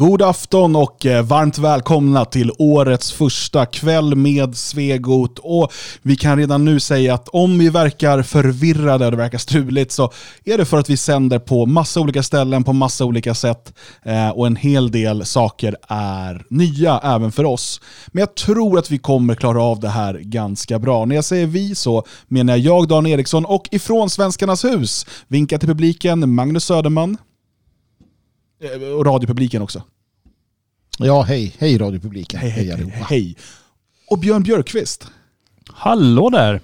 God afton och eh, varmt välkomna till årets första kväll med Svegot. Och vi kan redan nu säga att om vi verkar förvirrade och det verkar struligt så är det för att vi sänder på massa olika ställen på massa olika sätt eh, och en hel del saker är nya även för oss. Men jag tror att vi kommer klara av det här ganska bra. När jag säger vi så menar jag Dan Eriksson och ifrån Svenskarnas hus vinkar till publiken Magnus Söderman. Eh, och radiopubliken också. Ja, hej, hej radiopubliken. Hej, hej, hej, hej. Och Björn Björkqvist. Hallå där!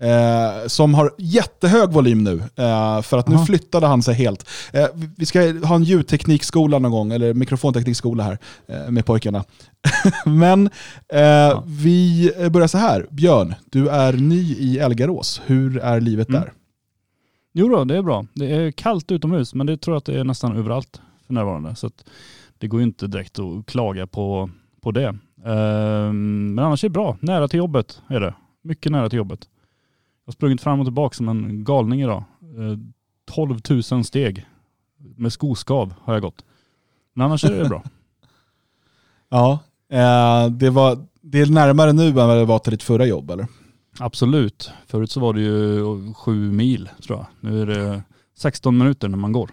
Eh, som har jättehög volym nu, eh, för att nu Aha. flyttade han sig helt. Eh, vi ska ha en ljudteknikskola någon gång, eller mikrofonteknikskola här eh, med pojkarna. Men eh, vi börjar så här. Björn, du är ny i Elgarås. Hur är livet mm. där? Jo då, det är bra. Det är kallt utomhus, men det tror jag att det är nästan överallt för närvarande. Så det går ju inte direkt att klaga på, på det. Ehm, men annars är det bra. Nära till jobbet är det. Mycket nära till jobbet. Jag har sprungit fram och tillbaka som en galning idag. 12 ehm, 000 steg med skoskav har jag gått. Men annars är det bra. ja, eh, det, var, det är närmare nu än vad det var till ditt förra jobb eller? Absolut. Förut så var det ju sju mil tror jag. Nu är det 16 minuter när man går.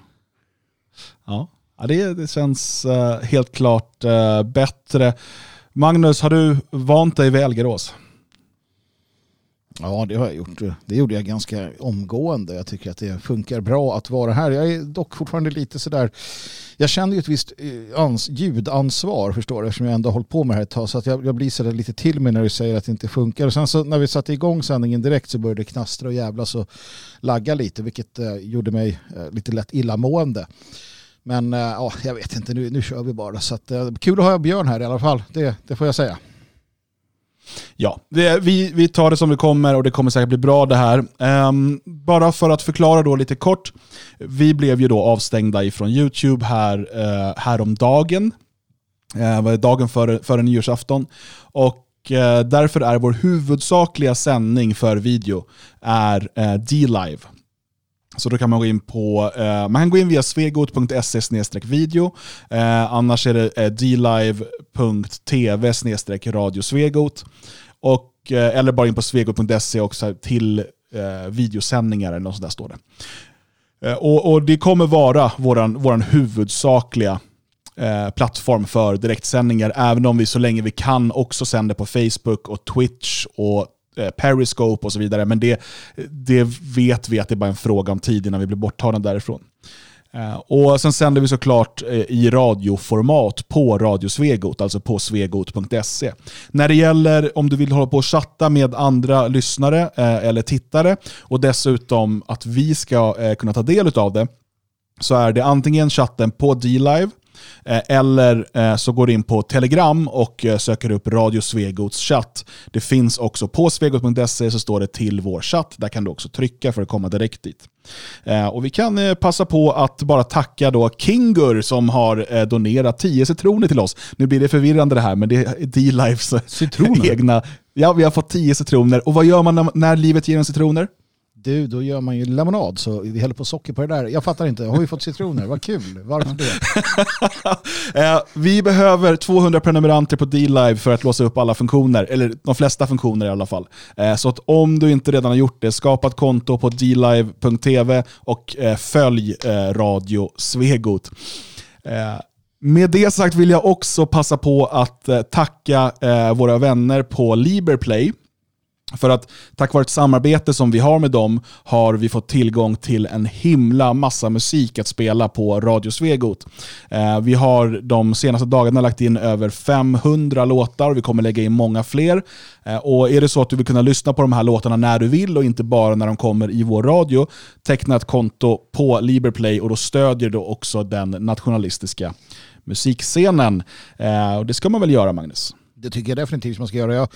Ja, ja det, det känns uh, helt klart uh, bättre. Magnus, har du vant dig vid Elgerås? Ja, det har jag gjort. Det gjorde jag ganska omgående. Jag tycker att det funkar bra att vara här. Jag är dock fortfarande lite sådär, jag känner ju ett visst eh, ljudansvar förstår du, eftersom jag ändå har hållit på med det här ett tag. Så att jag, jag blir sådär lite till mig när du säger att det inte funkar. Och sen så när vi satte igång sändningen direkt så började det knastra och jävlas och lagga lite, vilket eh, gjorde mig eh, lite lätt illamående. Men eh, ja, jag vet inte, nu, nu kör vi bara. Så att, eh, kul att ha Björn här i alla fall, det, det får jag säga. Ja, det, vi, vi tar det som det kommer och det kommer säkert bli bra det här. Um, bara för att förklara då lite kort. Vi blev ju då avstängda ifrån YouTube här, uh, häromdagen. Uh, dagen före, före nyårsafton. Och uh, därför är vår huvudsakliga sändning för video är uh, D-Live. Så då kan man gå in på, eh, man kan gå in via svegot.se video. Eh, annars är det eh, dlive.tv radiosvegot. Och, eh, eller bara in på svegot.se också till eh, videosändningar eller något sånt där står det. Eh, och, och, det kommer vara vår våran huvudsakliga eh, plattform för direktsändningar, även om vi så länge vi kan också sänder på Facebook och Twitch och Eh, periscope och så vidare. Men det, det vet vi att det är bara en fråga om tid innan vi blir borttagna därifrån. Eh, och Sen sänder vi såklart eh, i radioformat på Radio Svegot, alltså på svegot.se. När det gäller om du vill hålla på och chatta med andra lyssnare eller tittare och dessutom att vi ska kunna ta del av det, så är det antingen chatten på D-Live eller eh, så går du in på Telegram och eh, söker upp Radio Svegots chatt. Det finns också på svegot.se så står det till vår chatt. Där kan du också trycka för att komma direkt dit. Och Vi kan passa på att bara tacka då Kingur som har donerat 10 citroner till oss. Nu blir det förvirrande det här, men det är D-Lives egna. Ja, vi har fått 10 citroner. Och vad gör man när livet ger en citroner? Du, då gör man ju lemonad så vi häller på socker på det där. Jag fattar inte, har vi fått citroner? Vad kul, varför det? Eh, vi behöver 200 prenumeranter på D-Live för att låsa upp alla funktioner, eller de flesta funktioner i alla fall. Eh, så att om du inte redan har gjort det, skapa ett konto på dlive.tv och eh, följ eh, Radio Svegot. Eh, med det sagt vill jag också passa på att eh, tacka våra vänner på Liberplay för att tack vare ett samarbete som vi har med dem har vi fått tillgång till en himla massa musik att spela på Radio Svegot. Eh, vi har de senaste dagarna lagt in över 500 låtar och vi kommer lägga in många fler. Eh, och Är det så att du vill kunna lyssna på de här låtarna när du vill och inte bara när de kommer i vår radio, teckna ett konto på Liberplay och då stödjer du också den nationalistiska musikscenen. Eh, och Det ska man väl göra Magnus? Det tycker jag definitivt man ska göra. Jag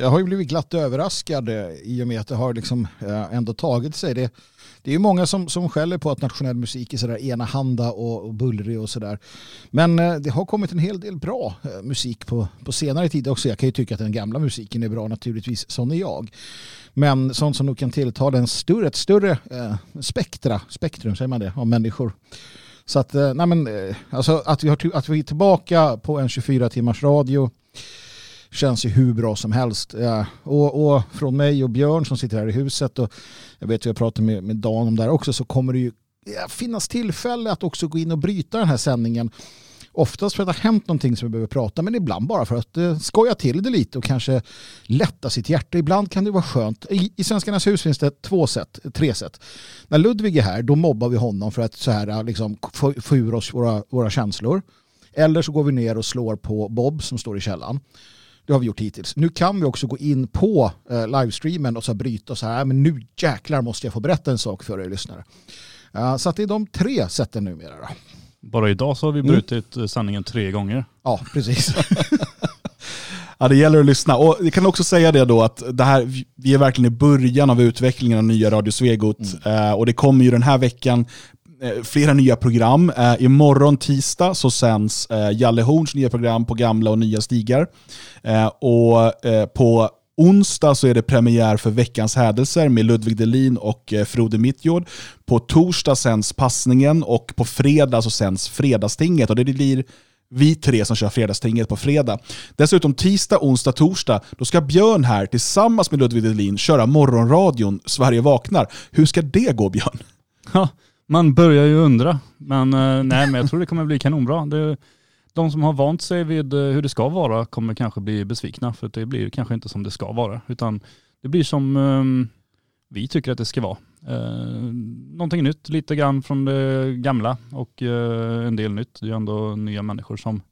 jag har ju blivit glatt överraskad eh, i och med att det har liksom eh, ändå tagit sig. Det, det är ju många som, som skäller på att nationell musik är sådär enahanda och, och bullrig och sådär. Men eh, det har kommit en hel del bra musik på, på senare tid också. Jag kan ju tycka att den gamla musiken är bra naturligtvis, sån är jag. Men sånt som nog kan tilltala en större, ett större eh, spektra, spektrum säger man det, av människor. Så att, nej men, alltså att, vi har, att vi är tillbaka på en 24 timmars radio känns ju hur bra som helst. Ja, och, och, från mig och Björn som sitter här i huset och jag vet att jag pratade med, med Dan om det här också så kommer det ju finnas tillfälle att också gå in och bryta den här sändningen. Oftast för att det har hänt någonting som vi behöver prata men ibland bara för att eh, skoja till det lite och kanske lätta sitt hjärta. Ibland kan det vara skönt. I, I Svenskarnas hus finns det två sätt, tre sätt. När Ludvig är här då mobbar vi honom för att så här, eh, liksom, få, få ur oss våra, våra känslor. Eller så går vi ner och slår på Bob som står i källan. Det har vi gjort hittills. Nu kan vi också gå in på eh, livestreamen och så bryta och så här, men nu jäklar måste jag få berätta en sak för er lyssnare. Uh, så att det är de tre sätten numera. Då. Bara idag så har vi mm. brutit mm. sanningen tre gånger. Ja, precis. ja, det gäller att lyssna. Och vi kan också säga det då att det här, vi är verkligen i början av utvecklingen av nya Radio Svegot. Mm. Uh, och det kommer ju den här veckan Eh, flera nya program. Eh, imorgon tisdag så sänds eh, Jalle Horns nya program på gamla och nya stigar. Eh, och eh, på onsdag så är det premiär för Veckans hädelser med Ludvig Delin och eh, Frode Mittjord. På torsdag sänds Passningen och på fredag så sänds Fredagstinget. Och det blir vi tre som kör Fredagstinget på fredag. Dessutom tisdag, onsdag, torsdag, då ska Björn här tillsammans med Ludvig Delin köra morgonradion Sverige vaknar. Hur ska det gå Björn? Man börjar ju undra. Men eh, nej, men jag tror det kommer bli kanonbra. Det, de som har vant sig vid eh, hur det ska vara kommer kanske bli besvikna för det blir kanske inte som det ska vara. Utan det blir som um, vi tycker att det ska vara. Uh, någonting nytt, lite grann från det gamla och uh, en del nytt. Det är ändå nya människor som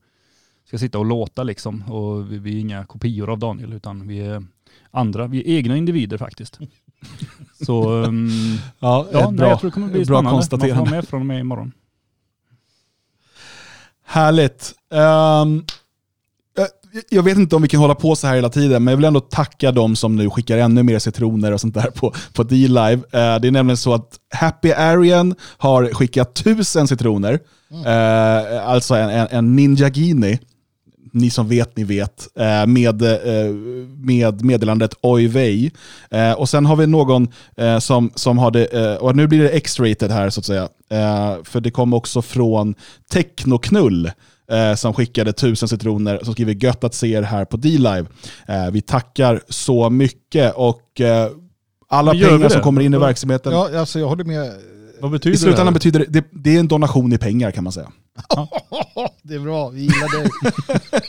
ska sitta och låta liksom. Och vi, vi är inga kopior av Daniel utan vi är andra, vi är egna individer faktiskt. Så um, ja, ja bra, jag tror det kommer bli bra spännande. Man får med från och med imorgon. Härligt. Um, jag vet inte om vi kan hålla på så här hela tiden, men jag vill ändå tacka de som nu skickar ännu mer citroner och sånt där på, på D-Live. Uh, det är nämligen så att Happy Arian har skickat tusen citroner, mm. uh, alltså en, en, en Ninja Gini ni som vet, ni vet, eh, med, eh, med meddelandet oj vej. Eh, och sen har vi någon som, som har det, och nu blir det X-rated här så att säga, för det kom också från Technoknull som skickade tusen citroner som skriver gött att se er här på D-Live. vi tackar så mycket och alla pengar som kommer in i verksamheten. Ja, alltså jag håller med vad betyder I slutändan det betyder det, det är en donation i pengar kan man säga. det är bra, vi gillar dig.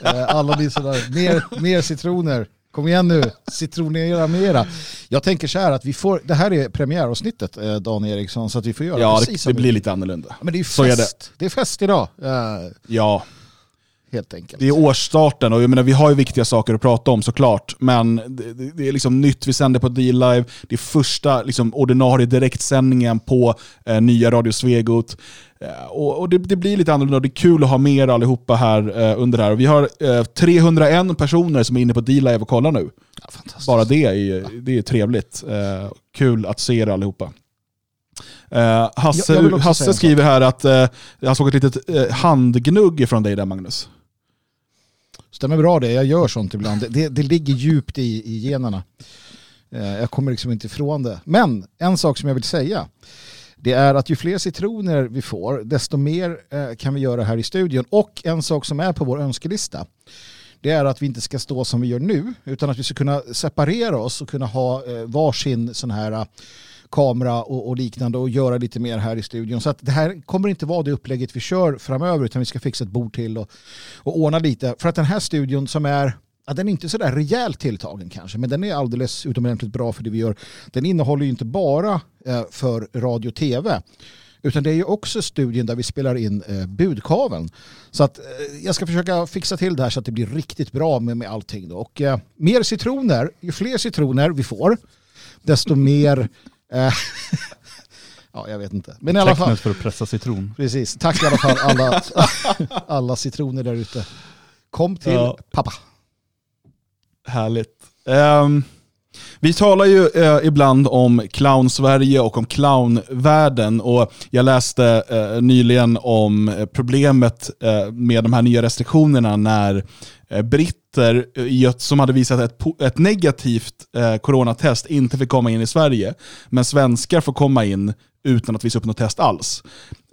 Eh, alla ni sådär, mer, mer citroner. Kom igen nu, citronera mera. Jag tänker så här att vi får, det här är premiäravsnittet eh, Dan Eriksson, så att vi får göra ja, precis det, det blir lite annorlunda. Men det är fest, är det. det. är fest idag. Uh, ja, helt enkelt. Det är årsstarten och jag menar, vi har ju viktiga saker att prata om såklart. Men det, det är liksom nytt, vi sänder på D-Live. Det är första liksom, ordinarie direktsändningen på eh, nya Radio Svegot. Eh, och, och det, det, blir lite annorlunda och det är kul att ha med er allihopa här eh, under det här. Vi har eh, 301 personer som är inne på D-Live och kollar nu. Ja, Bara det är, det är trevligt. Eh, kul att se er allihopa. Uh, Hasse, Hasse skriver här att uh, jag såg ett litet uh, handgnugg från dig där Magnus. Stämmer bra det, jag gör sånt ibland. Det, det ligger djupt i, i generna. Eh, jag kommer liksom inte ifrån det. Men en sak som jag vill säga, det är att ju fler citroner vi får, desto mer eh, kan vi göra här i studion. Och en sak som är på vår önskelista, det är att vi inte ska stå som vi gör nu, utan att vi ska kunna separera oss och kunna ha eh, varsin sån här eh, kamera och, och, liknande och göra lite mer här i studion. Så att det här kommer inte vara det upplägget vi kör framöver utan vi ska fixa ett bord till och, och ordna lite. För att den här studion som är Ja, den är inte sådär rejält tilltagen kanske, men den är alldeles utomordentligt bra för det vi gör. Den innehåller ju inte bara eh, för radio och tv, utan det är ju också studien där vi spelar in eh, budkaveln. Så att eh, jag ska försöka fixa till det här så att det blir riktigt bra med, med allting. Då. Och eh, mer citroner, ju fler citroner vi får, desto mer ja, jag vet inte. Men i alla fall. för att pressa citron. Precis. Tack i alla fall alla, alla citroner där ute. Kom till ja. pappa. Härligt. Um, vi talar ju uh, ibland om clown-Sverige och om clownvärlden och jag läste uh, nyligen om problemet uh, med de här nya restriktionerna när britt britter eh, som hade visat ett, ett negativt eh, coronatest inte fick komma in i Sverige. Men svenskar får komma in utan att visa upp något test alls.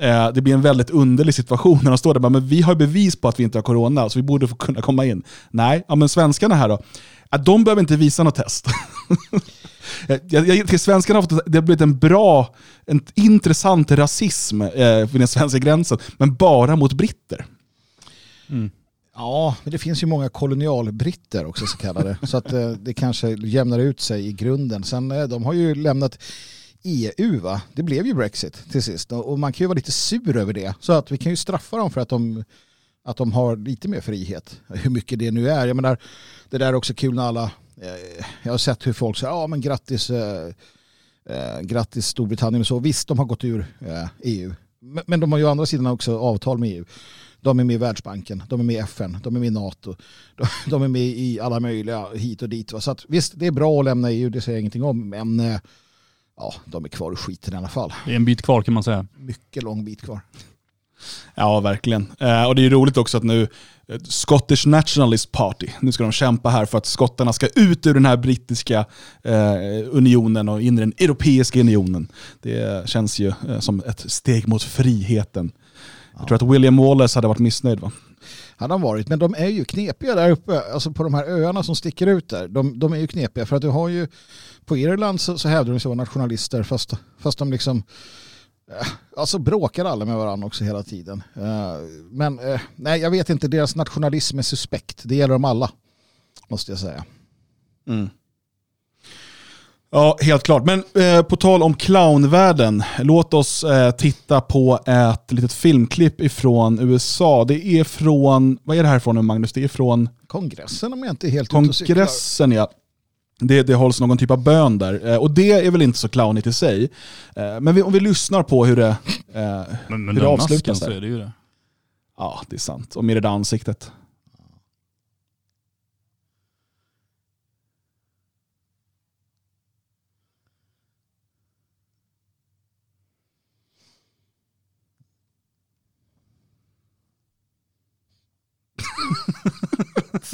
Eh, det blir en väldigt underlig situation när de står där och men vi har bevis på att vi inte har corona, så vi borde få kunna komma in. Nej, ja, men svenskarna här då, eh, de behöver inte visa något test. Eh, jag, jag, till svenskarna har fått, det har blivit en bra, en intressant rasism eh, vid den svenska gränsen, men bara mot britter. Mm. Ja, men det finns ju många kolonialbritter också så kallade. så att eh, det kanske jämnar ut sig i grunden. Sen eh, de har ju lämnat EU va? Det blev ju Brexit till sist och man kan ju vara lite sur över det. Så att vi kan ju straffa dem för att de, att de har lite mer frihet. Hur mycket det nu är. Jag menar, det där är också kul när alla, eh, jag har sett hur folk säger, ja men grattis, eh, eh, grattis Storbritannien och så. Visst, de har gått ur eh, EU. Men, men de har ju å andra sidan också avtal med EU. De är med i Världsbanken, de är med i FN, de är med i NATO, de, de är med i alla möjliga hit och dit. Va? Så att, visst, det är bra att lämna EU, det säger jag ingenting om, men eh, ja, de är kvar i skiten i alla fall. Det är en bit kvar kan man säga. Mycket lång bit kvar. Ja, verkligen. Eh, och det är roligt också att nu eh, Scottish Nationalist Party, nu ska de kämpa här för att skottarna ska ut ur den här brittiska eh, unionen och in i den europeiska unionen. Det känns ju eh, som ett steg mot friheten. Ja. Jag tror att William Wallace hade varit missnöjd va? hade han varit. Men de är ju knepiga där uppe, alltså på de här öarna som sticker ut där. De, de är ju knepiga för att du har ju, på Irland så, så hävdar de sig vara nationalister fast, fast de liksom eh, Alltså bråkar alla med varandra också hela tiden. Eh, men eh, nej, jag vet inte, deras nationalism är suspekt. Det gäller dem alla, måste jag säga. Mm. Ja, helt klart. Men eh, på tal om clownvärlden, låt oss eh, titta på ett litet filmklipp ifrån USA. Det är från, vad är det här från nu Magnus? Det är från... Kongressen om jag inte är helt Kongressen ja. Det, det hålls någon typ av bön där. Eh, och det är väl inte så clownigt i sig. Eh, men vi, om vi lyssnar på hur det, eh, men, men hur det avslutas. Där. Så är det ju det. Ja, det är sant. Och med det där ansiktet.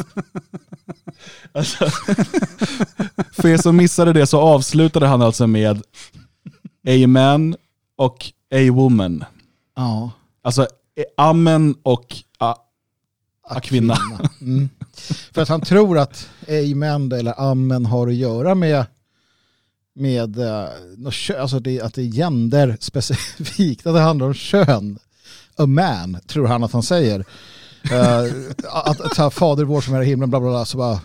alltså, för er som missade det så avslutade han alltså med A man och A woman. Ja. Alltså amen och a, a kvinna. Mm. För att han tror att amen eller amen har att göra med med uh, alltså det, att det är gender specifikt, att det handlar om kön. A man, tror han att han säger. Eh, att, att, att fader vår som är i himlen, bla bla bla, så bara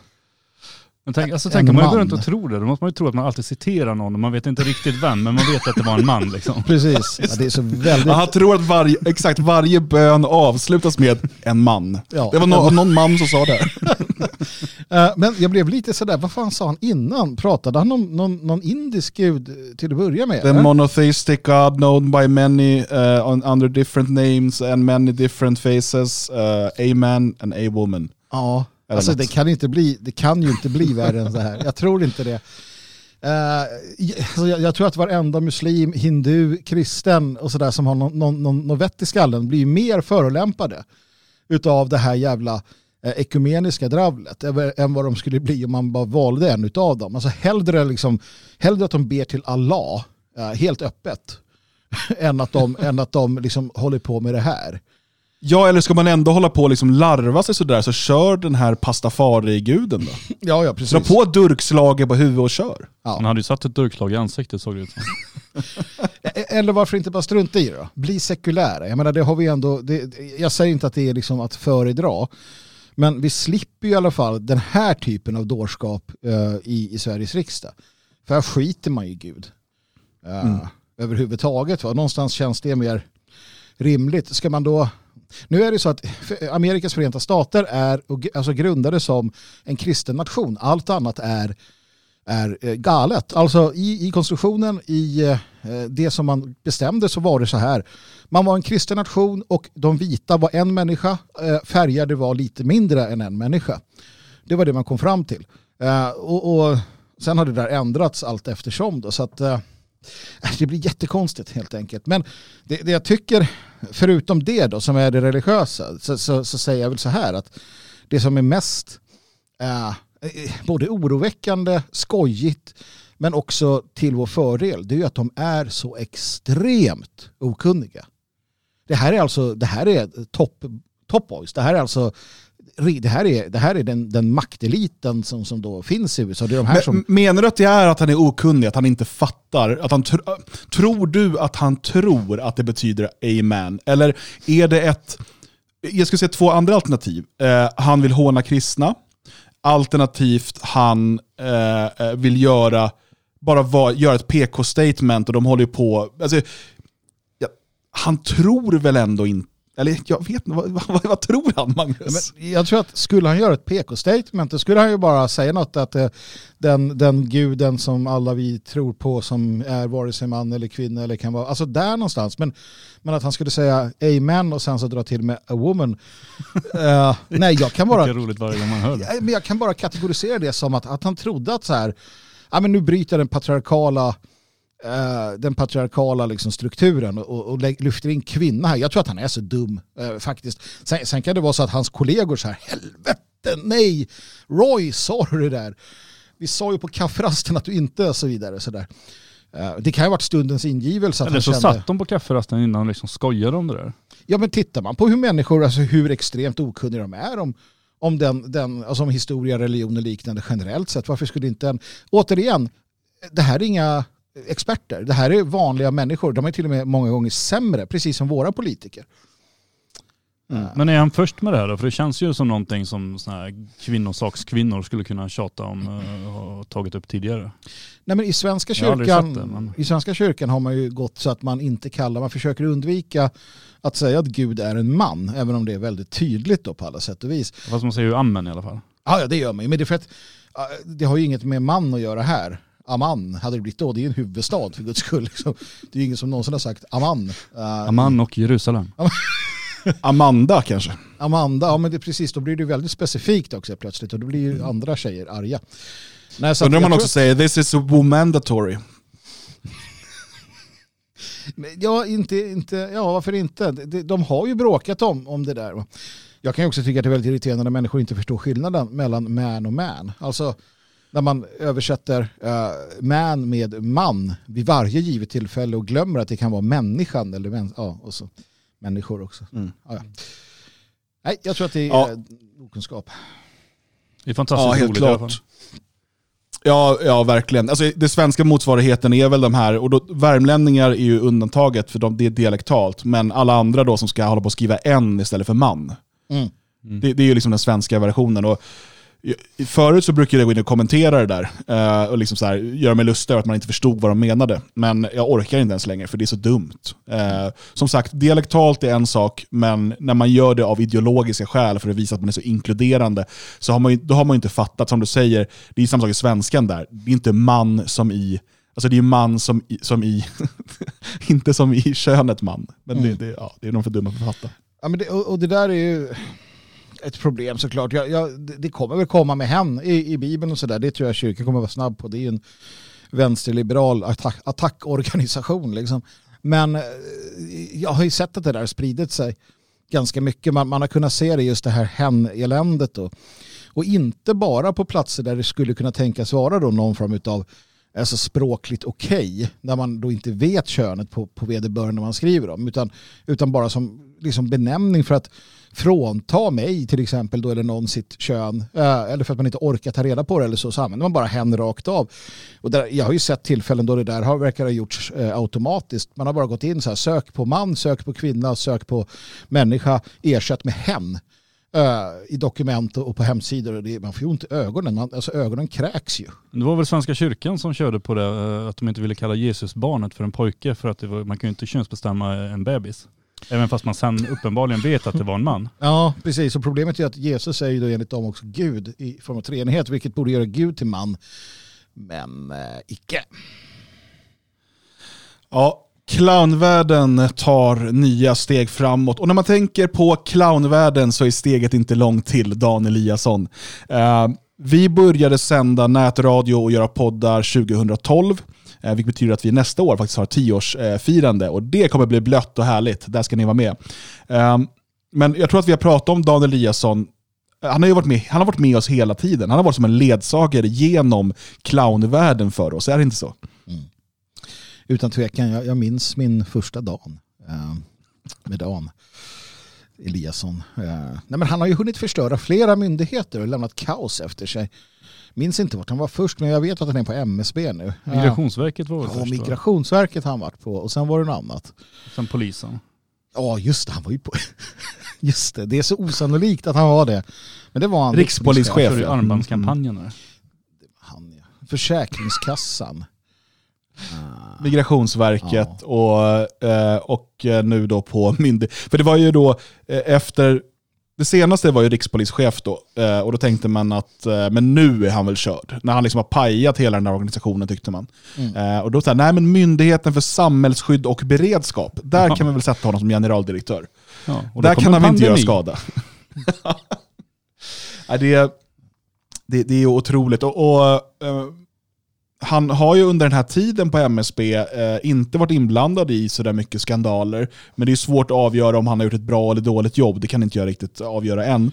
men tänk, alltså, tänk om man går runt och tror det, då måste man ju tro att man alltid citerar någon och man vet inte riktigt vem, men man vet att det var en man liksom. Precis, ja, det är så väldigt... Han tror att varje, exakt varje bön avslutas med en man. Ja. Det var no någon man som sa det. uh, men jag blev lite sådär, vad fan sa han innan? Pratade han om någon, någon indisk gud till att börja med? The eller? monotheistic God known by many uh, under different names and many different faces, uh, a man and a woman. Ja. Alltså det kan, inte bli, det kan ju inte bli värre än så här. Jag tror inte det. Uh, jag, jag, tror att varenda muslim, hindu, kristen och sådär som har någon, någon, någon, någon vett i skallen blir mer förolämpade utav det här jävla eh, ekumeniska dravlet än vad de skulle bli om man bara valde en utav dem. Alltså hellre, liksom, hellre att de ber till Allah uh, helt öppet än att de, än att de liksom håller på med det här. Ja, eller ska man ändå hålla på och liksom larva sig sådär så kör den här pastafari-guden då. ja, ja, precis. Dra på durkslaget på huvudet och kör. Ja. Han hade ju satt ett durkslag i ansiktet såg det ut som. Eller varför inte bara strunta i det då? Bli sekulära. Jag menar, det har vi ändå, det, jag säger inte att det är liksom att föredra, men vi slipper ju i alla fall den här typen av dårskap uh, i, i Sveriges riksdag. För här skiter man ju Gud. Uh, mm. Överhuvudtaget. Va? Någonstans känns det mer rimligt. Ska man då nu är det så att Amerikas förenta stater är alltså grundade som en kristen nation. Allt annat är, är eh, galet. Alltså i, i konstruktionen, i eh, det som man bestämde så var det så här. Man var en kristen nation och de vita var en människa, eh, färgade var lite mindre än en människa. Det var det man kom fram till. Eh, och, och sen har det där ändrats allt eftersom. Då, så att, eh, det blir jättekonstigt helt enkelt. Men det, det jag tycker förutom det då som är det religiösa så, så, så säger jag väl så här att det som är mest eh, både oroväckande, skojigt, men också till vår fördel, det är ju att de är så extremt okunniga. Det här är alltså det här är top, top boys. Det här är alltså det här är, det här är den, den makteliten som, som då finns i USA. Det är de här Men, som, Menar du att det är att han är okunnig, att han inte fattar? Att han tr- tror du att han tror att det betyder amen? Eller är det ett... Jag skulle säga två andra alternativ. Eh, han vill håna kristna. Alternativt han eh, eh, vill göra, bara var, göra ett PK-statement och de håller ju på... Alltså, ja, han tror väl ändå inte eller jag vet inte, vad, vad, vad tror han Magnus? Men jag tror att skulle han göra ett PK-statement då skulle han ju bara säga något att eh, den, den guden som alla vi tror på som är vare sig man eller kvinna eller kan vara, alltså där någonstans. Men, men att han skulle säga amen och sen så dra till med a woman. uh, nej, jag kan bara... roligt varje gång man hör det. Men jag kan bara kategorisera det som att, att han trodde att så här, ja men nu bryter den patriarkala uh, den patriarkala liksom, strukturen och, och, lyfter in kvinna här. Jag tror att han är så dum uh, faktiskt. Sen, sen, kan det vara så att hans kollegor så här, helvete, nej, Roy, sa du det där? Vi sa ju på kafferasten att du inte, och så vidare. Så där. Uh, det kan ju ha varit stundens ingivelse. Eller så kände... satt de på kafferasten innan och liksom skojade om det där. Ja men tittar man på hur människor, alltså hur extremt okunniga de är om, om, den, den, alltså om historia, religion och liknande generellt sett, varför skulle inte en... Återigen, det här är inga experter. Det här är vanliga människor. De är till och med många gånger sämre, precis som våra politiker. Mm. Men är han först med det här då? För det känns ju som någonting som såna här kvinnosakskvinnor skulle kunna tjata om och uh, tagit upp tidigare. Nej men i Svenska kyrkan, det, men... i Svenska kyrkan har man ju gått så att man inte kallar, man försöker undvika att säga att Gud är en man, även om det är väldigt tydligt då på alla sätt och vis. Fast man säger ju amen i alla fall. Ja, det gör man ju. Men det är för att det har ju inget med man att göra här. Amman hade det blivit då. Det är en huvudstad för guds skull. Liksom. Det är ingen som någonsin har sagt Amman. Uh, Amman och Jerusalem. Amanda kanske? Amanda, ja men det, precis. Då blir det väldigt specifikt också plötsligt. Och då blir ju mm. andra tjejer arga. Nej, så Undrar om man också att... säger this is womandatory. ja, inte, inte, ja, varför inte? De, de har ju bråkat om, om det där. Jag kan ju också tycka att det är väldigt irriterande när människor inte förstår skillnaden mellan man och man. Alltså, när man översätter uh, man med man vid varje givet tillfälle och glömmer att det kan vara människan eller män, ja, och så människor också. Mm. Ja, ja. Nej, jag tror att det är ja. okunskap. Det är fantastiskt ja, helt roligt klart. Ja, ja, verkligen. Alltså, det svenska motsvarigheten är väl de här, och då, värmlänningar är ju undantaget för de, det är dialektalt, men alla andra då som ska hålla på att skriva en istället för man. Mm. Mm. Det, det, är ju liksom den svenska versionen. Och Förut så brukade jag gå in och kommentera det där uh, och liksom så här, göra mig lustig över att man inte förstod vad de menade. Men jag orkar inte ens längre för det är så dumt. Uh, som sagt, dialektalt är en sak, men när man gör det av ideologiska skäl för att visa att man är så inkluderande, så har man ju, då har man inte fattat, som du säger, det är samma sak i svenskan där. Det är inte man som i Alltså det är man som i, som i inte som i könet man. Men mm. det, det, ja, det är de för dumma för att fatta. Ja, men det, och, och det där är ju ett problem såklart. Jag, jag, det kommer väl komma med hem i, i Bibeln och sådär. Det tror jag kyrkan kommer vara snabb på. Det är ju en vänsterliberal attack, attackorganisation. Liksom. Men eh, jag har ju sett att det där spridit sig ganska mycket. Man, man har kunnat se det just det här hen-eländet. Och, och inte bara på platser där det skulle kunna tänkas vara då någon form av alltså språkligt okej, okay, när man då inte vet könet på, på vederbörande man skriver om, utan, utan bara som liksom benämning för att frånta mig till exempel då eller någon sitt kön eh, eller för att man inte orkar ta reda på det eller så, så använder man bara hen rakt av. Och där, jag har ju sett tillfällen då det där har, verkar ha gjorts eh, automatiskt. Man har bara gått in så här, sök på man, sök på kvinna, sök på människa, ersätt med hen eh, i dokument och på hemsidor. Och det, man får ju ont i ögonen, man, alltså ögonen kräks ju. Det var väl Svenska kyrkan som körde på det, eh, att de inte ville kalla Jesus barnet för en pojke för att var, man kan ju inte könsbestämma en bebis. Även fast man sen uppenbarligen vet att det var en man. Ja, precis. Och problemet är att Jesus är ju då enligt dem också Gud i form av treenighet, vilket borde göra Gud till man. Men eh, icke. Ja, clownvärlden tar nya steg framåt. Och när man tänker på clownvärlden så är steget inte långt till Dan Eliasson. Uh, vi började sända nätradio och göra poddar 2012. Eh, vilket betyder att vi nästa år faktiskt har tioårsfirande och det kommer bli blött och härligt. Där ska ni vara med. Ehm, men jag tror att vi har pratat om Dan Eliasson eh, han har ju varit med, han har varit med oss hela tiden. Han har varit som en ledsagare genom clownvärlden för oss, är det inte så? Mm. Utan tvekan, jag, jag minns min första dag eh, med Dan Eliasson. Eh, nej men han har ju hunnit förstöra flera myndigheter och lämnat kaos efter sig. Minns inte vart han var först, men jag vet att han är på MSB nu. Migrationsverket var väl Ja, först? Migrationsverket har han varit på och sen var det något annat. Sen polisen. Ja, just det, han var ju på... Just det, det är så osannolikt att han var det. Men det var han. Rikspolischef. Det ja. armbandskampanjen där. Han, ja. Försäkringskassan. Migrationsverket och, eh, och eh, nu då på myndighet. För det var ju då eh, efter, det senaste var ju rikspolischef då, och då tänkte man att men nu är han väl körd. När han liksom har pajat hela den här organisationen tyckte man. Mm. Och då sa nej men Myndigheten för samhällsskydd och beredskap, där kan vi väl sätta honom som generaldirektör. Ja, Där kan han väl inte göra skada. Det, är- det, det är otroligt. Och, och, han har ju under den här tiden på MSB eh, inte varit inblandad i sådär mycket skandaler. Men det är svårt att avgöra om han har gjort ett bra eller dåligt jobb. Det kan inte jag riktigt avgöra än.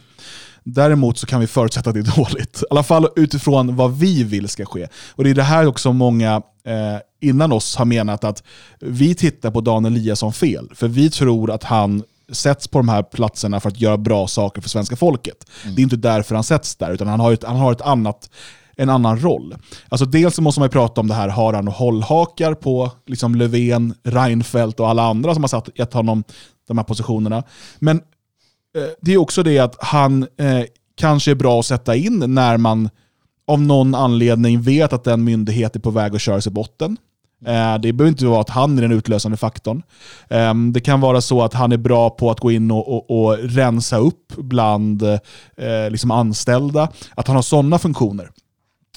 Däremot så kan vi förutsätta att det är dåligt. I alla fall utifrån vad vi vill ska ske. Och det är det här också många eh, innan oss har menat att vi tittar på Dan Eliasson fel. För vi tror att han sätts på de här platserna för att göra bra saker för svenska folket. Det är inte därför han sätts där, utan han har ett, han har ett annat, en annan roll. Alltså dels så måste man ju prata om det här, har han hållhakar på liksom Löfven, Reinfeldt och alla andra som har satt, gett honom de här positionerna. Men eh, det är också det att han eh, kanske är bra att sätta in när man av någon anledning vet att den myndighet är på väg att köra sig i botten. Eh, Det behöver inte vara att han är den utlösande faktorn. Eh, Det kan vara så att han är bra på att gå in och, och, och rensa upp bland eh, liksom anställda. Att han har sådana funktioner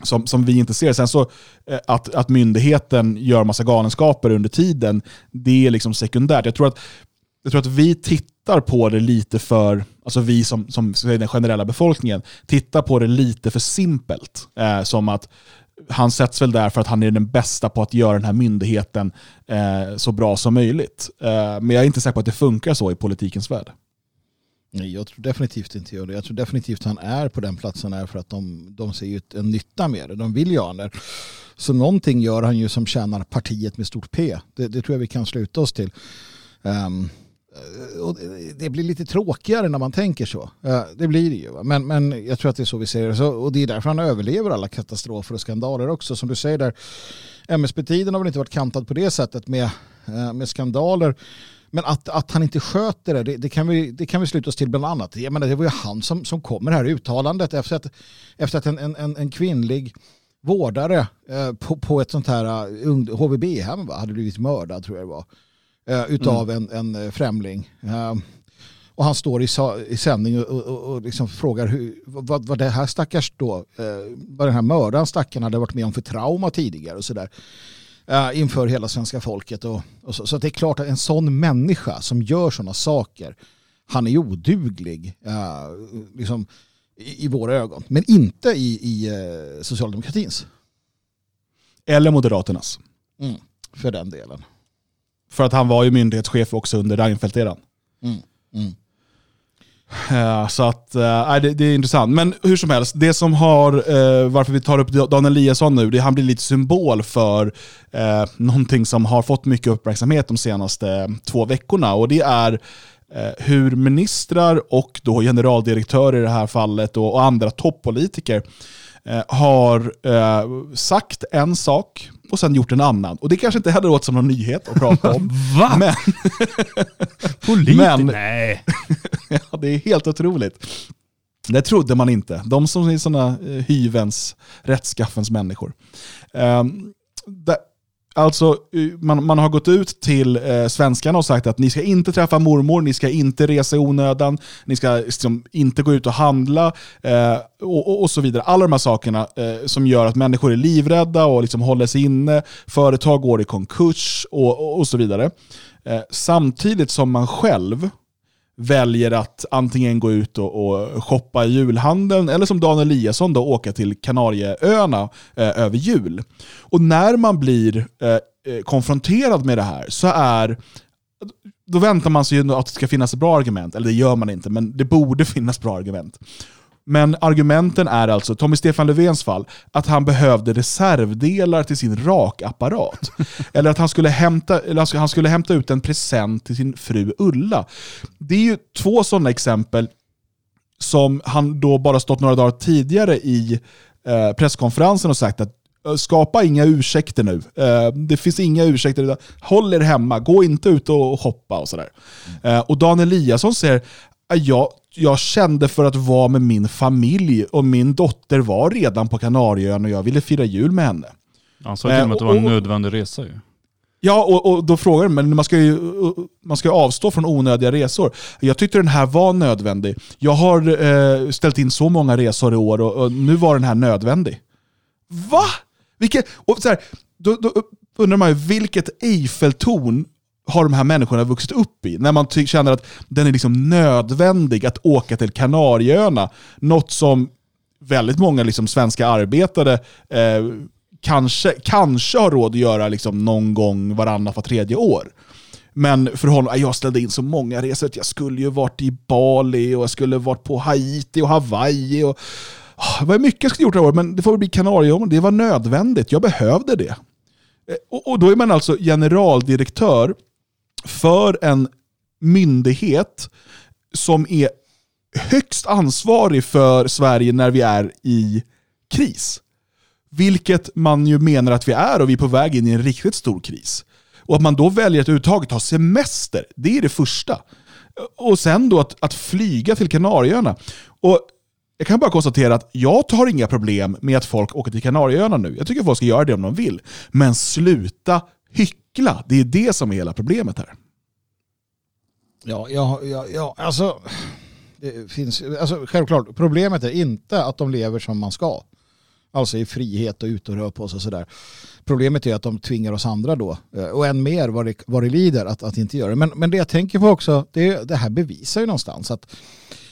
som, som vi inte ser. Sen så eh, att, att myndigheten gör massa galenskaper under tiden, det är liksom sekundärt. Jag tror att, jag tror att vi tittar på det lite för, alltså vi som, som den generella befolkningen, tittar på det lite för simpelt. Eh, som att han sätts väl där för att han är den bästa på att göra den här myndigheten eh, så bra som möjligt. Eh, men jag är inte säker på att det funkar så i politikens värld. Nej, jag tror definitivt inte gör det. Jag tror definitivt han är på den platsen är för att de, de ser ju en nytta med det. De vill ju ha det. Så någonting gör han ju som tjänar partiet med stort P. Det, det tror jag vi kan sluta oss till. Um, och det- blir lite tråkigare när man tänker så. Det blir det ju. Men, men jag tror att det är så vi ser det. Och det är därför han överlever alla katastrofer och skandaler också. Som du säger där, MSB-tiden har väl inte varit kantad på det sättet med, eh, med skandaler. Men att, att han inte sköter det, det, det, kan vi, det kan vi sluta oss till bland annat. Jag menar, det var ju han som, som kom med det här uttalandet efter att, efter att en, en, en, kvinnlig vårdare eh, på, på ett sånt här uh, HVB-hem va, hade blivit mördad tror jag det var. Eh, utav en, en eh, främling. Eh, och han står i, sa, i sändning och, och, och, och liksom frågar hur, vad, vad det här stackars då, eh, vad den här mördaren stackaren hade varit med om för trauma tidigare och sådär. Uh, inför hela svenska folket. Och, och så, så att det är klart att en sån människa som gör sådana saker, han är oduglig eh, liksom, i, i våra ögon. Men inte i, i eh, socialdemokratins, Eller Moderaternas. för den delen. För att han var ju myndighetschef också under Reinfeldt-eran. Mm. Mm. Eh, så att, eh, nej, det, det är intressant. Men hur som helst, det som har, eh, varför vi tar upp Dan Eliasson nu, det han blir lite symbol för eh, någonting som har fått mycket uppmärksamhet de senaste två veckorna. Och det är eh, hur ministrar och då generaldirektörer i det här fallet och, och andra toppolitiker har eh, sagt en sak och sen gjort en annan. Och det kanske inte heller låter som någon nyhet att prata om. Va? men, Politiker? Nej. Ja, det är helt otroligt. Det trodde man inte. De som är sådana eh, hyvens, rättskaffens människor. Um, det, alltså, eh, man, man har gått ut till eh, svenskarna och sagt att ni ska inte träffa mormor, ni ska inte resa i onödan, ni ska liksom, inte gå ut och handla eh, och, och, och så vidare. Alla de här sakerna eh, som gör att människor är livrädda och liksom håller sig inne, företag går i konkurs och, och, och så vidare. Eh, samtidigt som man själv väljer att antingen gå ut och, och shoppa i julhandeln eller som Dan Eliasson då åka till Kanarieöarna eh, över jul. Och när man blir eh, eh konfronterad med det här så är då väntar man sig ju att det ska finnas bra argument, eller det gör man inte, men det borde finnas bra argument. Men argumenten är alltså, Tommy Stefan Löfvens fall, att han behövde reservdelar till sin rakapparat. eller att han skulle, hämta, eller alltså, han skulle hämta ut en present till sin fru Ulla. Det är ju två sådana exempel som han då bara stått några dagar tidigare i eh, presskonferensen och sagt att eh, skapa inga ursäkter nu. Eh, det finns inga ursäkter. Håll er hemma, gå inte ut och hoppa och sådär. Mm. och Dan Eliasson säger, jag, jag kände för att vara med min familj och min dotter var redan på Kanarieöarna och jag ville fira jul med henne. Han sa till och med att det var en nödvändig resa ju. Ja, och, och då frågar de, men man ska ju man ska avstå från onödiga resor. Jag tyckte den här var nödvändig. Jag har eh, ställt in så många resor i år och, och, nu var den här nödvändig. Va? Vilket, och så här, då, då undrar man ju vilket Eiffeltorn har de här människorna vuxit upp i? När man känner att den är liksom nödvändig att åka till Kanarieöarna. Något som väldigt många liksom svenska arbetare eh, kanske, kanske har råd att göra liksom någon gång varannat, var tredje år. Men för honom, jag ställde in så många resor. Jag skulle ju varit i Bali och jag skulle varit på Haiti och Hawaii. Och, ah, det var mycket jag skulle gjort det här året, men det får väl bli Kanarieöarna. Det var nödvändigt. Jag behövde det. Eh, och, och då är man alltså generaldirektör för en myndighet som är högst ansvarig för Sverige när vi är i kris. Vilket man ju menar att vi är och vi är på väg in i en riktigt stor kris. Och att man då väljer att överhuvudtaget ha semester, det är det första. Och sen då att, att flyga till Kanarieöarna. Och jag kan bara konstatera att jag tar inga problem med att folk åker till Kanarieöarna nu. Jag tycker att folk ska göra det om de vill. Men sluta hyckla. Det är det som är hela problemet här. Ja, ja, ja, ja alltså, det finns, alltså självklart, problemet är inte att de lever som man ska. Alltså i frihet och ut och rör på sig och sådär. Problemet är att de tvingar oss andra då, eh, och än mer vad det, vad det lider, att, att inte göra det. Men, men det jag tänker på också, det, det här bevisar ju någonstans att,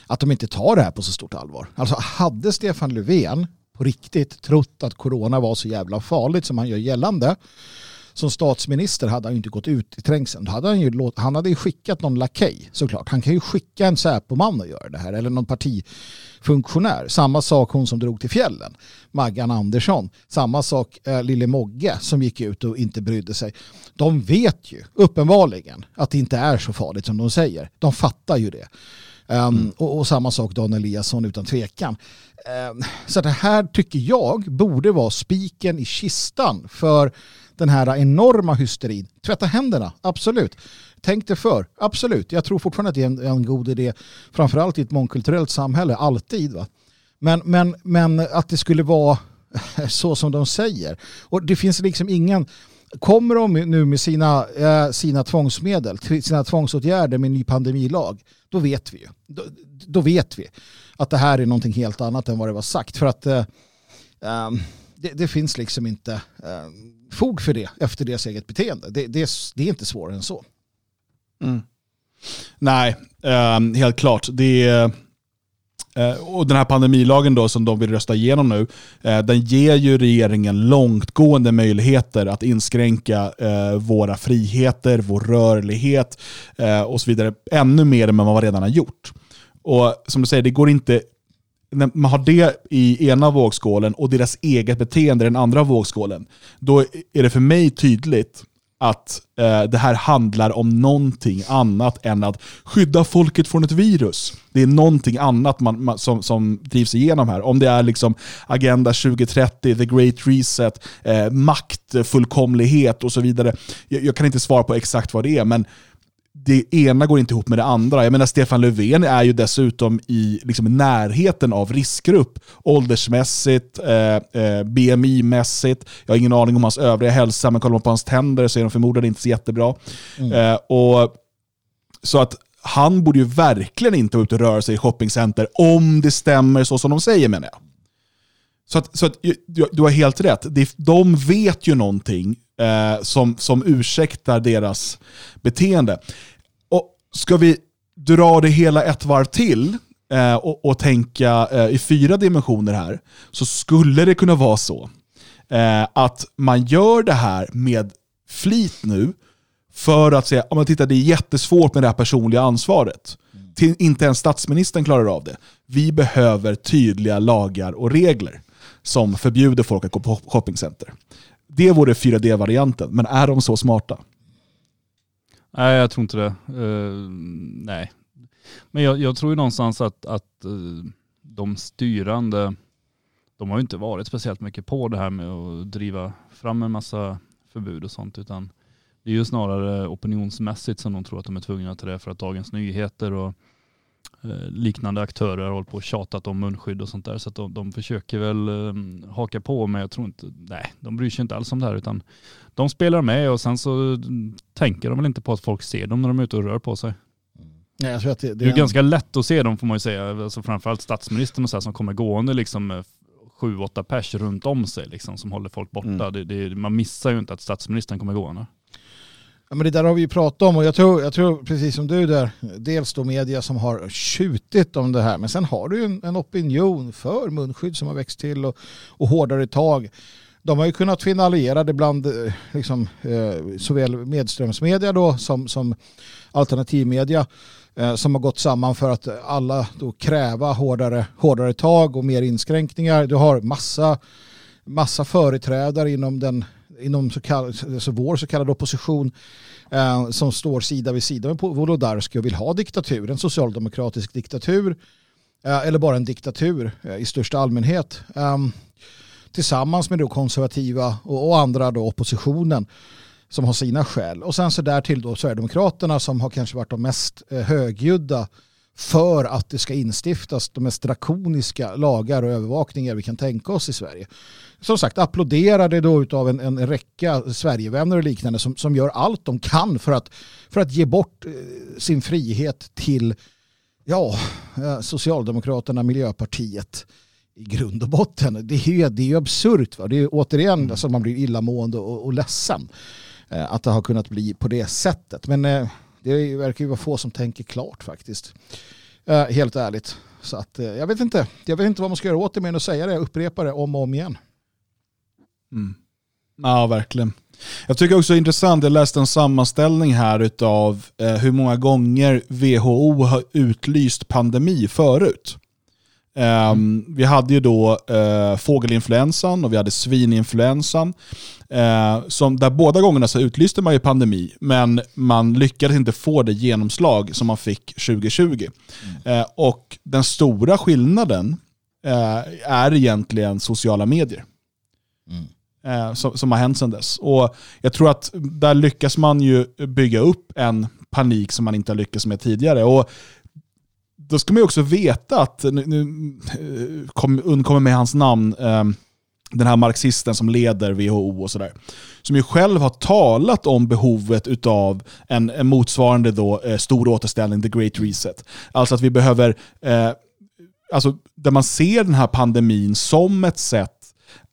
att de inte tar det här på så stort allvar. Alltså hade Stefan Löfven på riktigt trott att corona var så jävla farligt som han gör gällande som statsminister hade han inte gått ut i trängseln. Då hade han, ju låt, han hade ju skickat någon lakej såklart. Han kan ju skicka en Säpoman och göra det här eller någon partifunktionär. Samma sak hon som drog till fjällen, Maggan Andersson. Samma sak eh, Lille Mogge som gick ut och inte brydde sig. De vet ju uppenbarligen att det inte är så farligt som de säger. De fattar ju det. Um, mm. och, och, samma sak Dan Eliasson utan tvekan. Um, så det här tycker jag borde vara spiken i kistan för den här enorma hysterin. Tvätta händerna, absolut. Tänk dig för, absolut. Jag tror fortfarande att det är en, en god idé, framförallt i ett mångkulturellt samhälle, alltid. Va? Men, men, men att det skulle vara så som de säger. Och det finns liksom ingen... Kommer de nu med sina, eh, sina tvångsmedel, sina tvångsåtgärder med ny pandemilag, då vet vi ju. Då, då, vet vi att det här är någonting helt annat än vad det var sagt. För att eh, ehm, det, det, finns liksom inte eh, fog för det efter deras eget beteende. Det, det, det är inte svårare än så. Mm. Nej, um, helt klart. Det är, uh, och den här pandemilagen då som de vill rösta igenom nu, uh, den ger ju regeringen långtgående möjligheter att inskränka uh, våra friheter, vår rörlighet och så vidare. Ännu mer än vad man redan har gjort. Och som du säger, det går inte man har det i ena vågskålen och deras eget beteende i den andra vågskålen, då är det för mig tydligt att eh, det här handlar om någonting annat än att skydda folket från ett virus. Det är någonting annat man, man, som, som drivs igenom här. Om det är liksom Agenda 2030, the great reset, eh, maktfullkomlighet och så vidare. Jag, jag, kan inte svara på exakt vad det är, men det ena går inte ihop med det andra. Jag menar Stefan Löfven är ju dessutom i liksom, närheten av riskgrupp. Åldersmässigt, eh, eh, BMI-mässigt. Jag har ingen aning om hans övriga hälsa, men kollar man på hans tänder så är de förmodligen inte så jättebra. Mm. Eh, och, så att han borde ju verkligen inte vara ute och röra sig i shoppingcenter om det stämmer så som de säger menar jag. Så, att, så att, du, du har helt rätt. De vet ju någonting eh, som, som ursäktar deras beteende. Och Ska vi dra det hela ett varv till eh, och, och, tänka eh, i fyra dimensioner här, så skulle det kunna vara så eh, att man gör det här med flit nu För att säga, om man tittar det är jättesvårt med det här personliga ansvaret. Till, inte ens statsministern klarar av det. Vi behöver tydliga lagar och regler som förbjuder folk att gå på shoppingcenter. Det vore 4D-varianten, men är de så smarta? Nej, jag tror inte det. Uh, nej. Men jag, jag, tror ju någonstans att, att uh, de styrande, de har ju inte varit speciellt mycket på det här med att driva fram en massa förbud och sånt, utan det är ju snarare opinionsmässigt som de tror att de är tvungna till det för att Dagens Nyheter och liknande aktörer har hållit på och tjatat om munskydd och sånt där. Så att de, de försöker väl eh, haka på men jag tror inte, nej de bryr sig inte alls om det här utan de spelar med och sen så tänker de väl inte på att folk ser dem när de är ute och rör på sig. Ja, jag tror att det, det, det är en... ganska lätt att se dem får man ju säga, alltså framförallt statsministern och så här, som kommer gående liksom sju, åtta pers runt om sig liksom, som håller folk borta. Mm. Det, man missar ju inte att statsministern kommer gående. Ja, men det där har vi ju pratat om och jag tror, jag tror precis som du där, dels då media som har tjutit om det här, men sen har du ju en, en opinion för munskydd som har växt till och, och hårdare tag. De har ju kunnat finna allierade bland eh, liksom, eh, såväl medströmsmedia då som, som alternativmedia eh, som har gått samman för att alla då kräva hårdare, hårdare tag och mer inskränkningar. Du har massa, massa företrädare inom den inom så kallad, alltså vår så kallade opposition eh, som står sida vid sida med Wolodarski och vill ha diktatur, en socialdemokratisk diktatur eh, eller bara en diktatur eh, i största allmänhet ehm, tillsammans med då konservativa och, och, andra då oppositionen som har sina skäl. Och sen så därtill då Sverigedemokraterna som har kanske varit de mest eh, högljudda för att det ska instiftas de mest drakoniska lagar och övervakningar vi kan tänka oss i Sverige. Som sagt applåderade då av en, en räcka Sverigevänner och liknande som, som gör allt de kan för att, för att ge bort eh, sin frihet till ja, eh, Socialdemokraterna, Miljöpartiet i grund och botten. Det är ju, det är ju absurt. Va? Det är återigen mm. alltså man blir illamående och, och ledsen eh, att det har kunnat bli på det sättet. Men eh, det verkar ju vara få som tänker klart faktiskt. Eh, helt ärligt. Så att, eh, jag vet inte. Jag vet inte vad man ska göra åt det mer än att säga det. upprepa det om och om igen. Mm. Ja, verkligen. Jag tycker också det är intressant, jag läste en sammanställning här av eh, hur många gånger WHO har utlyst pandemi förut. Um, vi hade ju då uh, fågelinfluensan och vi hade svininfluensan. Uh, som där båda gångerna så utlyste man ju pandemi, men man lyckades inte få det genomslag som man fick 2020. Mm. Uh, och den stora skillnaden är egentligen sociala medier. Mm. Som, som, har hänt sedan dess. Och jag tror att där lyckas man ju bygga upp en panik som man inte har lyckats med tidigare. Och då ska man ju också veta att, nu, nu eh, kom, undkommer med hans namn, eh, den här marxisten som leder WHO och sådär, som ju själv har talat om behovet av en, en motsvarande då, eh, stor återställning, the great reset. Alltså att vi behöver, eh, alltså där man ser den här pandemin som ett sätt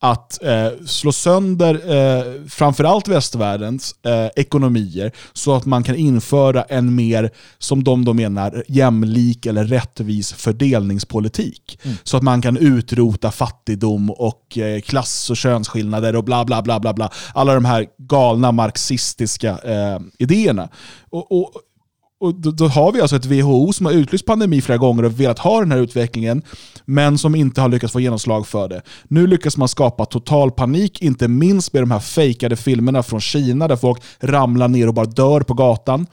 att eh, slå sönder eh, framförallt västvärldens eh, ekonomier så att man kan införa en mer, som de då menar, jämlik eller rättvis fördelningspolitik. Mm. Så att man kan utrota fattigdom och eh, klass och könsskillnader och bla bla bla bla bla. Alla de här galna marxistiska eh, idéerna. Och, och och då, då, har vi alltså ett WHO som har utlyst pandemi flera gånger och velat ha den här utvecklingen, men som inte har lyckats få genomslag för det. Nu lyckas man skapa total panik, inte minst med de här fejkade filmerna från Kina där folk ramlar ner och bara dör på gatan.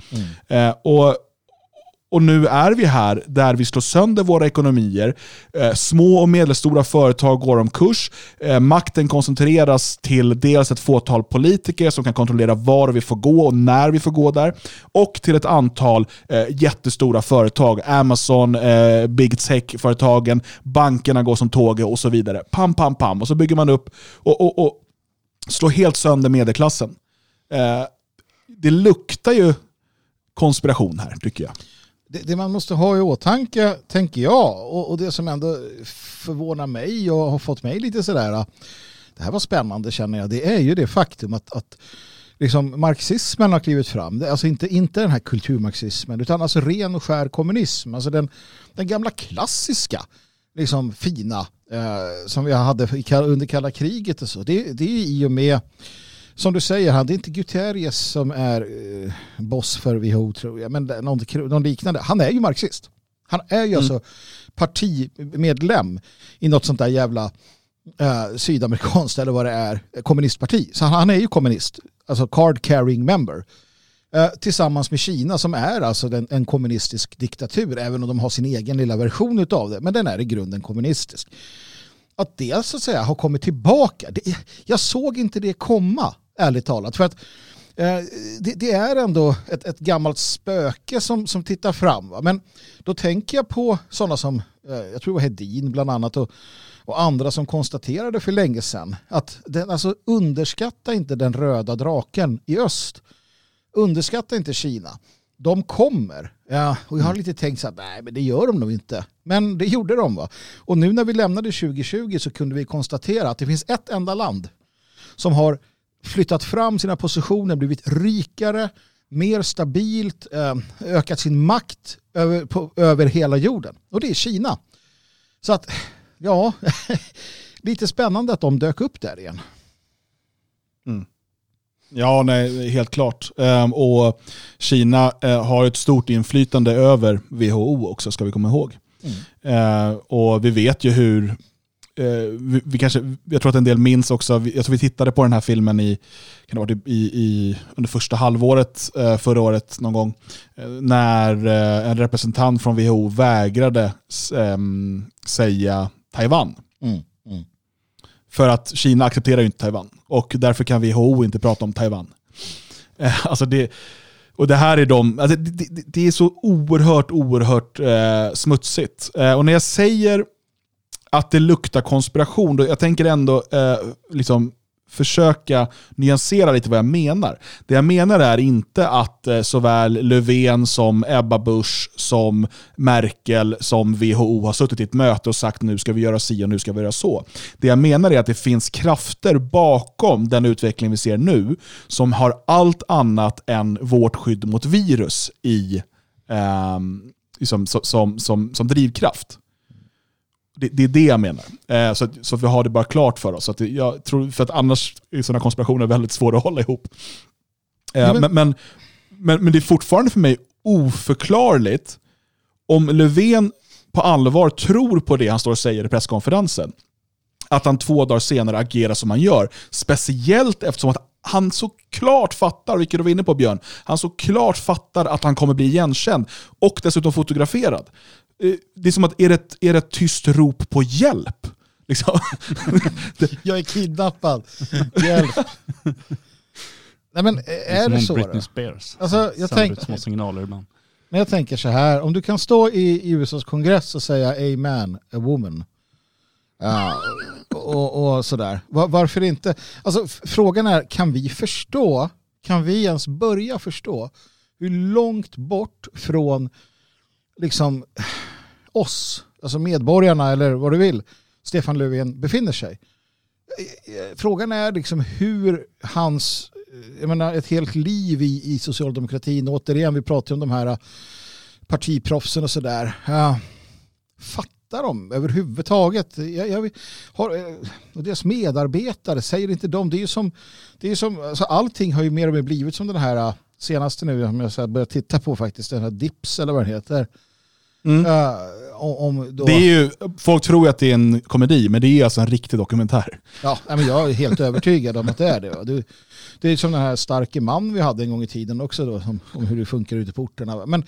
Mm. Eh, och och nu är vi här där vi slår sönder våra ekonomier. Eh, små och medelstora företag går omkurs. Eh, makten koncentreras till dels ett fåtal politiker som kan kontrollera var vi får gå och när vi får gå där. Och till ett antal eh, jättestora företag. Amazon, eh, Big Tech-företagen, bankerna går som tåget och så vidare. Pam, pam, pam. Och så bygger man upp och, och, och slår helt sönder medelklassen. Eh, det luktar ju konspiration här, tycker jag det, det, man måste ha i åtanke, tänker jag, och, och, det som ändå förvånar mig och har fått mig lite sådär, äh, det här var spännande känner jag, det är ju det faktum att, att liksom marxismen har klivit fram. Alltså inte, inte den här kulturmarxismen utan alltså ren och skär kommunism. Alltså den, den gamla klassiska liksom fina eh, som vi hade under kalla kriget och så. Det, det är i och med som du säger, han, det är inte Guterres som är eh, boss för WHO tror jag, men någon, någon liknande. Han är ju marxist. Han är ju alltså partimedlem i något sånt där jävla eh, sydamerikanskt eller vad det är, kommunistparti. Så han, han är ju kommunist, alltså card carrying member. Eh, tillsammans med Kina som är alltså den, en kommunistisk diktatur, även om de har sin egen lilla version av det, men den är i grunden kommunistisk. Att det så att säga har kommit tillbaka, det, jag såg inte det komma, ärligt talat. För att eh, det, det, är ändå ett, ett gammalt spöke som, som tittar fram. Va? Men då tänker jag på sådana som, eh, jag tror det var Hedin bland annat, och, och andra som konstaterade för länge sedan att den, alltså, underskatta inte den röda draken i öst underskatta inte Kina. De kommer. Ja, och jag har lite tänkt så här, nej men det gör de nog inte. Men det gjorde de va. Och nu när vi lämnade 2020 så kunde vi konstatera att det finns ett enda land som har flyttat fram sina positioner, blivit rikare, mer stabilt, eh, ökat sin makt över, på, över hela jorden. Och det är Kina. Så att, ja, lite spännande att de dök upp där igen. Mm. Ja, nej, helt klart. Um, och Kina uh, har ett stort inflytande över WHO också, ska vi komma ihåg. Mm. Uh, och vi vet ju hur, uh, vi, vi, kanske, jag tror att en del minns också, jag tror vi tittade på den här filmen i, kan det varit i, i, under första halvåret förra året någon gång, när en representant från WHO vägrade um, säga Taiwan. Mm. Mm. För att Kina accepterar ju inte Taiwan. Och därför kan WHO inte prata om Taiwan. Eh, alltså det, och det här är de, alltså det, det, det, är så oerhört, oerhört eh, smutsigt. Eh, och när jag säger att det luktar konspiration, då jag tänker ändå eh, liksom försöka nyansera lite vad jag menar. Det jag menar är inte att eh, såväl Löfven som Ebba Busch, som Merkel, som WHO har suttit i ett möte och sagt nu ska vi göra si och nu ska vi göra så. Det jag menar är att det finns krafter bakom den utveckling vi ser nu som har allt annat än vårt skydd mot virus i, eh, liksom, som, som, som drivkraft. Det, det, är det jag menar. Eh, så, att, så att vi har det bara klart för oss. Så att jag tror, för att annars är sådana konspirationer väldigt svåra att hålla ihop. Eh, ja, men... Men, men, men, men, det är fortfarande för mig oförklarligt om Löfven på allvar tror på det han står och säger i presskonferensen. Att han två dagar senare agerar som han gör. Speciellt eftersom att han såklart fattar, vilket du var inne på Björn, han såklart fattar att han kommer bli igenkänd och dessutom fotograferad. Eh, det är som att, är det, är det ett tyst rop på hjälp? Liksom. jag är kidnappad, hjälp. Nej men är det, det så? Britney Spears. Alltså, jag tänk, små signaler ibland. Men jag tänker så här, om du kan stå i, i USAs kongress och säga Amen, a woman. Ja, och, och sådär. Var, varför inte? Alltså frågan är, kan vi förstå, kan vi ens börja förstå hur långt bort från liksom oss, alltså medborgarna eller vad du vill, Stefan Löfven befinner sig. Frågan är liksom hur hans, jag menar ett helt liv i, i socialdemokratin, återigen vi pratar om de här partiproffsen och sådär. Ja, fattar de överhuvudtaget? Jag, jag har, eh, och deras medarbetare, säger inte de, det är ju som, det är som alltså allting har ju mer och mer blivit som den här eh, senaste nu, som jag börjar titta på faktiskt, den här Dips eller vad den heter. Mm. Uh, om då... det är ju, folk tror att det är en komedi, men det är alltså en riktig dokumentär. Ja, men jag är helt övertygad om att det är det. Det, det är som den här starke man vi hade en gång i tiden också, då, om, om hur det funkar ute på orterna. Men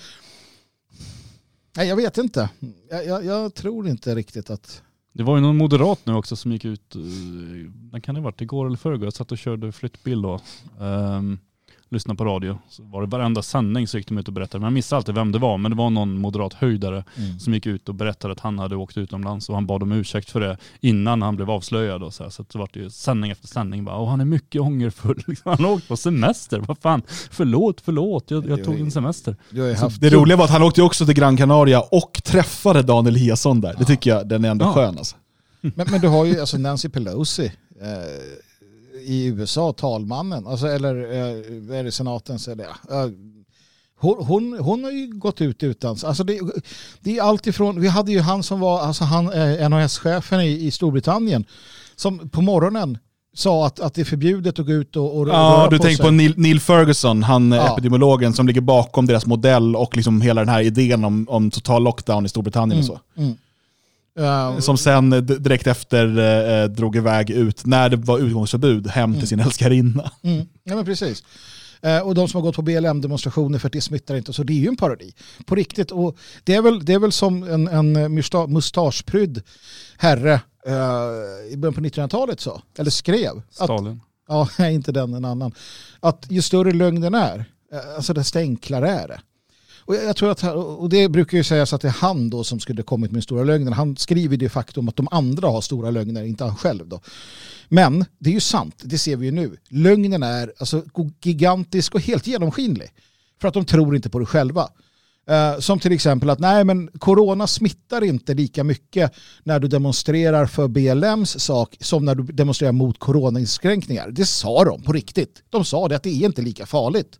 nej, jag vet inte. Jag, jag, jag, tror inte riktigt att... Det var ju någon moderat nu också som gick ut, när kan det ha varit, igår eller förrgår, jag satt och körde flyttbil då. Um, lyssna på radio. Så var det varenda sändning så gick de ut och berättade. Men jag missade alltid vem det var. Men det var någon moderat höjdare mm. som gick ut och berättade att han hade åkt utomlands och han bad om ursäkt för det innan han blev avslöjad. Och så här. så det var det ju sändning efter sändning. Bara, och han är mycket ångerfull. han har åkt på semester. Vad fan, förlåt, förlåt. Jag, jag tog en semester. det roliga var att han åkte också till Gran Canaria och träffade Daniel Eliasson där. Det tycker jag, den är ändå ja. skön alltså. Men, men du har ju alltså Nancy Pelosi. Eh, i USA, talmannen, alltså, eller eh, är det senatens, eller ja. Hon, hon, hon, har ju gått ut utan, alltså det, det är alltifrån, vi hade ju han som var, alltså han, eh, NHS-chefen i, i Storbritannien, som på morgonen sa att, att det är förbjudet att gå ut och, och Ja, röra du på tänker sig. på Neil, Neil Ferguson, han eh, Ja. epidemiologen som ligger bakom deras modell och liksom hela den här idén om, om total lockdown i Storbritannien och så. Mm. Eh, Som sen eh, direkt efter eh, drog iväg ut, när det var utgångsförbud, hem till sin älskarinna. Mm. Ja, men precis. Eh, och de som har gått på BLM-demonstrationer för att det smittar inte, så det är ju en parodi. På riktigt. Och det, är väl, det är väl som en, en musta- mustaschprydd herre eh, i början på 1900-talet sa, eller skrev. Att, Stalin. ja, nej, inte den, en annan. Att ju större lögnen är, eh, alltså desto enklare är det. Och jag tror att, och det brukar ju sägas att det är han då som skulle kommit med stora lögnen. Han skriver det faktum att de andra har stora lögner, inte han själv då. Men det är ju sant, det ser vi ju nu. Lögnen är alltså gigantisk och helt genomskinlig. För att de tror inte på det själva. Uh, som till exempel att nej men corona smittar inte lika mycket när du demonstrerar för BLMs sak som när du demonstrerar mot coronainskränkningar. Det sa de på riktigt. De sa det att det är inte lika farligt.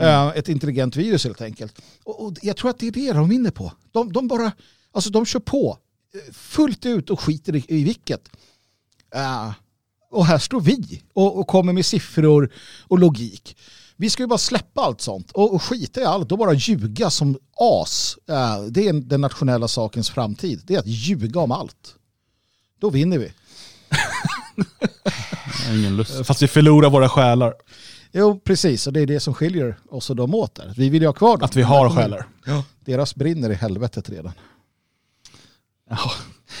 Eh, ett intelligent virus helt enkelt. Och, och jag tror att det är det de vinner på. De, de bara, alltså de kör på eh, fullt ut och skiter i, i vilket. Eh, och här står vi och, och kommer med siffror och logik. Vi ska ju bara släppa allt sånt och, och skita i allt och bara ljuga som as. Eh, det är den nationella sakens framtid. Det är att ljuga om allt. Då vinner vi. Ingen lust. Fast vi förlorar våra själar. Jo, precis. Och det är det som skiljer oss och dem åt där. Vi vill ju ha kvar dem. Att vi har själar. Deras brinner i helvetet redan. Ja.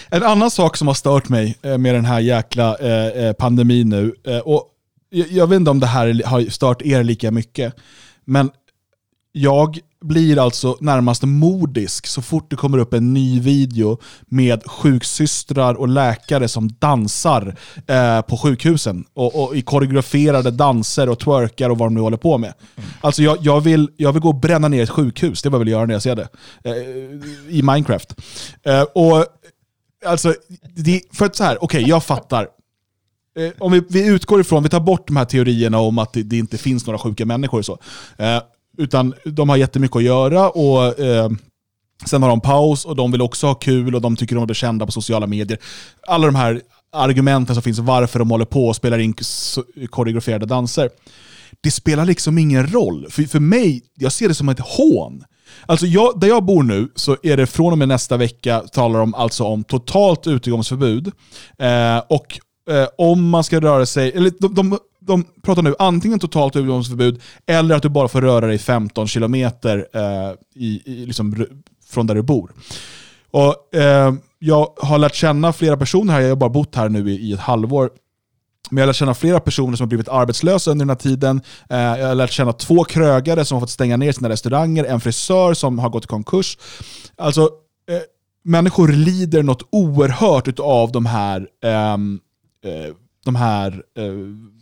En annan sak som har stört mig eh, med den här jäkla eh, eh, pandemin nu, och jag, jag vet inte om det här har stört er lika mycket, men jag blir alltså närmast modisk så fort det kommer upp en ny video med sjuksystrar och läkare som dansar eh, på sjukhusen och, och i koreograferade danser och twerkar och vad de nu håller på med. Alltså jag, jag, vill, jag vill gå och bränna ner ett sjukhus, det är vad jag vill göra när jag ser det. Eh, I Minecraft. Eh, och alltså, det, för att så här, okej jag fattar. Eh, om vi, vi utgår ifrån, vi tar bort de här teorierna om att det, det inte finns några sjuka människor och så. Eh, utan de har jättemycket att göra och eh, sen har de paus och de vill också ha kul och de tycker de blir kända på sociala medier. Alla de här argumenten som finns varför de håller på och spelar in koreograferade danser. Det spelar liksom ingen roll. För, för mig, jag ser det som ett hån. Alltså jag, där jag bor nu så är det från och med nästa vecka talar de alltså om totalt utegångsförbud. Eh, och eh, om man ska röra sig, eller de, de, de pratar nu antingen totalt utegångsförbud eller att du bara får röra dig 15 kilometer eh, i, i, liksom, från där du bor. Och, eh, jag har lärt känna flera personer här, jag har bara bott här nu i, i ett halvår, men jag har lärt känna flera personer som har blivit arbetslösa under den här tiden. Eh, jag har lärt känna två krögare som har fått stänga ner sina restauranger, en frisör som har gått i konkurs. Alltså, eh, människor lider något oerhört av de här, ehm, eh, de här, eh,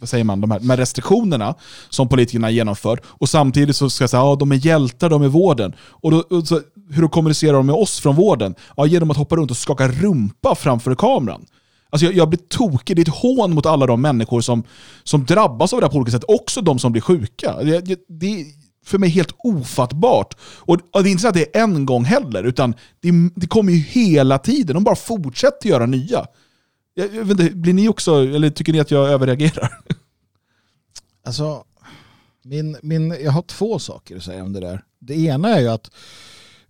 vad säger man, de här, de här restriktionerna som politikerna genomför. Och samtidigt så ska jag säga att ja, de är hjältar, de är vården. Och, då, och så, hur då kommunicerar de med oss från vården? Ja, genom att hoppa runt och skaka rumpa framför kameran. Alltså jag, jag blir tokig. Det är ett hån mot alla de människor som, som drabbas av det här på olika sätt. Också de som blir sjuka. Det, det, det är för mig helt ofattbart. Och, och det är inte så att det är en gång heller, utan det, det kommer ju hela tiden. De bara fortsätter göra nya. Jag, jag vet inte, blir ni också, eller tycker ni att jag överreagerar? Alltså, min, min, jag har två saker att säga om det där. Det ena är ju att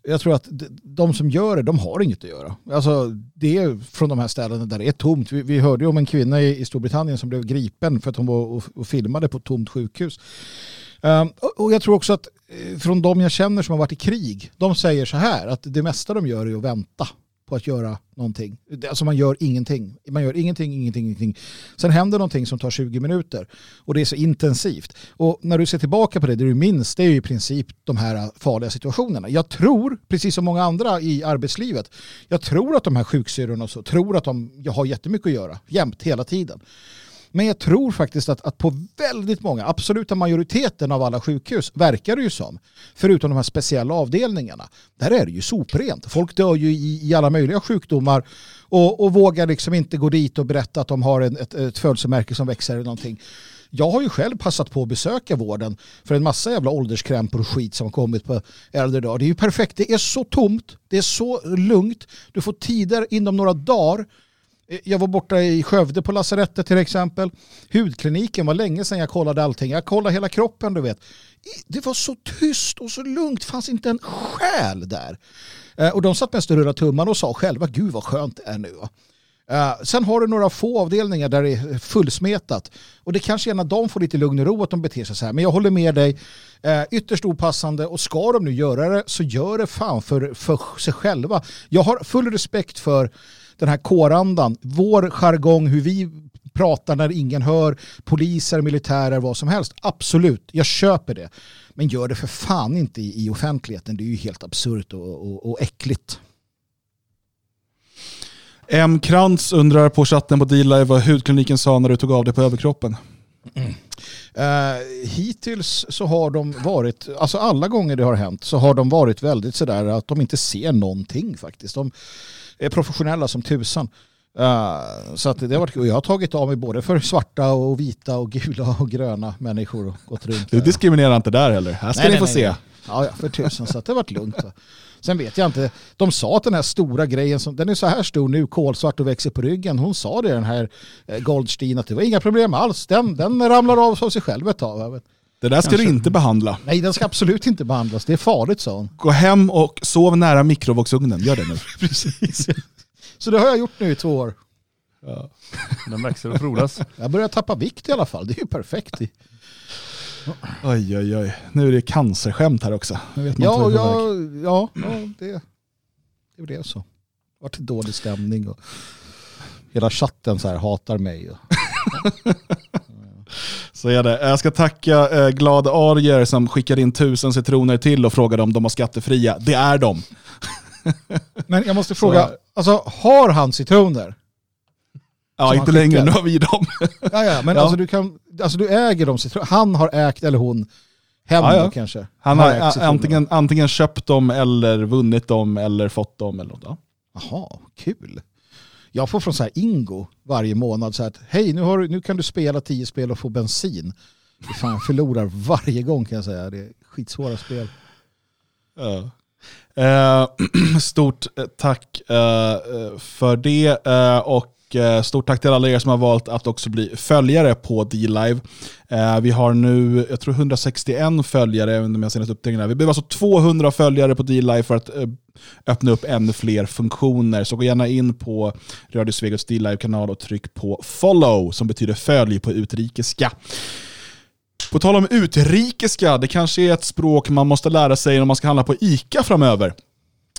jag tror att de- som gör det, de har inget att göra. Alltså, det är från de här ställena där det är tomt. Vi, vi hörde ju om en kvinna i, i Storbritannien som blev gripen för att hon var och, och filmade på ett tomt sjukhus. Um, och, och jag tror också att eh, från de jag känner som har varit i krig, de säger så här att det mesta de gör är att vänta på att göra någonting. Alltså man gör ingenting. Man gör ingenting, ingenting, ingenting. Sen händer någonting som tar 20 minuter och det är så intensivt. Och när du ser tillbaka på det, det du minns, det är ju i princip de här farliga situationerna. Jag tror, precis som många andra i arbetslivet, jag tror att de här sjuksyrrorna och så, tror att de jag har jättemycket att göra, jämt, hela tiden. Men jag tror faktiskt att, att på väldigt många, absoluta majoriteten av alla sjukhus verkar det ju som, förutom de här speciella avdelningarna, där är det ju soprent. Folk dör ju i, i alla möjliga sjukdomar och, och vågar liksom inte gå dit och berätta att de har en, ett, ett födelsemärke som växer eller någonting. Jag har ju själv passat på att besöka vården för en massa jävla ålderskrämpor och skit som har kommit på äldre dagar. Det är ju perfekt, det är så tomt, det är så lugnt, du får tider inom några dagar Eh, jag var borta i Skövde på lasarettet till exempel. Hudkliniken var länge sedan jag kollade allting. Jag kollade hela kroppen du vet. Det var så tyst och så lugnt. Det fanns inte en själ där. Eh, och de satt mest och rullade tummarna och sa själva gud vad skönt det är nu. Uh, sen har du några få avdelningar där det är fullsmetat. Och det kanske är när de får lite lugn och ro att de beter sig så här. Men jag håller med dig. Uh, ytterst opassande och ska de nu göra det så gör det fan för, för sig själva. Jag har full respekt för den här kårandan, vår jargong, hur vi pratar när ingen hör, poliser, militärer, vad som helst. Absolut, jag köper det. Men gör det för fan inte i, i offentligheten. Det är ju helt absurt och, och, och äckligt. M. Krantz undrar på chatten på D-Live vad hudkliniken sa när du tog av dig på överkroppen. Mm. Uh, hittills så har de varit, alltså alla gånger det har hänt så har de varit väldigt sådär att de inte ser någonting faktiskt. De är professionella som tusan. Uh, så att det har varit, jag har tagit av mig både för svarta och vita och gula och gröna människor och gått runt. Du diskriminerar inte där heller. Här ska nej, ni få nej, se. Nej. Ja, för tusan så att det har varit lugnt. Sen vet jag inte, de sa att den här stora grejen, som, den är så här stor nu, kolsvart och växer på ryggen. Hon sa det den här eh, Goldstein att det var inga problem alls. Den, den ramlar av av sig själv ett tag. Det där ska Kanske. du inte behandla. Nej, den ska absolut inte behandlas. Det är farligt, sa hon. Gå hem och sov nära mikrovågsugnen. Gör det nu. Precis. Så det har jag gjort nu i två år. Ja. Den växer och frodas. Jag börjar tappa vikt i alla fall. Det är ju perfekt. Oj, oj, oj. Nu är det cancerskämt här också. ja, ja, ja, ja, det, det blev så. Det vart dålig stämning och hela chatten så här hatar mig. så är det. Jag ska tacka eh, Glad Arier som skickade in tusen citroner till och frågade om de var skattefria. Det är de. Men jag måste fråga, alltså har han citroner? Ja, inte längre. Nu har vi dem. ja, ja, men ja. Alltså, du kan, alltså du äger dem. Han har ägt, eller hon, hem ja, ja. kanske. Han har, har antingen, antingen köpt dem eller vunnit dem eller fått dem. Eller något, Jaha, kul. Jag får från så här Ingo varje månad så här att hej nu, har, nu kan du spela tio spel och få bensin. Fan, jag förlorar varje gång kan jag säga. Det är skitsvåra spel. Uh. Uh, stort eh, tack uh, för det. Eh, och stort tack till alla er som har valt att också bli följare på D-Live. Eh, vi har nu, jag tror 161 följare, under mina senaste uppdateringar. Vi behöver alltså 200 följare på D-Live för att eh, öppna upp ännu fler funktioner. Så gå gärna in på Radio Svegots D-Live-kanal och tryck på follow, som betyder följ på utrikiska. På tal om utrikiska, det kanske är ett språk man måste lära sig om man ska handla på ICA framöver.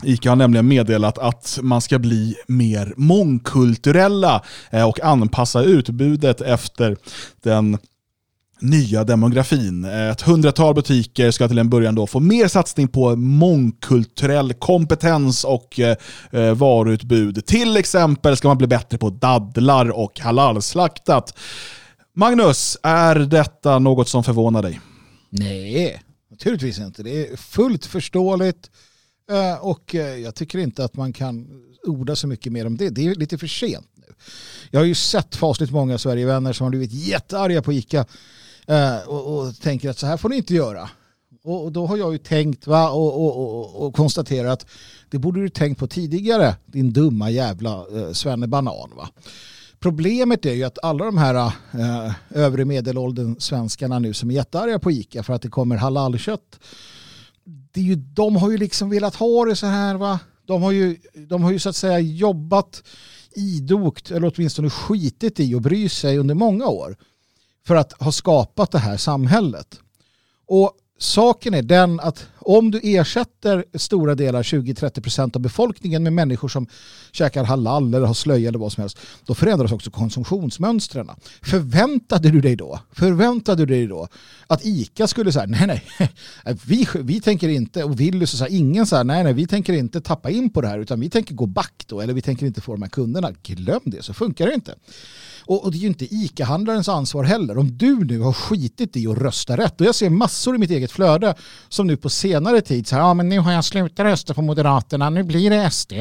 ICA har nämligen meddelat att man ska bli mer mångkulturella eh, och anpassa utbudet efter den nya demografin. Eh, ett hundratal butiker ska till en början då få mer satsning på mångkulturell kompetens och eh, eh, varuutbud. Till exempel ska man bli bättre på dadlar och halalslaktat. Magnus, är detta något som förvånar dig? Nej, naturligtvis inte. Det är fullt förståeligt Eh, Eh, och eh, jag tycker inte att man kan orda så mycket mer om det. Det är lite för sent nu. Jag har ju sett fasligt många Sverigevänner som har blivit jättearga på ICA eh, och, och tänker att så här får ni inte göra. Och, då har jag ju tänkt va, och, och, och, konstaterat att det borde du tänkt på tidigare, din dumma jävla eh, svennebanan. Va? Problemet är ju att alla de här eh, övre medelåldern svenskarna nu som är jättearga på ICA för att det kommer halalkött det är ju, de har ju liksom velat ha det så här va. De har ju, de har ju så att säga jobbat idogt eller åtminstone skitit i och bry sig under många år för att ha skapat det här samhället. Och saken är den att om du ersätter stora delar, 20-30% av befolkningen med människor som käkar halal eller har slöja eller vad som helst, då förändras också konsumtionsmönstren. Förväntade du dig då, förväntade du dig då att ICA skulle säga nej nej, vi, vi tänker inte, och Willys så här, ingen så nej nej, vi tänker inte tappa in på det här utan vi tänker gå back då, eller vi tänker inte få de här kunderna. Glöm det, så funkar det inte. Och, och det är ju inte ICA-handlarens ansvar heller. Om du nu har skitit i att rösta rätt, och jag ser massor i mitt eget flöde som nu på senare tid, så här, ja men nu har jag slutat rösta på Moderaterna, nu blir det SD.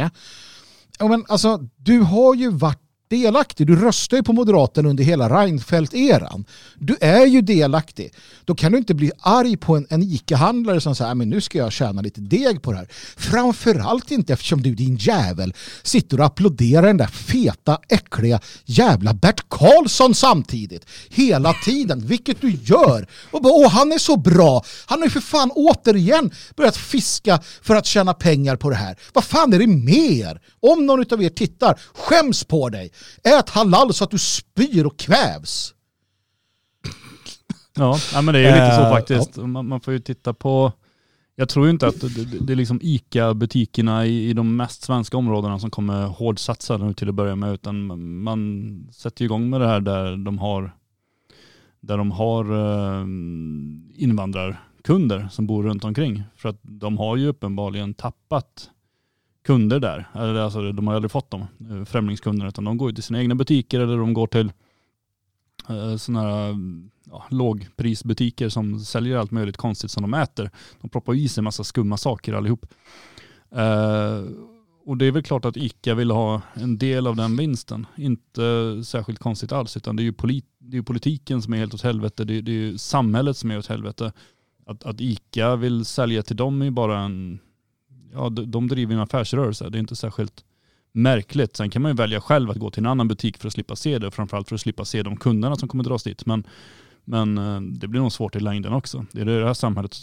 Ja, men alltså, du har ju varit delaktig. Du röstade ju på Moderaterna under hela Reinfeldt-eran. Du är ju delaktig. Då kan du inte bli arg på en, en ICA-handlare som säger ah, men nu ska jag tjäna lite deg på det här. Framförallt inte eftersom du din jävel sitter och applåderar den där feta, äckliga jävla Bert Karlsson samtidigt. Hela tiden, vilket du gör. Och bara, åh, han är så bra. Han har ju för fan återigen börjat fiska för att tjäna pengar på det här. Vad fan är det mer? Om någon av er tittar, skäms på dig. Ät halal så att du spyr och kvävs. Ja, men det är ju lite så Eh, faktiskt. Man, man får ju titta på, jag tror ju inte att det, det, det är liksom ICA-butikerna i, i de mest svenska områdena som kommer hårdsatsa nu till att börja med, utan man sätter ju igång med det här där de har, där de har eh, invandrarkunder som bor runt omkring. För att de har ju uppenbarligen tappat kunder där. Alltså, de har aldrig fått dem, eh, främlingskunderna utan de går till sina egna butiker eller de går till eh, sådana här ja, lågprisbutiker som säljer allt möjligt konstigt som de äter. De proppar i sig en massa skumma saker allihop. Eh, och det är väl klart att ICA vill ha en del av den vinsten. Inte särskilt konstigt alls, utan det är ju, polit, det är politiken som är helt åt helvete. Det är, det är ju samhället som är åt helvete. Att, att ICA vill sälja till dem är ju bara en, ja de, driver en affärsrörelse. Det är inte särskilt märkligt. Sen kan man ju välja själv att gå till en annan butik för att slippa se det. Framförallt för att slippa se de kunderna som kommer dras dit. Men, men eh, det blir nog svårt i längden också. Det är det här samhället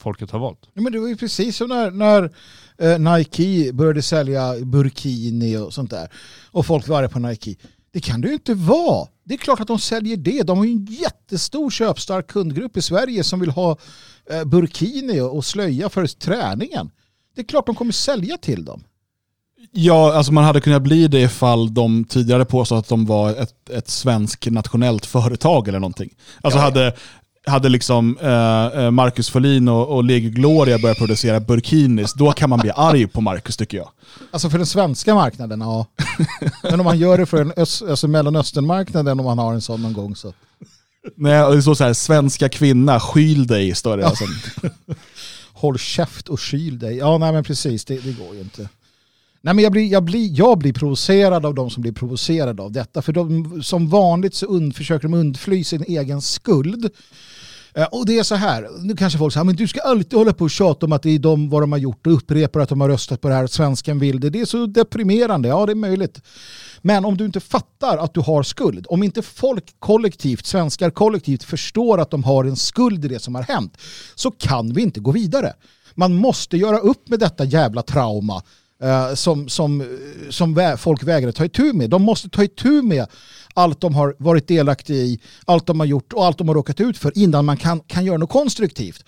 folket har valt. Ja, men det var ju precis som när, när eh, Nike började sälja burkini och sånt där. Och folk var arga på Nike. Det kan det ju inte vara. Det är klart att de säljer det. De har ju en jättestor köpstark kundgrupp i Sverige som vill ha eh, burkini och slöja för träningen. Det är klart de kommer sälja till dem. Ja, alltså man hade kunnat bli det ifall de tidigare påstod att de var ett, ett svensk nationellt företag eller någonting. Alltså Ja, ja. hade, hade liksom eh, eh, Marcus Folin och, och Lege Gloria börjat producera burkinis, då kan man bli arg på Marcus tycker jag. Alltså för den svenska marknaden, ja. Men om man gör det för en öst, alltså Mellanösternmarknaden, om man har en sån någon gång så. Nej, det står så här, svenska kvinna, skyl dig, står det. Alltså. Håll käft och kyl dig. Ja, nej men precis, det, det går ju inte. Nej, men jag, blir, jag, blir, jag blir provocerad av de som blir provocerade av detta. För de, som vanligt så und, försöker de undfly sin egen skuld. Eh, Och det är så här, nu kanske folk säger, men du ska alltid hålla på och tjata om att det är de vad de har gjort och upprepar att de har röstat på det här, svensken vill det. Det är så deprimerande, ja det är möjligt. Men om du inte fattar att du har skuld, om inte folk kollektivt, svenskar kollektivt förstår att de har en skuld i det som har hänt, så kan vi inte gå vidare. Man måste göra upp med detta jävla trauma eh, som, som, eh, som vä- folk vägrar ta itu med. De måste ta itu med allt de har varit delaktiga i, allt de har gjort och allt de har råkat ut för innan man kan, kan göra något konstruktivt.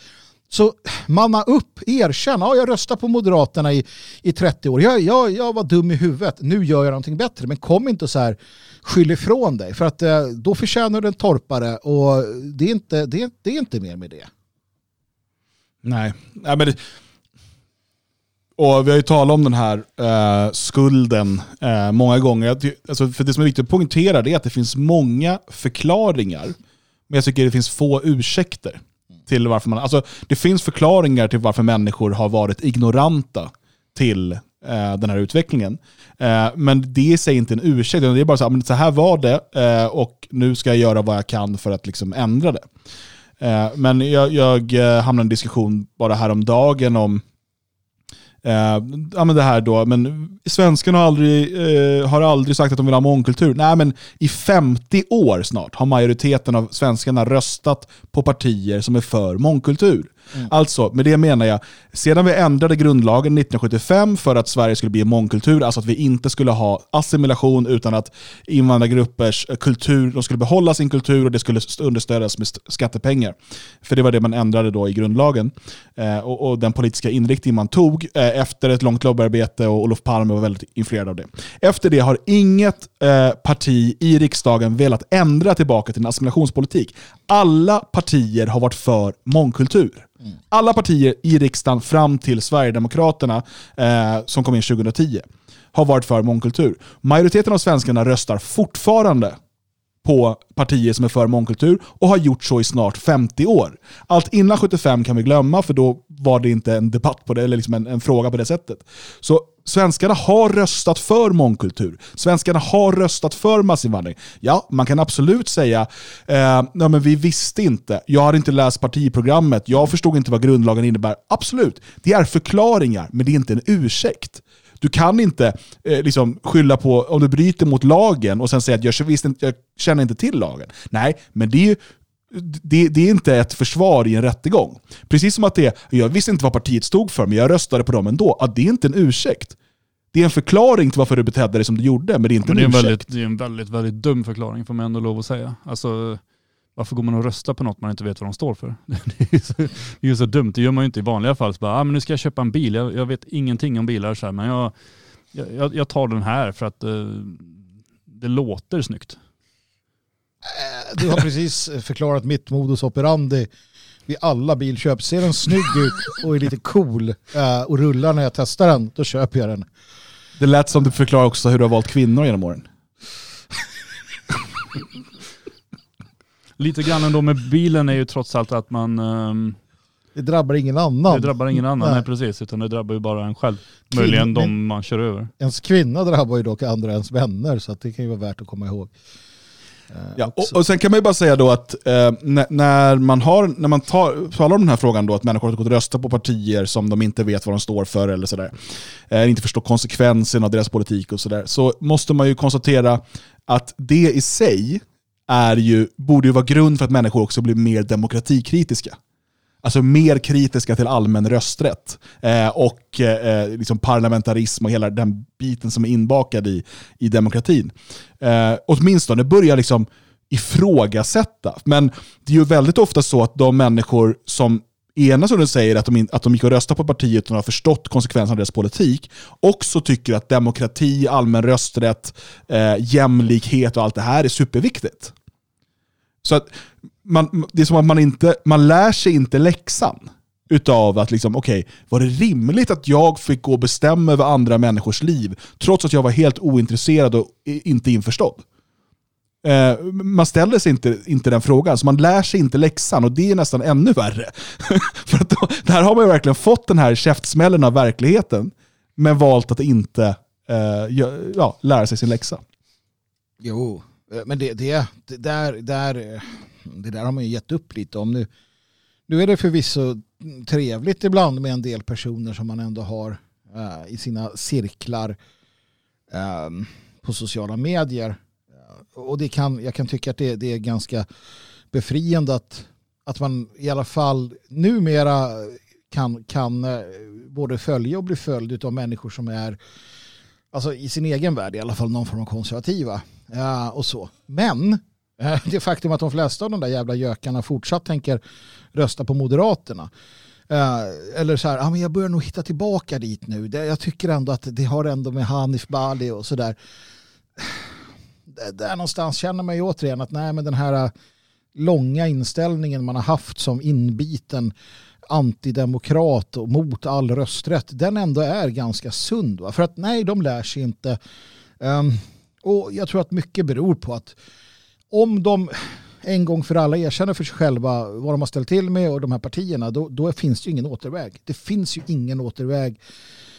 Så manna upp, erkänn, ja, jag röstar på Moderaterna i, i 30 år, jag, jag, jag var dum i huvudet, nu gör jag någonting bättre. Men kom inte och så här, skyll ifrån dig, för att eh, då förtjänar du en torpare och det är inte, det det är inte mer med det. Nej, Nej men det... Och vi har ju talat om den här eh, skulden eh, många gånger. Alltså, för det som är viktigt att poängtera är att det finns många förklaringar, men jag tycker det finns få ursäkter till varför man... Alltså, det finns förklaringar till varför människor har varit ignoranta till eh, den här utvecklingen. Eh, men det är sig inte en ursäkt, utan det är bara så här, men så här var det eh, och nu ska jag göra vad jag kan för att liksom ändra det. Eh, men jag, jag eh, hamnade i en diskussion bara häromdagen om Eh, ja, men det här då, men svenskarna har aldrig, eh, har aldrig sagt att de vill ha mångkultur. Nej, men i 50 år snart har majoriteten av svenskarna röstat på partier som är för mångkultur. Mm. Alltså, med det menar jag, sedan vi ändrade grundlagen 1975 för att Sverige skulle bli en mångkultur, alltså att vi inte skulle ha assimilation utan att invandrargruppers kultur, de skulle behålla sin kultur och det skulle understödjas med skattepengar. För det var det man ändrade då i grundlagen. Eh, och, och den politiska inriktning man tog eh, efter ett långt lobbyarbete och Olof Palme var väldigt influerad av det. Efter det har inget eh, parti i riksdagen velat ändra tillbaka till en assimilationspolitik. Alla partier har varit för mångkultur. Alla partier i riksdagen fram till Sverigedemokraterna, eh, som kom in 2010, har varit för mångkultur. Majoriteten av svenskarna röstar fortfarande på partier som är för mångkultur och har gjort så i snart 50 år. Allt innan 75 kan vi glömma för då var det inte en debatt på det, eller liksom en, en fråga på det sättet. Så Svenskarna har röstat för mångkultur. Svenskarna har röstat för massinvandring. Ja, man kan absolut säga eh, nej men vi visste inte, jag har inte läst partiprogrammet, jag förstod inte vad grundlagen innebär. Absolut, det är förklaringar, men det är inte en ursäkt. Du kan inte eh, liksom skylla på om du bryter mot lagen och sen säga att jag, visst inte, jag känner inte till lagen. Nej, men det är ju det, det, är inte ett försvar i en rättegång. Precis som att det är, jag visste inte vad partiet stod för, men jag röstade på dem ändå. Att det är inte en ursäkt. Det är en förklaring till varför du betedde dig som du gjorde, men det är inte ja, en det är ursäkt. Väldigt, det är en väldigt, väldigt dum förklaring får man ändå lov att säga. Alltså, varför går man och röstar på något man inte vet vad de står för? Det är, så, det är så dumt, det gör man ju inte i vanliga fall. Så bara, ah, men nu ska jag köpa en bil, jag, jag vet ingenting om bilar, så här, men jag, jag, jag tar den här för att uh, det låter snyggt. Du har precis förklarat mitt modus operandi vid alla bilköp. Ser den snygg ut och är lite cool uh, och rullar när jag testar den, då köper jag den. Det lät som du förklarar också hur du har valt kvinnor genom åren. Lite grann ändå med bilen är ju trots allt att man... Um, det drabbar ingen annan. Det drabbar ingen annan, nej, nej precis. Utan det drabbar ju bara en själv. Kvin Möjligen de man kör över. Ens kvinna drabbar ju dock andra ens vänner, så det kan ju vara värt att komma ihåg. Ja, och, och, sen kan man ju bara säga då att eh, när man, har, när man tar, talar om den här frågan då, att människor har gått och röstat på partier som de inte vet vad de står för eller sådär, eh, inte förstår konsekvenserna av deras politik och sådär, så måste man ju konstatera att det i sig är ju, borde ju vara grund för att människor också blir mer demokratikritiska. Alltså mer kritiska till allmän rösträtt eh, och eh, liksom parlamentarism och hela den biten som är inbakad i, i demokratin. Eh, åtminstone börjar liksom ifrågasätta. Men det är ju väldigt ofta så att de människor som ena stunden säger att de, att de gick och röstade på partiet och har förstått konsekvenserna av deras politik, också tycker att demokrati, allmän rösträtt, eh, jämlikhet och allt det här är superviktigt. Så att man, det är som att man inte man lär sig inte läxan utav att liksom, okej, okay, var det rimligt att jag fick gå och bestämma över andra människors liv trots att jag var helt ointresserad och inte införstådd? Eh, man ställer sig inte, inte den frågan, så man lär sig inte läxan och det är nästan ännu värre. För att då, där har man ju verkligen fått den här käftsmällen av verkligheten, men valt att inte eh, ja, lära sig sin läxa. Jo, eh, men det, det, det, där, där, det där har man ju gett upp lite om nu. Nu är det förvisso trevligt ibland med en del personer som man ändå har uh, i sina cirklar um, på sociala medier. Uh, och det kan, jag kan tycka att det, det är ganska befriande att, att man i alla fall numera kan, kan uh, både följa och bli följd av människor som är alltså i sin egen värld i alla fall någon form av konservativa. Ja, och så. Men Eh, det faktum att de flesta av de där jävla gökarna fortsatt tänker rösta på Moderaterna. Eh, eller så här, ah, men jag börjar nog hitta tillbaka dit nu. Jag tycker ändå att det har ändå med Hanif Bali och sådär. Där någonstans känner man ju återigen att nej men den här eh, långa inställningen man har haft som inbiten antidemokrat och mot all rösträtt, den ändå är ganska sund. Va? För att nej, de lär sig inte. Um, och jag tror att mycket beror på att om de en gång för alla erkänner för sig själva vad de har ställt till med och de här partierna, då, då finns det ju ingen återväg. Det finns ju ingen återväg.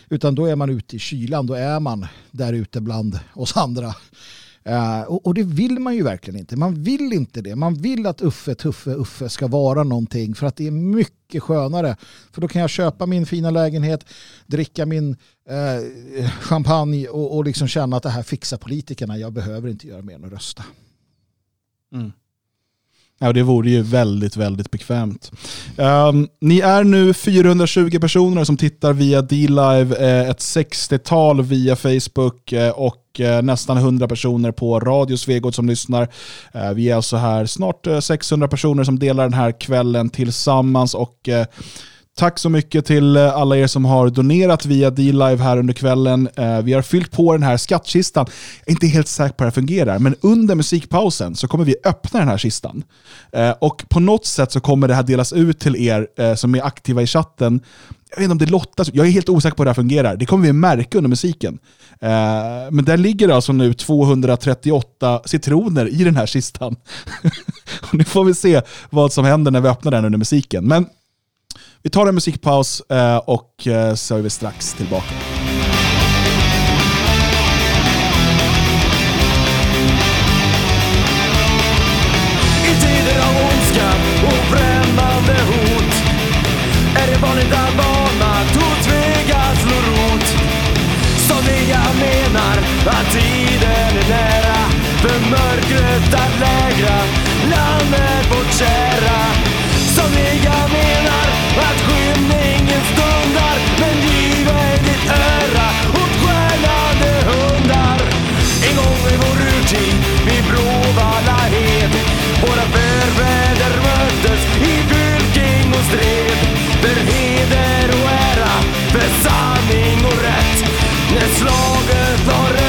Utan då är man ute i kylan, då är man där ute bland oss andra. Uh, och, och, det vill man ju verkligen inte. Man vill inte det. Man vill att Uffe, Tuffe, Uffe ska vara någonting för att det är mycket skönare. För då kan jag köpa min fina lägenhet, dricka min uh, champagne och, och liksom känna att det här fixar politikerna. Jag behöver inte göra mer än att rösta. Mm. Ja, det vore ju väldigt, väldigt bekvämt. Um, ni är nu 420 personer som tittar via D-Live, eh, ett 60-tal via Facebook eh, och eh, nästan 100 personer på Radio Svegot som lyssnar. Vi är alltså här snart 600 personer som delar den här kvällen tillsammans och Tack så mycket till eh, alla er som har donerat via D-Live här under kvällen. Eh, vi har fyllt på den här skattkistan. Jag är inte helt säker på hur det fungerar, men under musikpausen så kommer vi öppna den här kistan. Eh, och på något sätt så kommer det här delas ut till er som är aktiva i chatten. Jag vet inte om det lottas, jag är helt osäker på hur det här fungerar. Det kommer vi märka under musiken. Men där ligger alltså nu 238 citroner i den här kistan. nu får vi se vad som händer när vi öppnar den under musiken. Men vi tar en musikpaus eh, och eh, så är vi strax tillbaka. I tider av ondska och främmande hot är det vanligt att vanmakt och tvekan slår rot. Somliga menar att tiden är nära för mörkret att lägra landet vårt kära. Somliga stred. För heder och ära, för sanning och rätt. När slaget var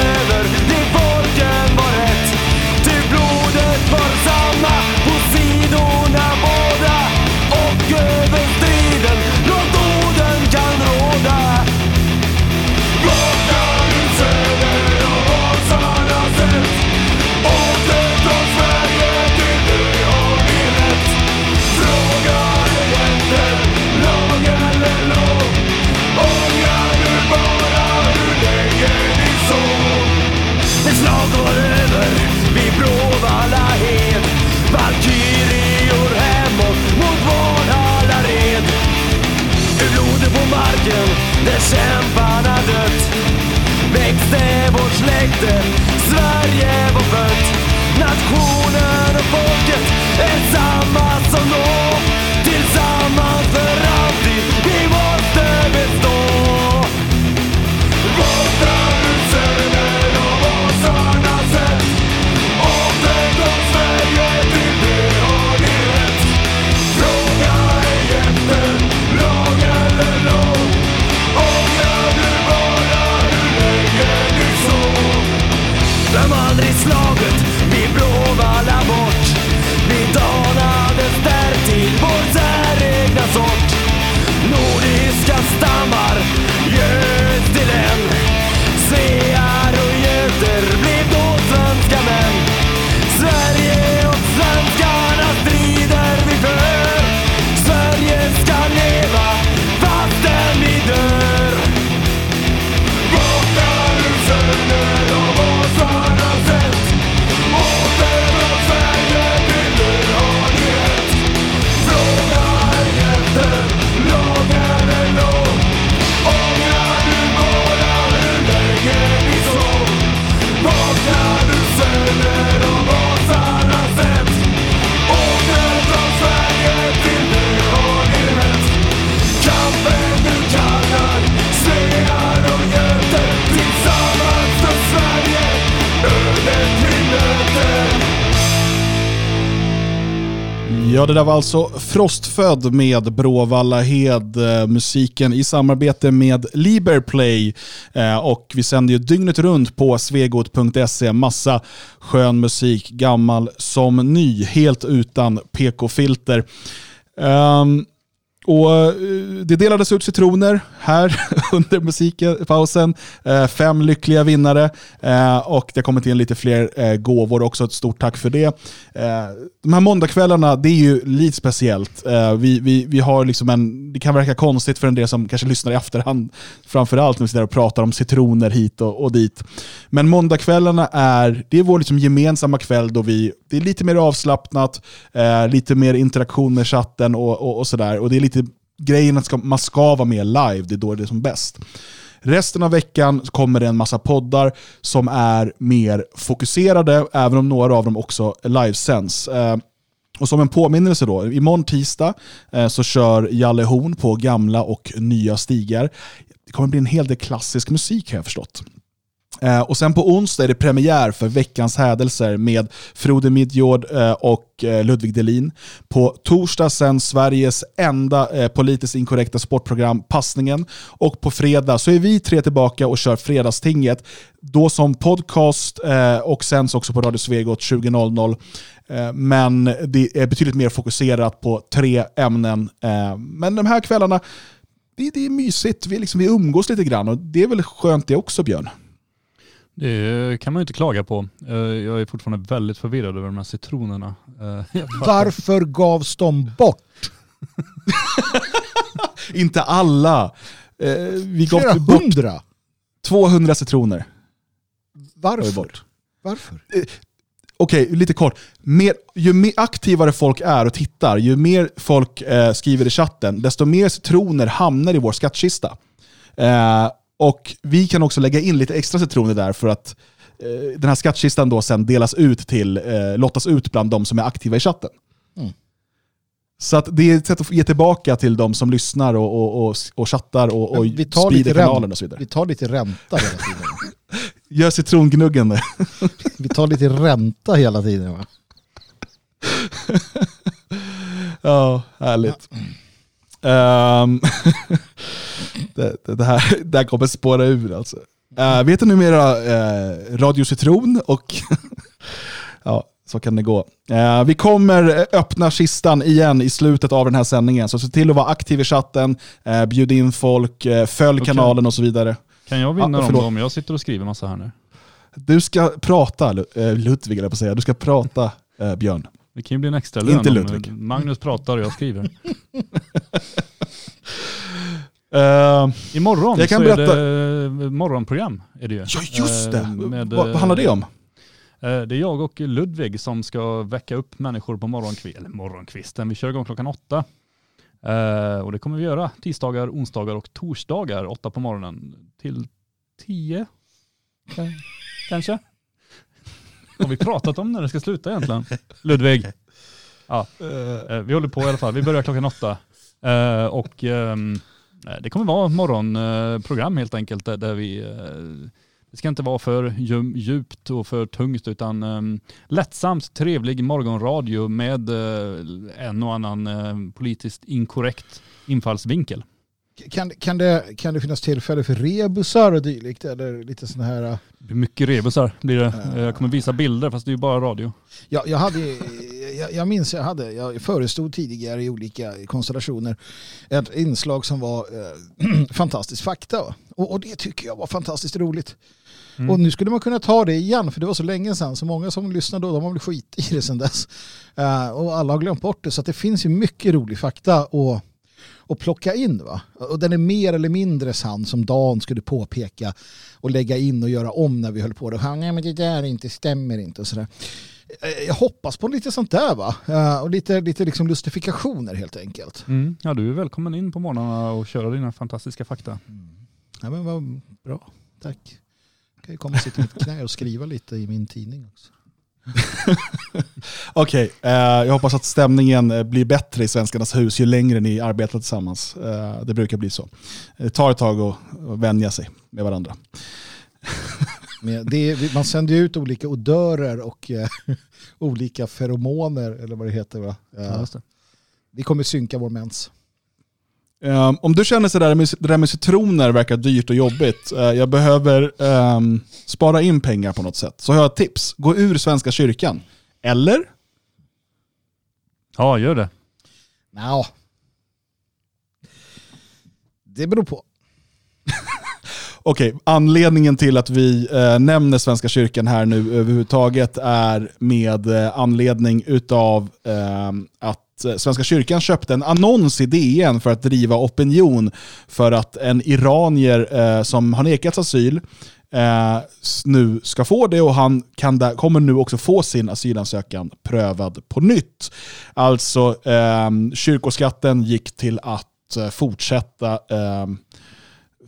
det där var alltså Frostfödd med Bråvalla Hed, eh, musiken i samarbete med Liberplay. Eh, och vi sänder ju dygnet runt på svegot.se. Massa skön musik, gammal som ny, helt utan PK-filter. Um, ehm, och eh, Det delades ut citroner här under musikpausen. Eh, fem lyckliga vinnare eh, och det har kommit in lite fler gåvor också. Ett stort tack för det. De här måndagskvällarna, det är ju lite speciellt. Vi, vi, vi har liksom en, det kan verka konstigt för en del som kanske lyssnar i efterhand, framförallt när vi sitter och pratar om citroner hit och, och dit. Men måndagskvällarna är, det är vår liksom gemensamma kväll då vi, det är lite mer avslappnat, lite mer interaktion med chatten och, och, och sådär. Och det är lite grejen att ska, man ska vara med live, det är då det är som bäst. Resten av veckan kommer det en massa poddar som är mer fokuserade, även om några av dem också livesänds. Eh, och som en påminnelse då, imorgon tisdag eh, så kör Jalle Horn på gamla och nya stigar. Det kommer bli en hel del klassisk musik har jag förstått. Eh, och sen på onsdag är det premiär för Veckans hädelser med Frode Midjord eh, och eh, Ludvig Delin. På torsdag sen Sveriges enda eh, politiskt inkorrekta sportprogram Passningen. Och på fredag så är vi tre tillbaka och kör Fredagstinget. Då som podcast eh, och sänds också på Radio Svegot 20.00. Eh, men det är betydligt mer fokuserat på tre ämnen. Men de här kvällarna, det, det är mysigt. Vi, liksom, vi umgås lite grann och det är väl skönt det också Björn? Det kan man ju inte klaga på. Eh, Jag är fortfarande väldigt förvirrad över de här citronerna. Eh, Varför gavs de bort? Inte alla. Eh, vi gav Flera bort hundra? 200 citroner. Varför? bort. Varför? Okej, lite kort. Mer, ju mer aktivare folk är och tittar, ju mer folk eh, skriver i chatten, desto mer citroner hamnar i vår skattkista. Eh, och vi kan också lägga in lite extra citroner där för att eh, den här skattkistan då sen delas ut till, eh, lottas ut bland de som är aktiva i chatten. Mm. Så att det är ett sätt att ge tillbaka till de som lyssnar och, och, och, och chattar och, och Vi tar sprider lite kanalen och så vidare. Vi tar lite ränta hela tiden. Gör citrongnuggen Vi tar lite ränta hela tiden va? Ja, härligt. Ehm, det, det, det, här, det här kommer spåra ur alltså. Uh, vi heter numera uh, Radio Citron och ja, så kan det gå. Eh, vi kommer öppna kistan igen i slutet av den här sändningen, så se till att vara aktiv i chatten, eh, bjud in folk, eh, följ Okej. kanalen och så vidare. Kan jag vinna dem då om jag sitter och skriver massa här nu? Du ska prata, Lu- eh, Ludvig eller på att säga, du ska prata eh, Björn. Det kan ju bli en extra lön Inte Ludvig. Magnus pratar och jag skriver. Eh, Imorgon Jag kan så berätta- är det morgonprogram. Är det ju. ja just det, Eh, med, vad, vad handlar det om? eh, Det är jag och Ludvig som ska väcka upp människor på morgonkvisten. Eller morgonkvisten, vi kör igång klockan åtta. Eh, och det kommer vi göra tisdagar, onsdagar och torsdagar, åtta på morgonen till tio. eh, Kanske. Har vi pratat om när det ska sluta egentligen? Ludvig? Ja, eh, vi håller på i alla fall. Vi börjar klockan åtta. Eh, och eh, Eh, det kommer vara morgonprogram eh, helt enkelt eh, där, vi det ska inte vara för djupt och för tungt utan um, lättsamt trevlig morgonradio med en och annan politiskt inkorrekt infallsvinkel. Kan, kan, det, kan det finnas tillfälle för rebusar och dylikt? Eller lite sådana här... Det blir mycket rebusar blir det. Ja. Jag kommer visa bilder fast det är ju bara radio. Jag, jag, hade, jag, jag minns jag hade, jag förestod tidigare i olika konstellationer ett inslag som var eh, fantastisk fakta. Och, och det tycker jag var fantastiskt roligt. Mm. Och nu skulle man kunna ta det igen för det var så länge sedan. Så många som lyssnade då, de har väl skit i det sedan dess. Eh, och alla har glömt bort det. Så att det finns ju mycket rolig fakta att, att plocka in. Va? Och den är mer eller mindre sann som Dan skulle påpeka och lägga in och göra om när vi höll på det. Han, Nej men det där inte stämmer inte och sådär. Eh, Jag hoppas på lite sånt där va? Eh, Och lite, lite liksom lustifikationer helt enkelt. Mm. Ja, du är välkommen in på morgnarna och köra dina fantastiska fakta. Ja men vad bra, tack. Jag kan ju komma och sitta i mitt knä och skriva lite i min tidning också. Okej, eh, jag hoppas att stämningen eh, blir bättre i Svenskarnas hus ju längre ni arbetar tillsammans. Eh, det brukar bli så. Det tar ett tag att vänja sig med varandra. Men det är, man sänder ju ut olika odörer och eh, olika feromoner eller vad det heter va? Eh, Ja, det. vi kommer synka vår mens. Um, om du känner sådär, det där med citroner verkar dyrt och jobbigt, eh, jag behöver ehm, spara in pengar på något sätt, så har jag ett tips. Gå ur Svenska kyrkan. Eller? Ja, gör det. Nja. Det beror på. Okej, anledningen till att vi eh, nämner Svenska kyrkan här nu överhuvudtaget är med eh, anledning utav ehm, att eh, Eh, Svenska kyrkan köpte en annons i DN för att driva opinion för att en iranier eh, som har nekats asyl eh, nu ska få det och han kan där, kommer nu också få sin asylansökan prövad på nytt. Alltså eh, kyrkoskatten gick till att eh, fortsätta ehm,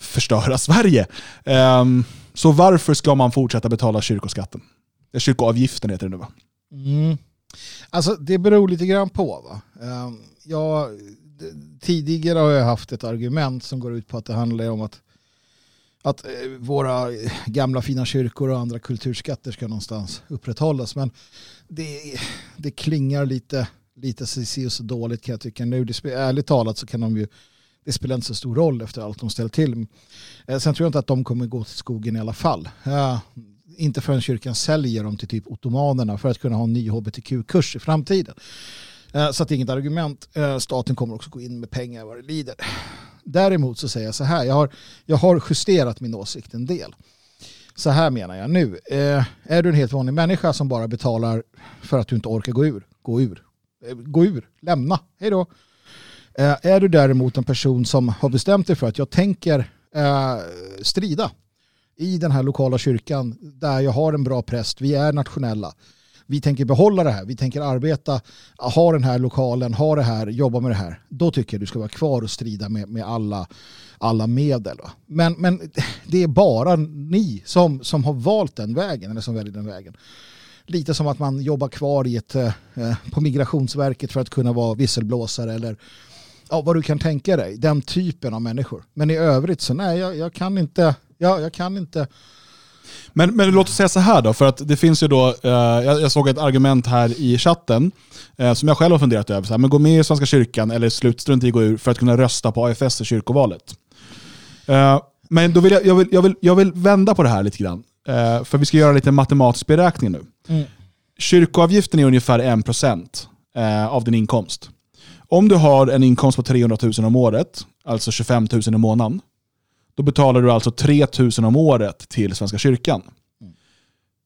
förstöra Sverige. Ehm, så varför ska man fortsätta betala kyrkoskatten? Eh, kyrkoavgiften heter det nu va? Mm. Alltså det beror lite grann på. Va? Ehm, jag, tidigare har jag haft ett argument som går ut på att det handlar om att, att eh, våra gamla fina kyrkor och andra kulturskatter ska någonstans upprätthållas. Men det, det klingar lite, lite så, så dåligt kan jag tycka nu. Det, ärligt talat så kan de ju det spelar inte så stor roll efter allt de ställer till. Eh, sen tror jag inte att de kommer gå till skogen i alla fall. Eh, inte förrän kyrkan säljer dem till typ ottomanerna för att kunna ha en ny hbtq-kurs i framtiden. Eh, så att det är inget argument. Eh, staten kommer också gå in med pengar vad det lider. Däremot så säger jag så här, jag har, jag har justerat min åsikt en del. Så här menar jag nu. Eh, är du en helt vanlig människa som bara betalar för att du inte orkar gå ur, gå ur. Gå ur, lämna, hej då. Är du däremot en person som har bestämt dig för att jag tänker strida i den här lokala kyrkan där jag har en bra präst, vi är nationella. Vi tänker behålla det här, vi tänker arbeta, ha den här lokalen, ha det här, jobba med det här. Då tycker jag du ska vara kvar och strida med, med alla, alla medel. Va? Men, men det är bara ni som, som har valt den vägen, eller som väljer den vägen. Lite som att man jobbar kvar i ett, eh, eh på Migrationsverket för att kunna vara visselblåsare eller ja, vad du kan tänka dig. Den typen av människor. Men i övrigt så nej, jag, jag kan inte, ja, jag kan inte Men, men låt oss säga så här då, för att det finns ju då, eh, jag, såg ett argument här i chatten eh, som jag själv har funderat över. Så här, men gå med i Svenska kyrkan eller slutstrunt i gå ur för att kunna rösta på AFS i kyrkovalet. Eh, men då vill jag, jag, vill, jag, vill, jag vill vända på det här lite grann. Eh, för vi ska göra lite matematisk beräkning nu. Mm. Kyrkoavgiften är ungefär 1% eh, av din inkomst. Om du har en inkomst på 300 000 om året, alltså 25 000 i månaden, då betalar du alltså 3 000 om året till Svenska kyrkan.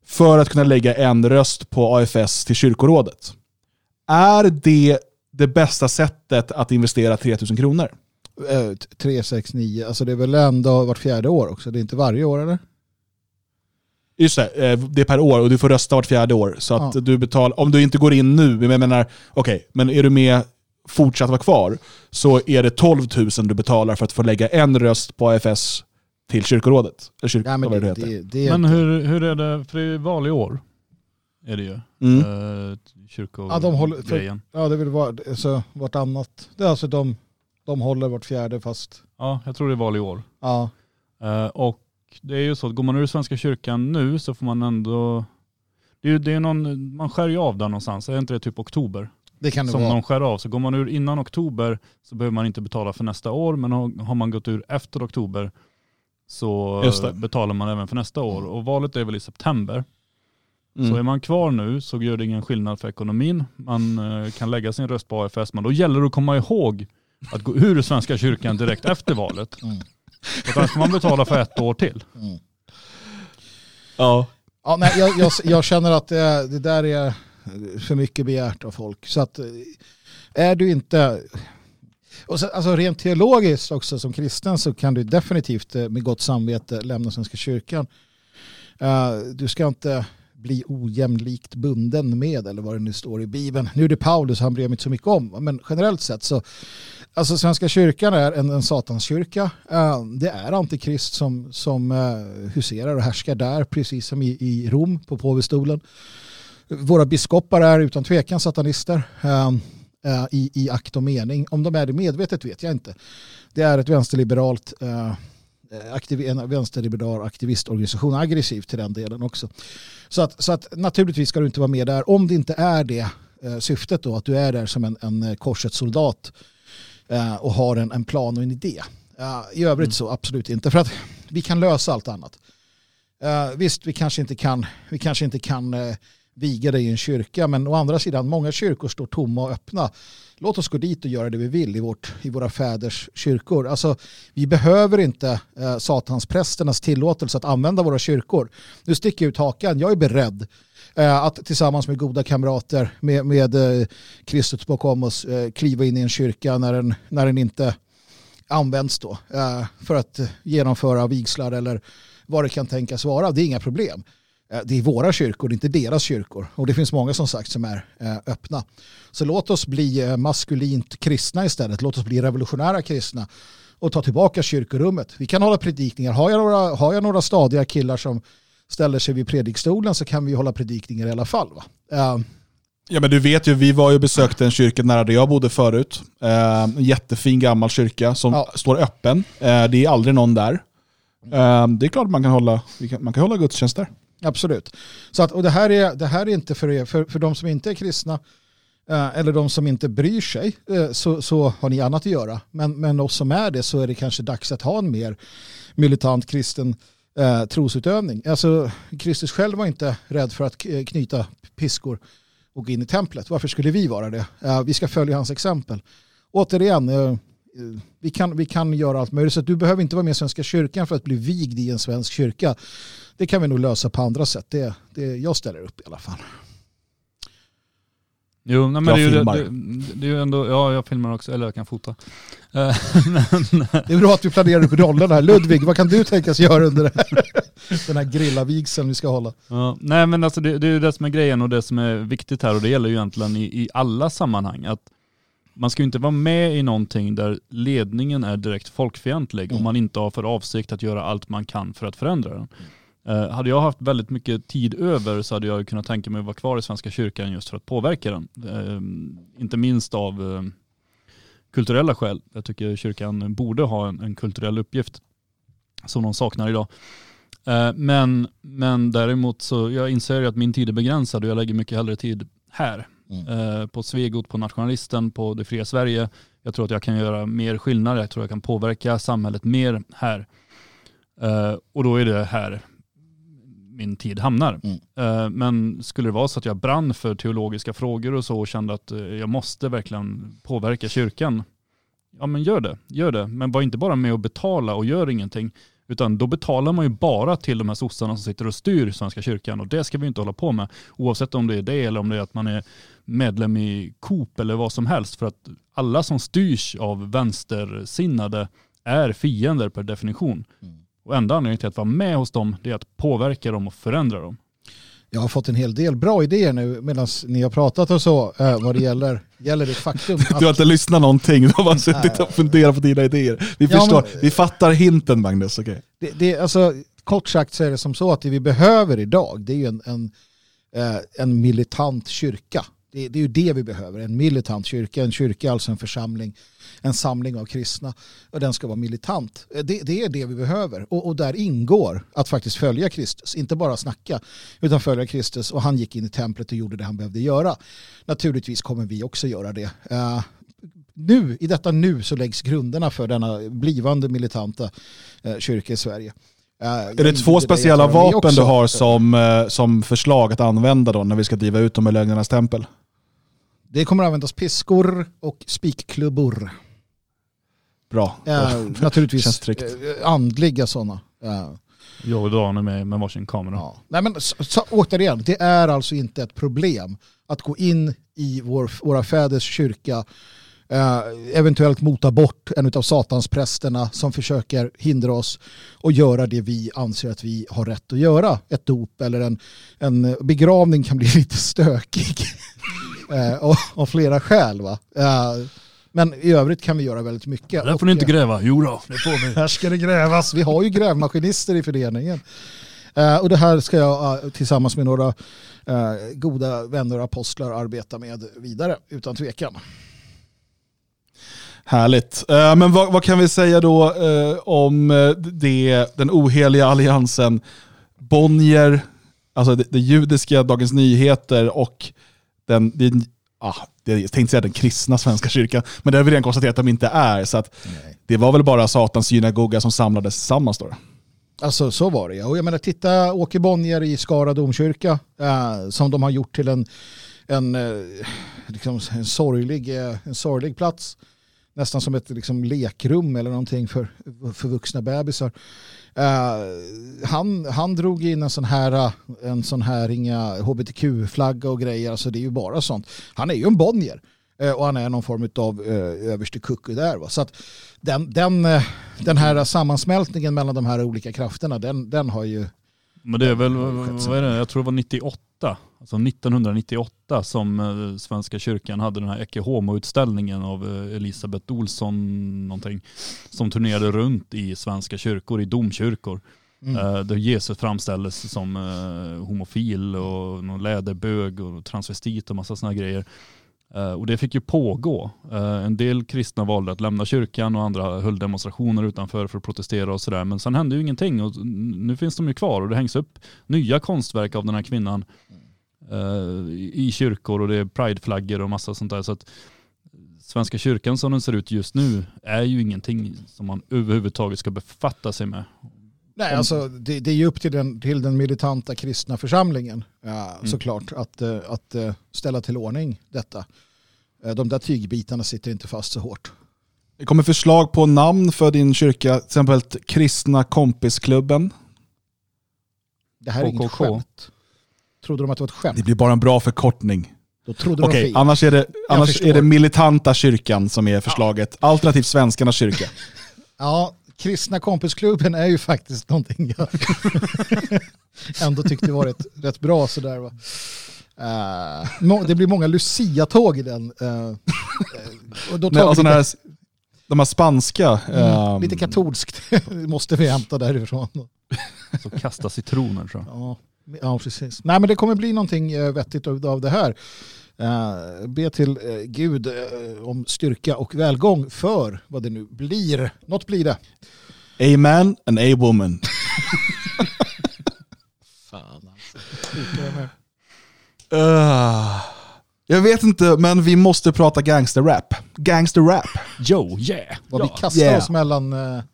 För att kunna lägga en röst på AFS till kyrkorådet. Är det det bästa sättet att investera 3 000 kronor? Eh, 3, 6, 9. Alltså det är väl ändå vart fjärde år också? Det är inte varje år eller? Just det, eh, det är per år och du får rösta vart fjärde år. Så att Ja. du betalar, om du inte går in nu, men jag menar, okej, men är du med fortsatt vara kvar, så är det 12 000 du betalar för att få lägga en röst på AFS till kyrkorådet. Eller kyrk, Ja, men det, det, det, det Men hur, hur är det, för det är val i år. Är det ju. Mm. Kyrko Ja, de håller- för- grejen. Ja, det vill vara alltså, vartannat. Det är alltså de, de håller vart fjärde fast... Ja, jag tror det är val i år. Ja, Eh, och det är ju så att går man ur Svenska kyrkan nu så får man ändå, det är, ju- det är någon, man skär ju av där någonstans, är inte det typ oktober? Det kan det Som vara. de skär av. Så går man ur innan oktober så behöver man inte betala för nästa år, men har man gått ur efter oktober så betalar man även för nästa år. Och valet är väl i september. Mm. Så är man kvar nu så gör det ingen skillnad för ekonomin. Man eh, kan lägga sin röst på AFS, men då gäller det att komma ihåg att gå ur Svenska kyrkan direkt efter valet. Mm. För att annars får man betala för ett år till. Mm. Ja. Ja, nej, jag, jag, jag känner att det, det där är för mycket begärt av folk. Så att eh, är du inte... Och så, alltså rent teologiskt också som kristen så kan du definitivt eh, med gott samvete lämna Svenska kyrkan. Eh, du ska inte bli ojämlikt bunden med eller vad det nu står i Bibeln. Nu är det Paulus, han bryr mig inte så mycket om. Men generellt sett så, alltså Svenska kyrkan är en, en satanskyrka. Det är antikrist som, som huserar och härskar där, precis som i, i Rom på påvestolen. Våra biskopar är utan tvekan satanister eh, eh, i, i akt och mening. Om de är det medvetet vet jag inte. Det är ett vänsterliberalt eh, aktiv, en vänsterliberal aktivistorganisation, aggressiv till den delen också. Så att, så att naturligtvis ska du inte vara med där om det inte är det eh, syftet då, att du är där som en, en eh, korsets soldat eh, och har en, en plan och en idé. Eh, I övrigt så absolut inte, för att vi kan lösa allt annat. Eh, visst, vi kanske inte kan, vi kanske inte kan eh, viga dig i en kyrka, men å andra sidan, många kyrkor står tomma och öppna. Låt oss gå dit och göra det vi vill i, vårt, i våra fäders kyrkor. Alltså, vi behöver inte eh, satansprästernas tillåtelse att använda våra kyrkor. Nu sticker jag ut hakan, jag är beredd eh, att tillsammans med goda kamrater med, med eh, Kristus bakom oss eh, kliva in i en kyrka när den, när den inte används då eh, för att genomföra vigslar eller vad det kan tänkas vara. Det är inga problem. Eh, Det är våra kyrkor, det är inte deras kyrkor. Och det finns många som sagt som är eh, öppna. Så låt oss bli eh, maskulint kristna istället. Låt oss bli revolutionära kristna och ta tillbaka kyrkorummet. Vi kan hålla predikningar. Har jag några, har jag några stadiga killar som ställer sig vid predikstolen så kan vi hålla predikningar i alla fall. Va? Ja men du vet ju, vi var ju besökte en kyrka nära där jag bodde förut. Eh, en jättefin gammal kyrka som Ja. står öppen. Eh, det är aldrig någon där. Eh, det är klart man kan hålla, man kan hålla gudstjänster. Absolut. Så att, och det, här är, det här är inte för er, för, för de som inte är kristna eh, eller de som inte bryr sig eh, så, så har ni annat att göra. Men, men oss som är det så är det kanske dags att ha en mer militant kristen eh, trosutövning. Alltså, Kristus själv var inte rädd för att eh, knyta piskor och gå in i templet. Varför skulle vi vara det? Eh, vi ska följa hans exempel. Återigen, eh, vi kan, vi kan göra allt möjligt. Så att du behöver inte vara med i Svenska kyrkan för att bli vigd i en svensk kyrka. Det kan vi nog lösa på andra sätt. Det, det, jag ställer upp i alla fall. Jo, nej, men Jag det, är ju, det, filmar. det, det är ju ändå, ja jag filmar också, eller jag kan fota. Eh, men, Det är bra att du planerar upp rollen här. Ludvig, vad kan du tänkas göra under det här? den här grillavigseln vi ska hålla? Ja, nej men alltså det, det är ju det som är grejen och det som är viktigt här och det gäller ju egentligen i, i alla sammanhang. Att man ska ju inte vara med i någonting där ledningen är direkt folkfientlig Mm. om man inte har för avsikt att göra allt man kan för att förändra den. Eh, hade jag haft väldigt mycket tid över så hade jag kunnat tänka mig att vara kvar i Svenska kyrkan just för att påverka den. Eh, inte minst av eh, kulturella skäl. Jag tycker kyrkan borde ha en, en kulturell uppgift som de saknar idag. Eh, Men, men däremot så jag inser att min tid är begränsad och jag lägger mycket hellre tid här. Mm. Eh, På Svegot, på Nationalisten, på Det fria Sverige. Jag tror att jag kan göra mer skillnad, jag tror jag kan påverka samhället mer här. Eh, Och då är det här min tid hamnar. Mm. Eh, Men skulle det vara så att jag brann för teologiska frågor och så och kände att jag måste verkligen påverka kyrkan, ja men gör det, gör det. Men var inte bara med och betala och gör ingenting. Utan då betalar man ju bara till de här sossarna som sitter och styr Svenska kyrkan och det ska vi inte hålla på med. Oavsett om det är det eller om det är att man är medlem i Coop eller vad som helst. För att alla som styrs av vänstersinnade är fiender per definition. Mm. Och enda anledningen till att vara med hos dem är att påverka dem och förändra dem. Jag har fått en hel del bra idéer nu medan ni har pratat och så eh, vad det gäller, gäller det faktum Du har att inte lyssnat någonting, du har bara suttit och funderat på dina idéer. Vi Ja, förstår, men- vi fattar hinten Magnus. okej. det, det, alltså, kort sagt så är det som så att det vi behöver idag det är ju en, en, eh, en militant kyrka. Det, det är ju det vi behöver, en militant kyrka. En kyrka alltså en församling, en samling av kristna. Och den ska vara militant. Eh, Det, det är det vi behöver. Och, och där ingår att faktiskt följa Kristus. Inte bara snacka, utan följa Kristus. Och han gick in i templet och gjorde det han behövde göra. Naturligtvis kommer vi också göra det. Eh, nu, I detta nu så läggs grunderna för denna blivande militanta eh, kyrka i Sverige. Eh, Är det två speciella vapen du har som, som förslag att använda då när vi ska driva ut dem i lögnernas tempel? Det kommer att användas piskor och spikklubbor. Bra. Eh, naturligtvis Känns tryggt. eh, andliga sådana. Eh, Jag och Dan är med, med varsin kamera. ja. Nej, men, så, så, återigen, det är alltså inte ett problem att gå in i vår, våra fäders kyrka eh, eventuellt mota bort en av satansprästerna som försöker hindra oss och göra det vi anser att vi har rätt att göra. Ett dop eller en, en begravning kan bli lite stökig eh, av, flera skäl. Va? Eh, men i övrigt kan vi göra väldigt mycket. Där får ni inte Och, eh, gräva. Jo då, det får vi. här ska det grävas. Vi har ju grävmaskinister i föreningen. Eh, och det här ska jag tillsammans med några goda vänner och apostlar arbeta med vidare utan tvekan. Härligt. Men vad, vad kan vi säga då om det, den oheliga alliansen Bonnier, alltså det, det judiska Dagens Nyheter och den, den ah, jag tänkte säga den kristna svenska kyrkan, men det har vi redan konstaterat att de inte är. Så att det var väl bara Satans synagoga som samlades tillsammans då? Alltså så var det ja. Och jag menar titta Åke Bonnier i Skara domkyrka eh, som de har gjort till en, en, eh, liksom, en, sorglig, eh, en sorglig plats. Nästan som ett liksom, lekrum eller någonting för, för vuxna bebisar. Eh, han, han drog in en sån här, en sån här inga hbtq-flagga och grejer. Alltså det är ju bara sånt. Han är ju en Bonnier. Eh, och han är någon form av eh, överste kucku där. Va? Så att den, den, eh, den här sammansmältningen mellan de här olika krafterna, den, den har ju... Men det är väl, vad är det, jag tror det var 98, alltså 1998 som eh, Svenska kyrkan hade den här Ecce Homo-utställningen av eh, Elisabeth Olsson någonting, som turnerade runt i svenska kyrkor, i domkyrkor. Mm. Eh, Där Jesus framställdes som homofil och någon läderbög och transvestit och massa sådana grejer. Eh, och det fick ju pågå. Eh, en del kristna valde att lämna kyrkan och andra höll demonstrationer utanför för att protestera och sådär. Men sen hände ju ingenting och nu finns de ju kvar och det hängs upp nya konstverk av den här kvinnan eh, i kyrkor och det är prideflaggor och massa sånt där. Så att Svenska kyrkan som den ser ut just nu är ju ingenting som man överhuvudtaget ska befatta sig med. Nej, Om- alltså, det, det är ju upp till den, till den militanta kristna församlingen ja, såklart att, eh, att eh, ställa till ordning detta. Eh, De där tygbitarna sitter inte fast så hårt. Det kommer förslag på namn för din kyrka, till exempel Kristna kompisklubben. Det här är inget KKK. skämt. Trodde de att det var ett skämt? Det blir bara en bra förkortning. Då trodde Okej, de fel. annars, är det, annars är det militanta kyrkan som är förslaget. Alternativt svenskarnas kyrka. Ja, kristna kompisklubben är ju faktiskt någonting jag ändå tyckte var rätt, rätt bra sådär va. Må- det blir många Lucia-tåg i den. eh, och då tar Nej, vi och lite, här, de här spanska. mm, ehm, lite katolskt måste vi hämta därifrån. Så kasta citroner tror jag. Ja, ja, precis. Nej, men det kommer bli någonting vettigt av av det här. Eh, be till eh, Gud eh, om styrka och välgång för vad det nu blir. Något blir det. A man and a woman. Uh, jag vet inte, men vi måste prata gangsterrap. Gangsterrap. Yo, yeah! Vad vi ja. kastar Yeah. oss mellan...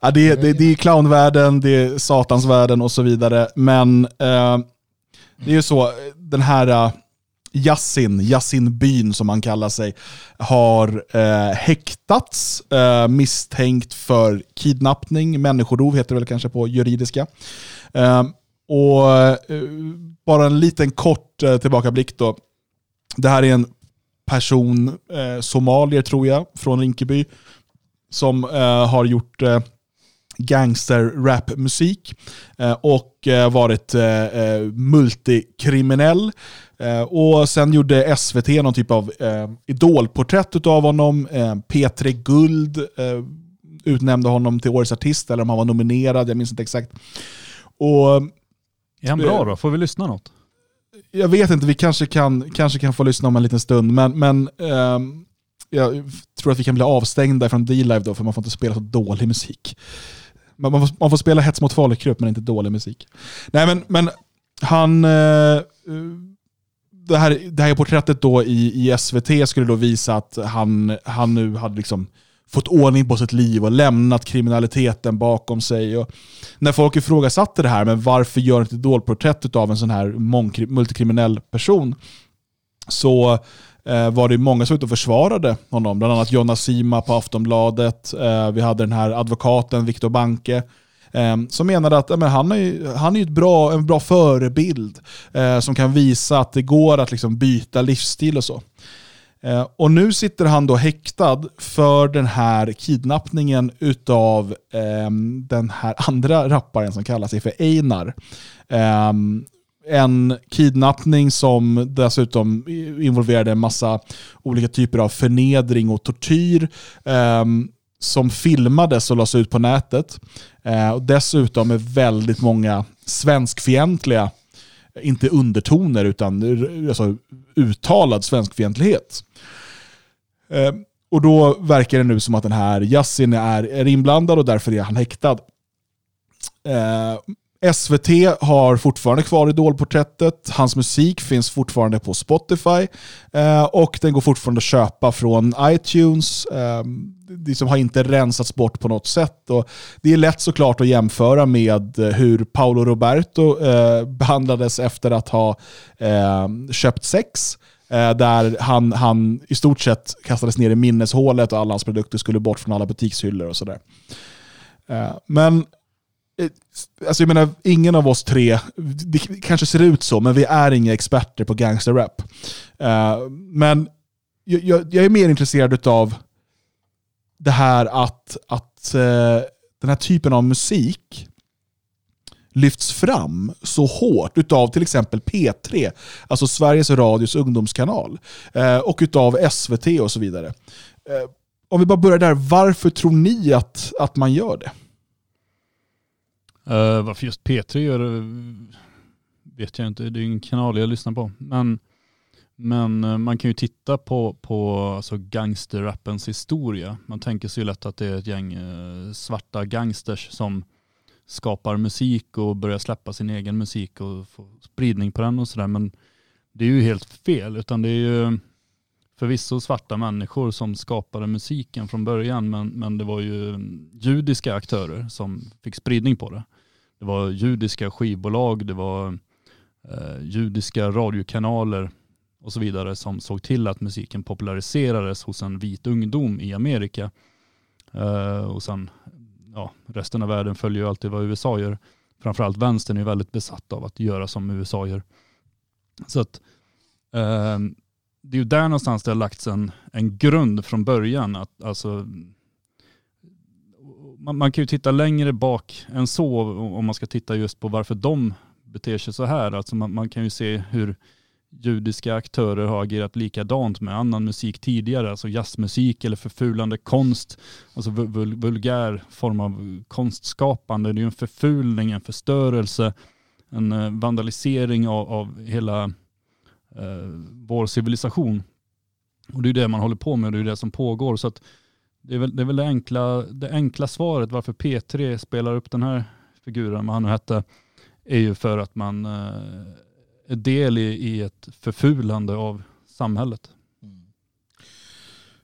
Ja, det, är- det, det är clownvärlden, det är satansvärlden och så vidare. Men det är ju så, den här eh, Yassin, Yassin byn som han kallar sig, har eh, häktats eh, misstänkt för kidnappning, människorov heter det väl kanske på juridiska. Eh, och eh, bara en liten kort eh, tillbakablick då. Det här är en person, eh, somalier tror jag, från Rinkeby, som eh, har gjort eh, gangster-rap-musik eh, och eh, varit eh, multikriminell. Och sen gjorde SVT någon typ av idolporträtt av honom. Eh, P3 Guld utnämnde honom till Årets Artist, eller om han var nominerad, jag minns inte exakt. Och Är han bra då? Får vi lyssna något? jag vet inte, vi kanske kan, kanske kan få lyssna om en liten stund, men, men ehm, jag tror att vi kan bli avstängda från D-Live då, för man får inte spela så dålig musik. Man, man, får, man får spela hets mot folkgrupp, men inte dålig musik. Nej, men, men han... eh, det, här, det här porträttet då i, i SVT skulle då visa att han, han nu hade liksom fått ordning på sitt liv och lämnat kriminaliteten bakom sig. Och när folk ifrågasatte det här, men varför gör inte ett idolporträtt av en sån här mångkri- multikriminell person? Så Eh, var det många som var ute och försvarade honom. Bland annat Jonna Sima på Aftonbladet. Eh, vi hade den här advokaten Viktor Banke. Eh, som menade att men han är, ju- han är ju ett bra, en bra förebild eh, som kan visa att det går att liksom byta livsstil och så. Eh, och nu sitter han då häktad för den här kidnappningen utav eh, den här andra rapparen som kallar sig för Einar. Eh, en kidnappning som dessutom involverade en massa olika typer av förnedring och tortyr. eh, som filmades och lades ut på nätet. Eh, och dessutom med väldigt många svenskfientliga, inte undertoner utan alltså, uttalad svenskfientlighet. Eh, och då verkar det nu som att den här Yassin är, är inblandad och därför är han häktad. Eh, SVT har fortfarande kvar Idolporträttet. Hans musik finns fortfarande på Spotify. Eh, och den går fortfarande att köpa från iTunes. Eh, det liksom har inte rensats bort på något sätt. Och det är lätt såklart att jämföra med hur Paolo Roberto eh, behandlades efter att ha eh, köpt sex. Eh, där han, han i stort sett kastades ner i minneshålet och alla hans produkter skulle bort från alla butikshyllor och sådär. Eh, men Eh, alltså jag menar, ingen av oss tre, det kanske ser ut så, men vi är inga experter på gangsterrap. Eh, men jag, jag, jag är mer intresserad av det här att, att eh, den här typen av musik lyfts fram så hårt utav till exempel P3, alltså Sveriges Radios ungdomskanal, och utav SVT och så vidare. Om vi bara börjar där, varför tror ni att, att man gör det? Uh, varför just P3 gör det vet jag inte. Det är ju ingen kanal jag lyssnar på. Men, men eh, man kan ju titta på, på alltså gangsterrappens historia. Man tänker sig ju lätt att det är ett gäng svarta gangsters som skapar musik och börjar släppa sin egen musik och få spridning på den och sådär. Men det är ju helt fel. Utan det är ju förvisso svarta människor som skapade musiken från början. Men, men det var ju judiska aktörer som fick spridning på det. Det var judiska skivbolag, det var eh, judiska radiokanaler och så vidare som såg till att musiken populariserades hos en vit ungdom i Amerika. Eh, och sen, ja, resten av världen följer ju alltid vad USA gör. Framförallt vänstern är väldigt besatt av att göra som USA gör. Så att eh, det är ju där någonstans det har lagts en, en grund från början. Att, alltså, man, man kan ju titta längre bak än så om man ska titta just på varför de beter sig så här. Alltså man, man kan ju se hur judiska aktörer har agerat likadant med annan musik tidigare, alltså jazzmusik eller förfulande konst, alltså vul- vulgär form av konstskapande. Det är ju en förfulning, en förstörelse, en eh, vandalisering av, av hela eh, vår civilisation. Och det är det man håller på med det är det som pågår. Så att det är väl, det, är väl det, enkla, det enkla svaret varför P3 spelar upp den här figuren, vad han nu hette, är ju för att man eh, är del i, i ett förfulande av samhället.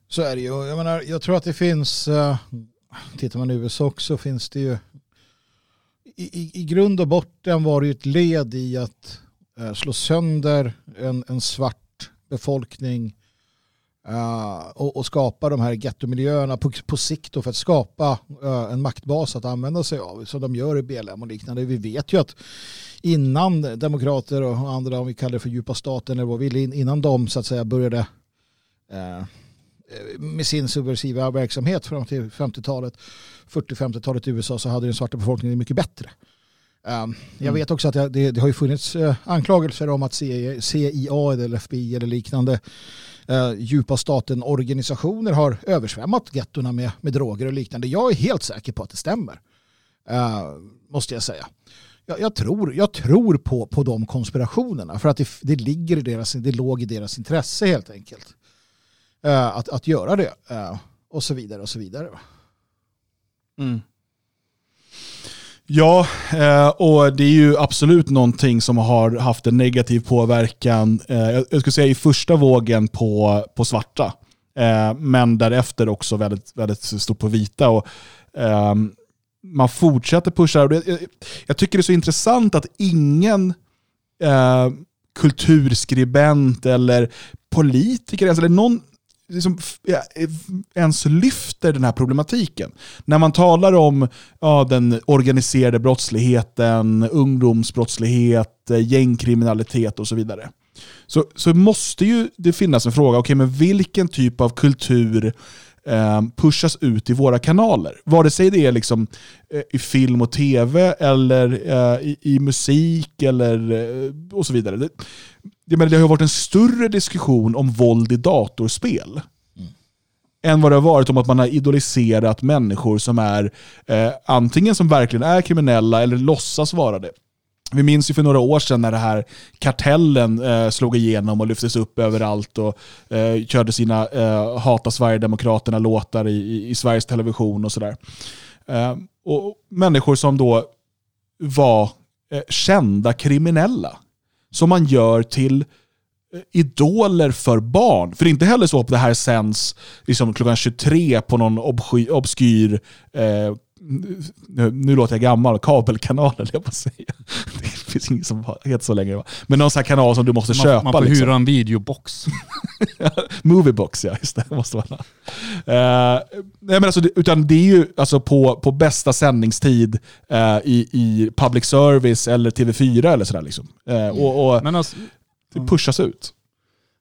Så är det ju. Jag, menar, jag tror att det finns, eh, tittar man i USA också, finns det ju i, i, i grund och botten var det ju ett led i att eh, slå sönder en, en svart befolkning eh, och, och skapa de här gettomiljöerna på, på sikt då för att skapa eh, en maktbas att använda sig av som de gör i BLM och liknande. Vi vet ju att innan demokrater och andra, om vi kallar det för djupa staten eller vad vi vill, innan de så att säga började eh, med sin subversiva verksamhet fram till 50-talet, 40-50-talet i USA så hade den svarta befolkningen mycket bättre. Jag Mm. vet också att det, det har funnits uh, anklagelser om att CIA, CIA eller FBI eller liknande eh, djupa staten-organisationer har översvämmat gettorna med, med droger och liknande. Jag är helt säker på att det stämmer. eh, måste jag säga. Jag, jag, tror, jag tror på, på de konspirationerna för att det, det ligger i deras, det låg i deras intresse helt enkelt. Eh, att, att göra det. eh, och så vidare och så vidare. Mm. Ja, eh, och det är ju absolut någonting som har haft en negativ påverkan, eh, jag skulle säga i första vågen på, på svarta, eh, men därefter också väldigt, väldigt stort på vita. Och, man fortsätter pusha. Jag, tycker det är så intressant att ingen kulturskribent eller politiker eller någon liksom, ja, eh, ens lyfter den här problematiken. När man talar om ja, den organiserade brottsligheten, ungdomsbrottslighet, eh, gängkriminalitet och så vidare. Så, så måste ju det finnas en fråga, okay, men vilken typ av kultur eh, pushas ut i våra kanaler? Vare sig det är liksom, eh, i film och tv eller eh, i, i musik eller eh, och så vidare. Det, jag menar, det har ju varit en större diskussion om våld i datorspel än vad det har varit om att man har idoliserat människor som är eh, antingen som verkligen är kriminella eller låtsas vara det. Vi minns ju för några år sedan när det här kartellen eh, slog igenom och lyftes upp överallt och eh, körde sina eh, Hata Sverigedemokraterna-låtar i, i, i Sveriges Television och sådär. Eh, och människor som då var eh, kända kriminella. Som man gör till eh, idoler för barn. För det är inte heller så att det här sänds liksom klockan 23 på någon obsky, obskyr, eh, nu, nu låter jag gammal, kabelkanal eller jag på säga. Det finns ingen som heter så längre va? Men någon sån här kanal som du måste Man, köpa. man får liksom. hyra en videobox. Moviebox, ja. Just det, måste vara. Uh, nej, men alltså, utan det är ju alltså på, på bästa sändningstid eh, i, i public service eller TV4 eller sådär. Liksom. Eh, och, och Men alltså, det pushas ut.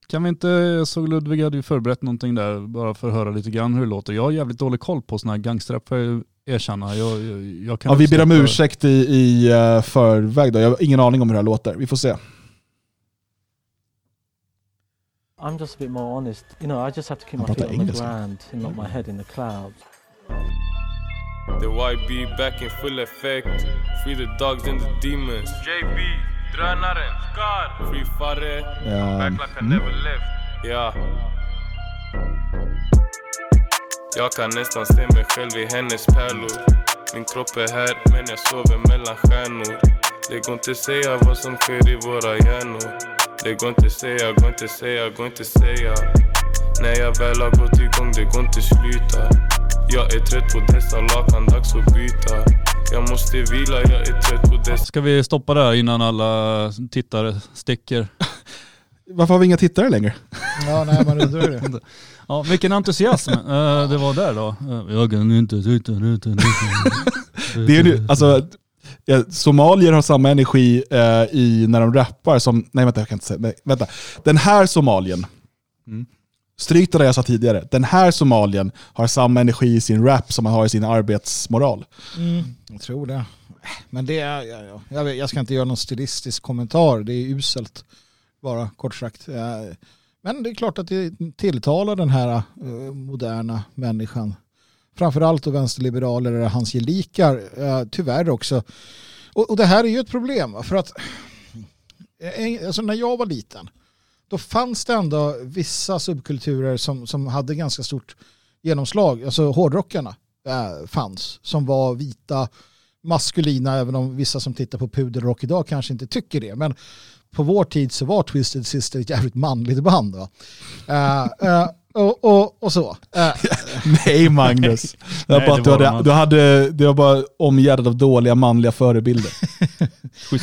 kan vi inte, jag såg Ludvig hade ju förberett någonting där bara för att höra lite grann hur det låter. Jag har jävligt dålig koll på sådana här gangsterrap får jag erkänna. Jag, jag, jag kan Ja, vi ber om ursäkt i, i uh, förväg. Då. Jag har ingen aning om hur det här låter. Vi får se. I'm just a bit more honest. You know, I just have to keep my pratar feet on the ground and not my head in the clouds. The YB back in full effect. Free the dogs and the demons. JB, drönaren, Scar. Free Farre. Ehm, Back like I never left. Ja. Jag kan nästan se mig själv i hennes pärlor. Min kropp är här, men jag sover mellan stjärnor. Det går inte säga vad som sker i våra hjärnor. Det går inte säga, går inte säga, går inte säga. När jag väl har gått igång, det går inte sluta. Jag är trött på dessa lakan, dags att byta. Jag måste vila, jag är trött på dessa Ska vi stoppa där innan alla tittare sticker? varför har vi inga tittare längre? Ja, nej, man undrar det. Ja, vilken entusiasm eh, det var där då. Eh, jag kan inte utan Det är ju, alltså, somalier har samma energi eh, i, när de rappar som... Nej vänta, jag kan inte säga. Nej, vänta. Den här somalien, Mm. stryk det där jag sa tidigare. Den här somalien har samma energi i sin rap som man har i sin arbetsmoral. Mm, jag tror det. Men det är, ja, ja. Jag, vet, jag ska inte göra någon stilistisk kommentar, det är uselt. Bara kort sagt. Men det är klart att det tilltalar den här eh, moderna människan. Framförallt då vänsterliberaler eller hans gelikar, eh, tyvärr också. Och, och det här är ju ett problem, för att eh, alltså när jag var liten, då fanns det ändå vissa subkulturer som, som hade ganska stort genomslag. Alltså hårdrockarna eh, fanns, som var vita, maskulina, även om vissa som tittar på pudelrock idag kanske inte tycker det. Men på vår tid så var Twisted Sister ett jävligt manligt band. Va? Uh, uh, och, och, och så. Nej Magnus. Det var Nej, bara att du, var de hade, inte. du, hade, det var bara omgärdat av dåliga manliga förebilder.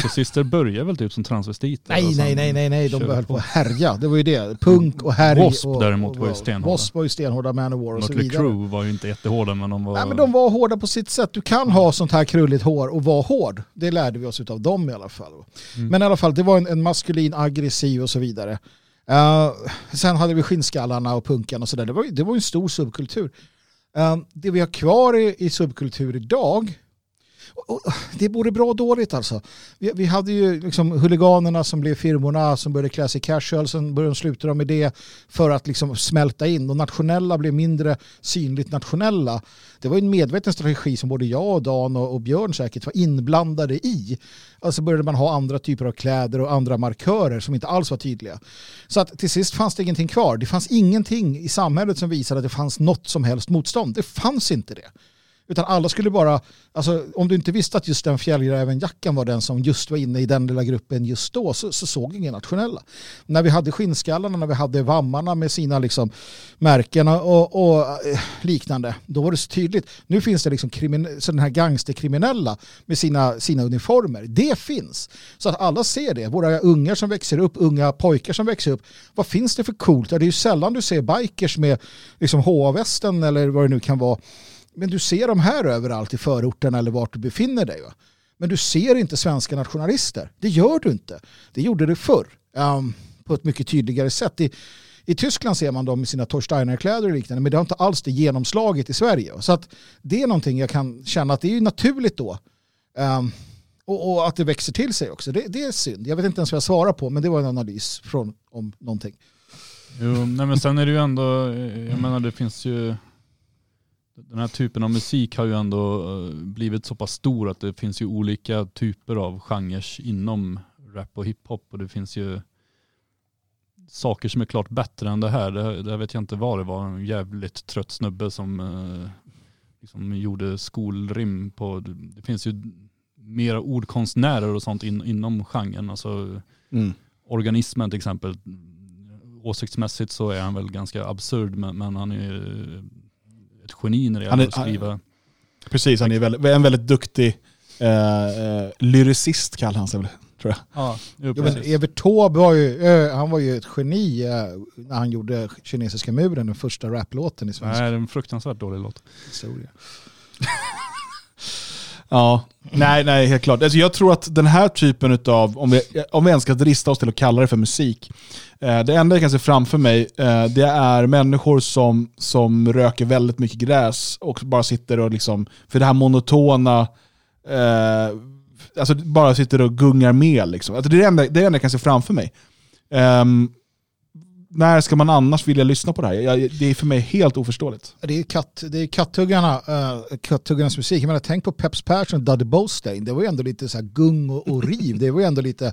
Sister börjar väl typ som transvestiter? nej, nej, nej, nej, nej, de höll på. att härja. Det var ju det. Punk och härj. W.A.S.P. och, däremot och, var ju stenhårda. W.A.S.P. var ju stenhårda, Manowar och så vidare. Crüe var ju inte jättehårda men de var... Nej, men de var hårda på sitt sätt. Du kan ha sånt här krulligt hår och vara hård. Det lärde vi oss av dem i alla fall. Mm. Men i alla fall, det var en, en maskulin, aggressiv och så vidare. Eh, sen hade vi skinnskallarna och punken och sådär. Det var, ju- det var en stor subkultur. Uh, det vi har kvar i, i subkultur idag, det är både bra och dåligt alltså. Vi, vi hade ju liksom huliganerna som blev firmorna som började klä sig casual, sen började de sluta med det för att liksom smälta in. Och nationella blev mindre synligt nationella. Det var ju en medveten strategi som både jag och Dan och, och Björn säkert var inblandade i. Alltså började man ha andra typer av kläder och andra markörer som inte alls var tydliga. Så att till sist fanns det ingenting kvar. Det fanns ingenting i samhället som visade att det fanns något som helst motstånd. Det fanns inte det. Utan alla skulle bara, alltså om du inte visste att just den fjällrävenjackan var den som just var inne i den lilla gruppen just då så, så såg ingen nationella. När vi hade skinnskallarna, när vi hade vammarna med sina liksom märken och, och eh, liknande, då var det så tydligt. Nu finns det liksom krimin- så den här gangsterkriminella med sina, sina uniformer. Det finns. Så att alla ser det. Våra ungar som växer upp, unga pojkar som växer upp. Vad finns det för coolt? Det är ju sällan du ser bikers med liksom HA-västen eller vad det nu kan vara. Men du ser dem här överallt i förorten eller vart du befinner dig. Va? Men du ser inte svenska nationalister. Det gör du inte. Det gjorde du förr. um, på ett mycket tydligare sätt. I, I Tyskland ser man dem i sina Torsteiner-kläder och liknande. Men det har inte alls det genomslaget i Sverige. va? Så att det är någonting jag kan känna att det är ju naturligt då. Um, och, och att det växer till sig också. Det, det är synd. Jag vet inte ens vad jag svarar på. Men det var en analys från, om någonting. Jo, nej men sen är det ju ändå, eh, jag menar det finns ju, den här typen av musik har ju ändå eh, blivit så pass stor att det finns ju olika typer av genrer inom rap och hiphop och det finns ju saker som är klart bättre än det här. Det, det vet jag inte vad det var, en jävligt trött snubbe som eh, liksom gjorde skolrim på, det finns ju mera ordkonstnärer och sånt in, inom genren. Alltså, Mm. organismen till exempel, åsiktsmässigt så är han väl ganska absurd men, men han är ju ett geni när det gäller att skriva. Precis, han är väldigt, en väldigt duktig eh, eh, lyricist kallar han sig väl, tror jag. Ja, jo, Jo, men. Evert Taube var ju, han var ju ett geni eh, när han gjorde kinesiska muren, den första raplåten i svensk Nej, det är en fruktansvärt dålig låt. historia. Ja, nej, nej, helt klart. Alltså jag tror att den här typen av, om vi, om vi ens ska drista oss till att kalla det för musik, eh, det enda jag kan se framför mig, eh, det är människor som, som röker väldigt mycket gräs och bara sitter och liksom, för det här monotona, eh, alltså bara sitter och gungar med. Liksom. Alltså det är det enda, det är det enda jag kan se framför mig. Ehm, när ska man annars vilja lyssna på det här? Jag, det är för mig helt oförståeligt. Det är, katt, det är kattuggarna, uh, eh, kattuggarnas musik. Jag menar, tänk på Peps Persson och Duddy Bostein. Det var ju ändå lite så här gung och, och riv. Det var ju ändå lite,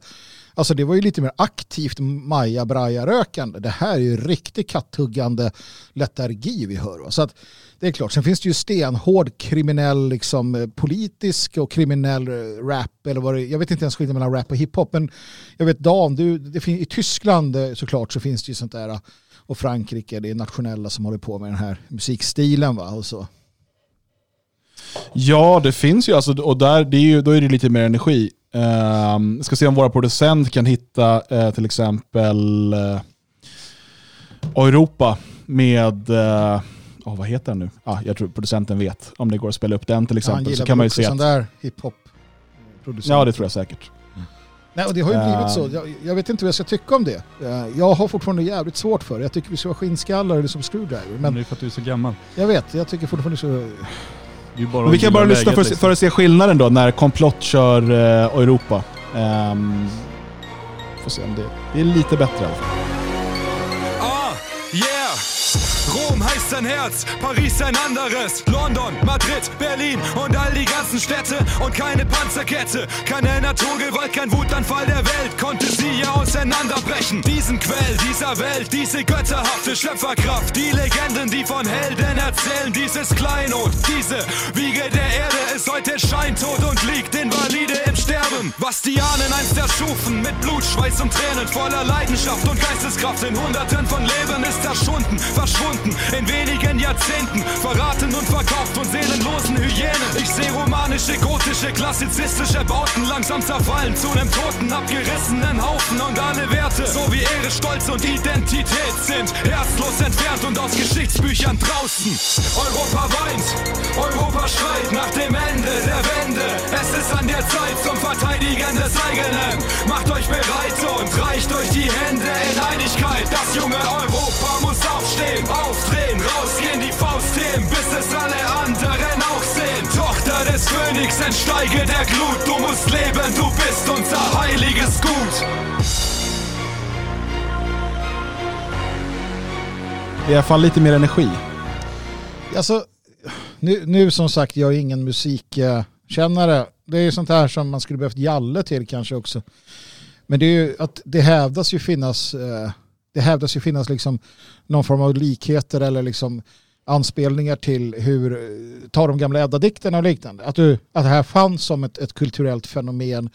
alltså det var ju lite mer aktivt maja braja rökande Det här är ju riktigt kattuggande letargi vi hör. Va? Så att det är klart. Sen finns det ju stenhård kriminell, liksom, eh, politisk och kriminell eh, rap. Eller vad det, jag vet inte ens skillnaden mellan rap och hiphop. Men jag vet Dan, du, det fin, i Tyskland eh, såklart så finns det ju sånt där. Och Frankrike, det är nationella som håller på med den här musikstilen. Va? Och så. Ja, det finns ju. Alltså, och där, det är ju, då är det lite mer energi. Uh, ska se om våra producent kan hitta uh, till exempel uh, Europa med, uh, oh, vad heter den nu? Ah, jag tror producenten vet. Om det går att spela upp den till exempel. gillar så kan man ju se att, där hiphop. Ja, det tror jag säkert. Nej, och det har ju blivit Ehm. så. Jag, jag vet inte vad jag ska tycka om det. Eh, Jag har fortfarande jävligt svårt för det. Jag tycker vi ska vara skinnskallar eller som screwdriver. Men Men det är för att du är så gammal. jag vet, jag tycker fortfarande så... Det är ju bara Men vi kan bara lyssna för, liksom. för att se skillnaden då när Komplott kör uh, Europa. Um, får se om det, det är lite bättre i alla fall. Rom heißt sein Herz, Paris ein anderes. London, Madrid, Berlin und all die ganzen Städte. Und keine Panzerkette, keine Naturgewalt, kein Wutanfall der Welt konnte sie hier auseinanderbrechen. Diesen Quell dieser Welt, diese götterhafte Schöpferkraft, die Legenden, die von Helden erzählen, dieses Kleinod, diese Wiege der Erde ist heute scheintot und liegt invalide im Sterben. Was die Ahnen einst erschufen, mit Blut, Schweiß und Tränen, voller Leidenschaft und Geisteskraft in Hunderten von Leben ist erschunden, verschwunden in wenigen Jahrzehnten, verraten und verkauft von seelenlosen Hyänen. Ich sehe romanische, gotische, klassizistische Bauten langsam zerfallen zu einem toten, abgerissenen Haufen und alle Werte, so wie Ehre, Stolz und Identität sind herzlos entfernt und aus Geschichtsbüchern draußen. Europa weint, Europa schreit nach dem Ende der Wende. Es ist an der Zeit zum Verteidigen des eigenen. Macht euch bereit und reicht euch die Hände in Einigkeit. Das junge Europa muss aufstehen, aufdrehen, rausgehen, die Faust heben, bis es alle anderen auch sehen. Tochter des Königs, entsteige der Glut. Du musst leben, du bist unser heiliges Gut. Det är i alla fall lite mer energi. Alltså, nu, nu som sagt, jag är ingen musikkännare. Det är ju sånt här som man skulle behövt Jalle till kanske också. Men det är ju att det hävdas ju finnas, eh, det hävdas ju finnas liksom någon form av likheter eller liksom anspelningar till hur, ta de gamla Edda-dikterna och liknande. Att, du, att det här fanns som ett, ett kulturellt fenomen,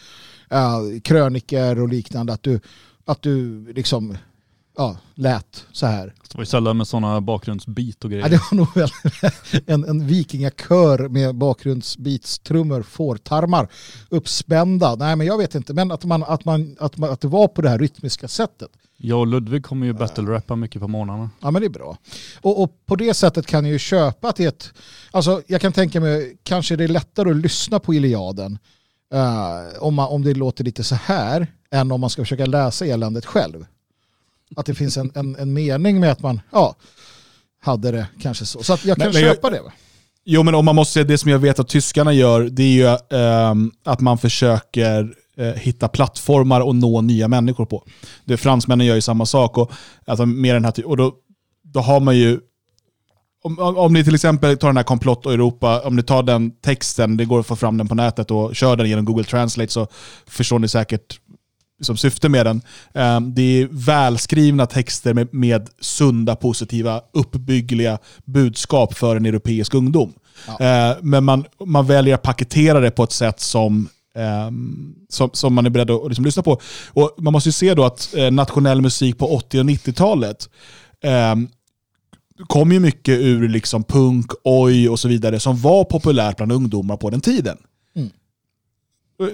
uh, kröniker och liknande. Att du, att du liksom, ja, lät så här. Det var ju sällan med sådana bakgrundsbeat och grejer. Ja, det var nog väl en, en vikingakör med bakgrundsbeatstrummor, fårtarmar, uppspända. Nej, men jag vet inte. Men att, man, att, man, att, man, att det var på det här rytmiska sättet. Jag och Ludvig kommer ju battle-rappa mycket på morgnarna. Ja, men det är bra. Och, och på det sättet kan jag ju köpa är ett... Alltså, jag kan tänka mig, kanske det är lättare att lyssna på Iliaden eh, om, man, om det låter lite så här än om man ska försöka läsa eländet själv. Att det finns en, en, en mening med att man, ja, hade det kanske så. Så att jag kan Men- men jag- köpa det. Va? Jo, men om man måste säga det som jag vet att tyskarna gör, det är ju ehm, att man försöker hitta plattformar och nå nya människor på. Det fransmännen gör ju samma sak. Och, alltså, med den här, och då, då har man ju om, om om ni till exempel tar den här komplott och Europa, om ni tar den texten, det går att få fram den på nätet och kör den genom Google Translate så förstår ni säkert som syfte med den. Ehm, Det är välskrivna texter med, med sunda, positiva, uppbyggliga budskap för en europeisk ungdom. Eh, Men man, man väljer att paketera det på ett sätt som, som, som man är beredd att liksom lyssna på. Och man måste ju se då att eh, nationell musik på 80 och 90-talet ehm, kom ju mycket ur liksom punk, oj och så vidare som var populärt bland ungdomar på den tiden. Mm.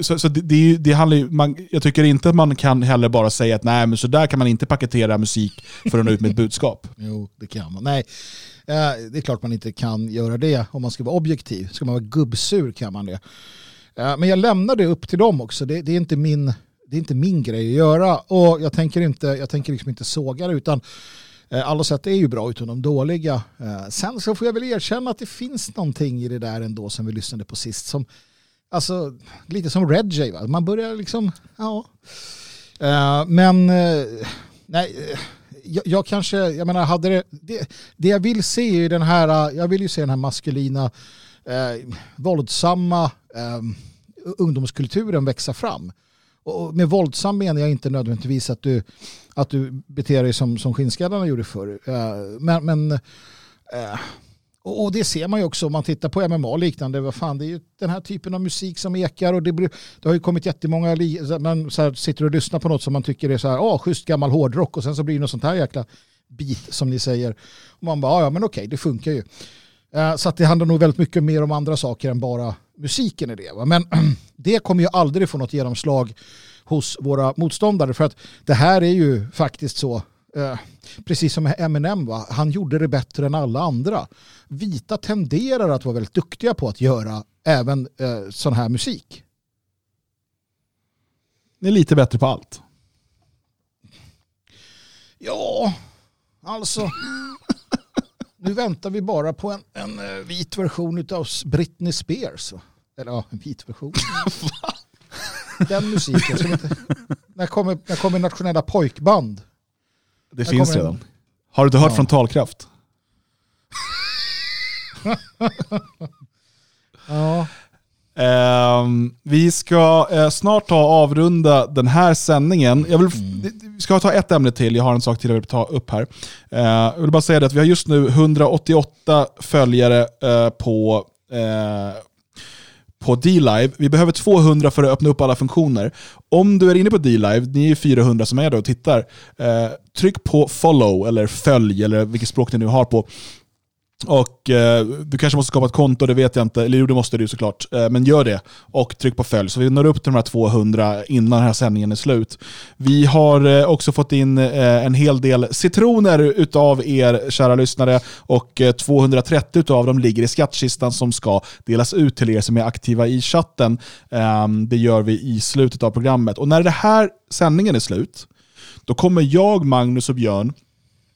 Så, så det, det, det handlar ju, man, jag tycker inte att man kan heller bara säga att nej, men så där kan man inte paketera musik för att nå ut med ett budskap. Jo, det kan man. Nej, eh, det är klart man inte kan göra det om man ska vara objektiv. Ska man vara gubbsur kan man det. Eh, men jag lämnar det upp till dem också. Det, det, är inte min, det är inte min grej att göra. Och jag tänker, inte, jag tänker liksom inte såga det utan eh, alla sätt är ju bra utom de dåliga. Eh, sen så får jag väl erkänna att det finns någonting i det där ändå som vi lyssnade på sist som Alltså lite som Red J va? Man börjar liksom, ja. Men nej, jag, jag kanske, jag menar hade det, det, det jag vill se är ju den här, jag vill ju se den här maskulina, eh, våldsamma eh, ungdomskulturen växa fram. Och med våldsam menar jag inte nödvändigtvis att du, att du beter dig som, som skinnskallarna gjorde förr. Eh, men men eh, och och det ser man ju också om man tittar på MMA och liknande. Vad fan, det är ju den här typen av musik som ekar och det, blir, det har ju kommit jättemånga, man så här sitter och lyssnar på något som man tycker är så här, ah, schysst gammal hårdrock och sen så blir det något sånt här jäkla beat som ni säger. Och man bara, "Ah, ja men okej, det funkar ju. Eh, Så att det handlar nog väldigt mycket mer om andra saker än bara musiken i det. Va? Men det kommer ju aldrig få något genomslag hos våra motståndare för att det här är ju faktiskt så eh, precis som Eminem, va? han gjorde det bättre än alla andra. Vita tenderar att vara väldigt duktiga på att göra även eh, sån här musik. Ni är lite bättre på allt. Ja, alltså. nu väntar vi bara på en, en eh, vit version av Britney Spears. Eller ja, en vit version. Den musiken. Som inte, när, kommer, när kommer nationella pojkband? Det Här finns kommer en- redan. Har du inte hört Ja. frontalkraft? Ja. Ehm, vi ska eh, snart ta avrunda den här sändningen. Jag vill, Vi ska ta ett ämne till, jag har en sak till jag vill ta upp här. Eh, jag vill bara säga det att vi har just nu 188 följare eh, på på D-Live. Vi behöver 200 för att öppna upp alla funktioner. Om du är inne på D-Live, ni är ju 400 som är där och tittar, eh, tryck på follow eller följ eller vilket språk ni nu har på. Och eh, Du kanske måste skapa ett konto, det vet jag inte. Eller jo, det måste du såklart. Eh, men gör det och tryck på följ så vi når upp till de här 200 innan den här sändningen är slut. Vi har eh, också fått in eh, en hel del citroner utav er kära lyssnare och eh, 230 utav dem ligger i skattkistan som ska delas ut till er som är aktiva i chatten. Ehm, det gör vi i slutet av programmet. Och när det här sändningen är slut, då kommer jag, Magnus och Björn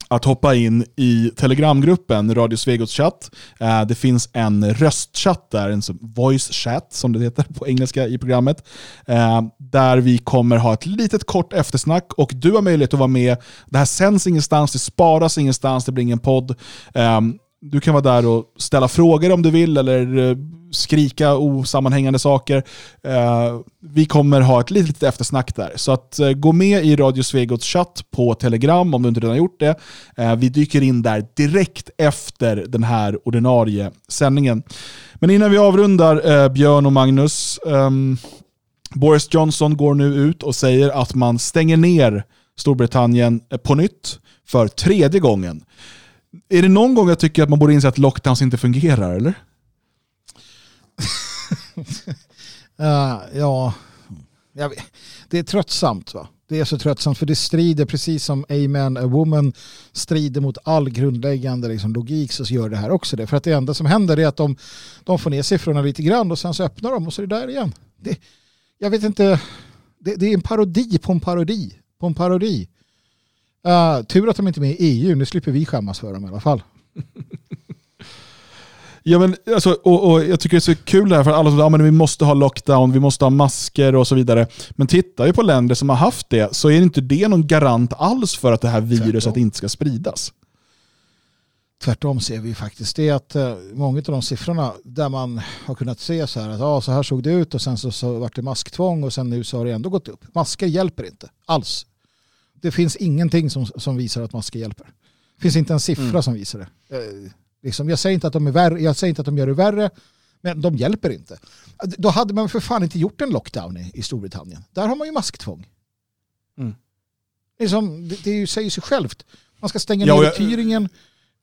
att hoppa in i telegramgruppen Radio Svegots chatt. Eh, det finns en röstchatt där, en voice chat som det heter på engelska i programmet. Eh, där vi kommer ha ett litet kort eftersnack och du har möjlighet att vara med. Det här sänds ingenstans, det sparas ingenstans, det blir ingen podd. Eh, du kan vara där och ställa frågor om du vill eller eh, skrika osammanhängande saker. Eh, vi kommer ha ett litet, eftersnack där. Så att eh, gå med i Radio Svegots chatt på Telegram om du inte redan gjort det. Vi dyker in där direkt efter den här ordinarie sändningen. Men innan vi avrundar Björn och Magnus. Ehm, Boris Johnson går nu ut och säger att man stänger ner Storbritannien på nytt för tredje gången. Är det någon gång jag tycker att man borde inse att lockdowns inte fungerar, eller? uh, ja, jag det är tröttsamt. va? Det är så tröttsamt för det strider precis som Amen a woman strider mot all grundläggande liksom, logik så gör det här också det. För att det enda som händer är att de, de får ner siffrorna lite grann och sen så öppnar de och så är det där igen. Det, jag vet inte, det, det är en parodi på en parodi på en parodi. Eh, tur att de inte är med i EU, nu slipper vi skämmas för dem i alla fall. Ja, men, alltså, och, och jag tycker det är så kul det här för alla som säger att vi måste ha lockdown, vi måste ha masker och så vidare. Men tittar vi på länder som har haft det så är inte det någon garant alls för att det här viruset Tvärtom. inte ska spridas. Tvärtom ser vi faktiskt det att eh, många av de siffrorna där man har kunnat se så här att ja, så här såg det ut och sen så, så vart det masktvång och sen nu så har det ändå gått upp. Masker hjälper inte alls. Det finns ingenting som, som visar att masker hjälper. Det finns inte en siffra som visar det. Eh, liksom, jag, säger inte att de är värre, jag säger inte att de gör det värre, men de hjälper inte. Då hade man för fan inte gjort en lockdown i, i Storbritannien. Där har man ju masktvång. Mm. Det, är som, det, det säger sig självt. Man ska stänga Ja, ner Tyringen.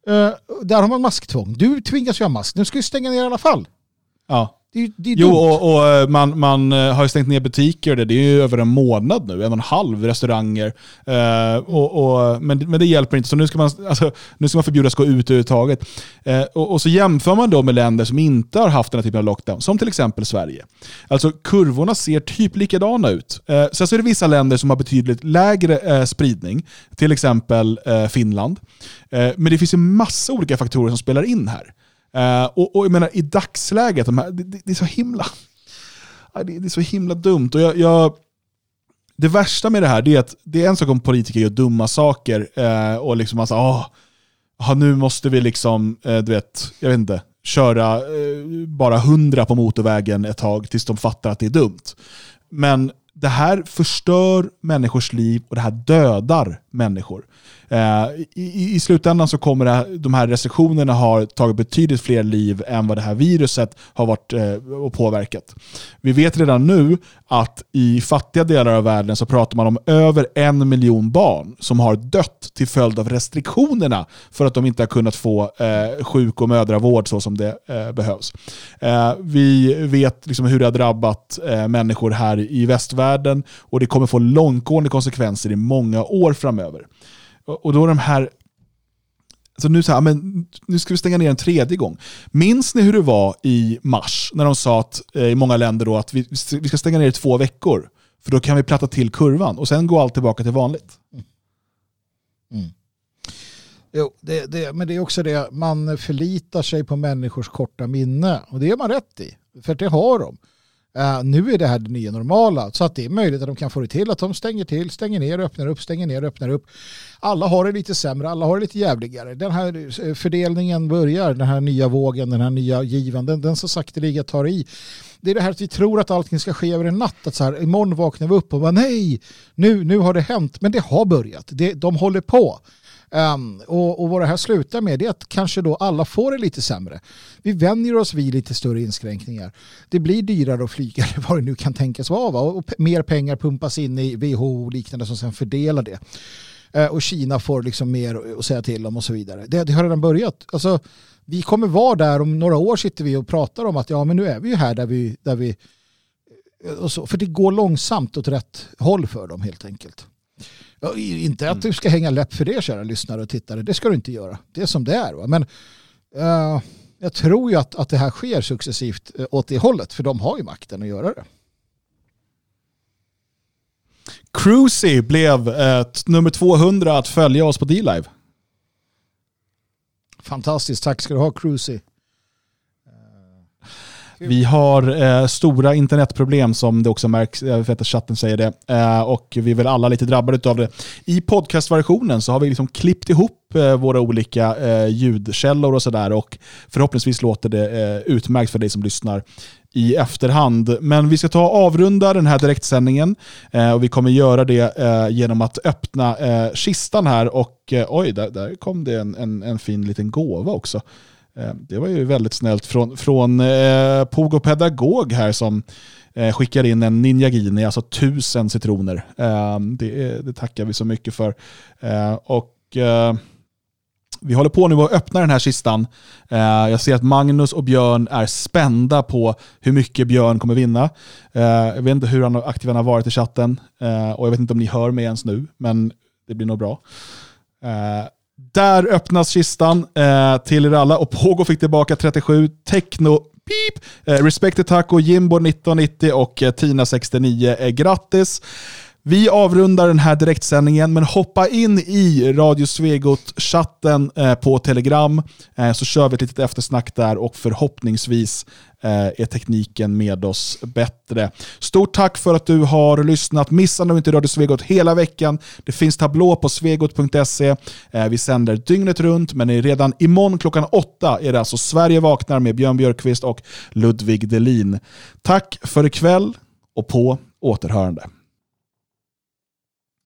Eh, där har man masktvång. Du tvingas ju ha mask. Nu ska ju stänga ner i alla fall. Ja. Det det Jo, och, och eh, man, man eh, har ju stängt ner butiker, det, det är ju över en månad nu, en och en halv restauranger. Eh, och, och, men, men det hjälper inte, så nu ska man, alltså, nu ska man förbjudas gå ut överhuvudtaget. Eh, och, och så jämför man då med länder som inte har haft den här typen av lockdown, som till exempel Sverige. Alltså kurvorna ser typ likadana ut. Eh, sen så är det vissa länder som har betydligt lägre eh, spridning, till exempel eh, Finland. Men det finns ju massa olika faktorer som spelar in här. Eh, och, och jag menar i dagsläget, de här, det, det, det är så himla det, det är så himla dumt. Och jag, jag, det värsta med det här det är att det är en sak om politiker gör dumma saker eh, och liksom man säger åh, nu måste vi liksom, eh, du vet, jag vet inte, köra eh, bara hundra på motorvägen ett tag tills de fattar att det är dumt. Men det här förstör människors liv och det här dödar människor. Eh, i, I slutändan så kommer det här, de här restriktionerna ha tagit betydligt fler liv än vad det här viruset har varit eh, och påverkat. Vi vet redan nu att i fattiga delar av världen så pratar man om över en miljon barn som har dött till följd av restriktionerna för att de inte har kunnat få eh, sjuk och mödravård så som det eh, behövs. Eh, vi vet liksom hur det har drabbat eh, människor här i västvärlden och det kommer få långtgående konsekvenser i många år framöver. Och och då de här så nu, så här, men nu ska vi stänga ner en tredje gång. Minns ni hur det var i mars när de sa att, eh, i många länder då, att vi, vi ska stänga ner i två veckor? För då kan vi platta till kurvan och sen går allt tillbaka till vanligt. Mm. Mm. Jo, det, det, men det är också det, man förlitar sig på människors korta minne. Och det är man rätt i. För det har de. Eh, nu är det här det nya normala, så att det är möjligt att de kan få det till, att de stänger till, stänger ner, öppnar upp, stänger ner, öppnar upp. Alla har det lite sämre, alla har det lite jävligare. Den här eh, fördelningen börjar, den här nya vågen, den här nya given, den, den så sakteliga tar i. Det är det här att vi tror att allting ska ske över en natt, att så här, imorgon vaknar vi upp och bara nej, nu, nu har det hänt, men det har börjat, det, de håller på. Um, och, och vad det här slutar med är att kanske då alla får det lite sämre. Vi vänjer oss vid lite större inskränkningar. Det blir dyrare att flyga eller vad det nu kan tänkas vara. Va? Och och mer pengar pumpas in i WHO och liknande som sen fördelar det. Ehm, och Kina får liksom mer att säga till om och så vidare. Det, det har redan börjat. Alltså, vi kommer vara där om några år sitter vi och pratar om att ja men nu är vi ju här där vi, där vi eh, och så, för det går långsamt åt rätt håll för dem helt enkelt. Ja, inte att du ska hänga läpp för det kära lyssnare och tittare, det ska du inte göra. Det är som det är. Va? Men eh, jag tror ju att, att det här sker successivt eh, åt det hållet, för de har ju makten att göra det. Cruisy blev eh, nummer 200 att följa oss på D-Live. Fantastiskt, tack ska du ha Cruisy. Vi har eh, stora internetproblem som det också märks, jag vet att chatten säger det, eh, och vi är väl alla lite drabbade av det. I podcastversionen så har vi liksom klippt ihop eh, våra olika eh, ljudkällor och sådär och förhoppningsvis låter det eh, utmärkt för dig som lyssnar i efterhand. Men vi ska ta och avrunda den här direktsändningen eh, och vi kommer göra det eh, genom att öppna eh, kistan här och eh, oj, där, där kom det en, en, en fin liten gåva också. Eh, det var ju väldigt snällt från, från eh, Pogo Pedagog här som eh, skickar in en Ninjagini, alltså tusen citroner. Eh, det, det tackar vi så mycket för. Eh, och eh, vi håller på nu att öppna den här kistan. Eh, jag ser att Magnus och Björn är spända på hur mycket Björn kommer vinna. Eh, jag vet inte hur aktiv han har varit i chatten och jag vet inte om ni hör mig ens nu, men det blir nog bra. Där öppnas kistan eh, till er alla och Pogo fick tillbaka 37, Techno, pip, eh, Respected Taco, Jimbo 1990 och eh, Tina 69. Eh, grattis! Vi avrundar den här direktsändningen, men hoppa in i Radio Svegot-chatten eh, på Telegram eh, så kör vi ett litet eftersnack där och förhoppningsvis Eh, är tekniken med oss bättre. Stort tack för att du har lyssnat. Missa nu inte Radio Svegot hela veckan. Det finns tablå på svegot.se. Eh, vi sänder dygnet runt, men redan imorgon klockan åtta är det alltså Sverige vaknar med Björn Björkqvist och Ludvig Delin. Tack för ikväll och på återhörande.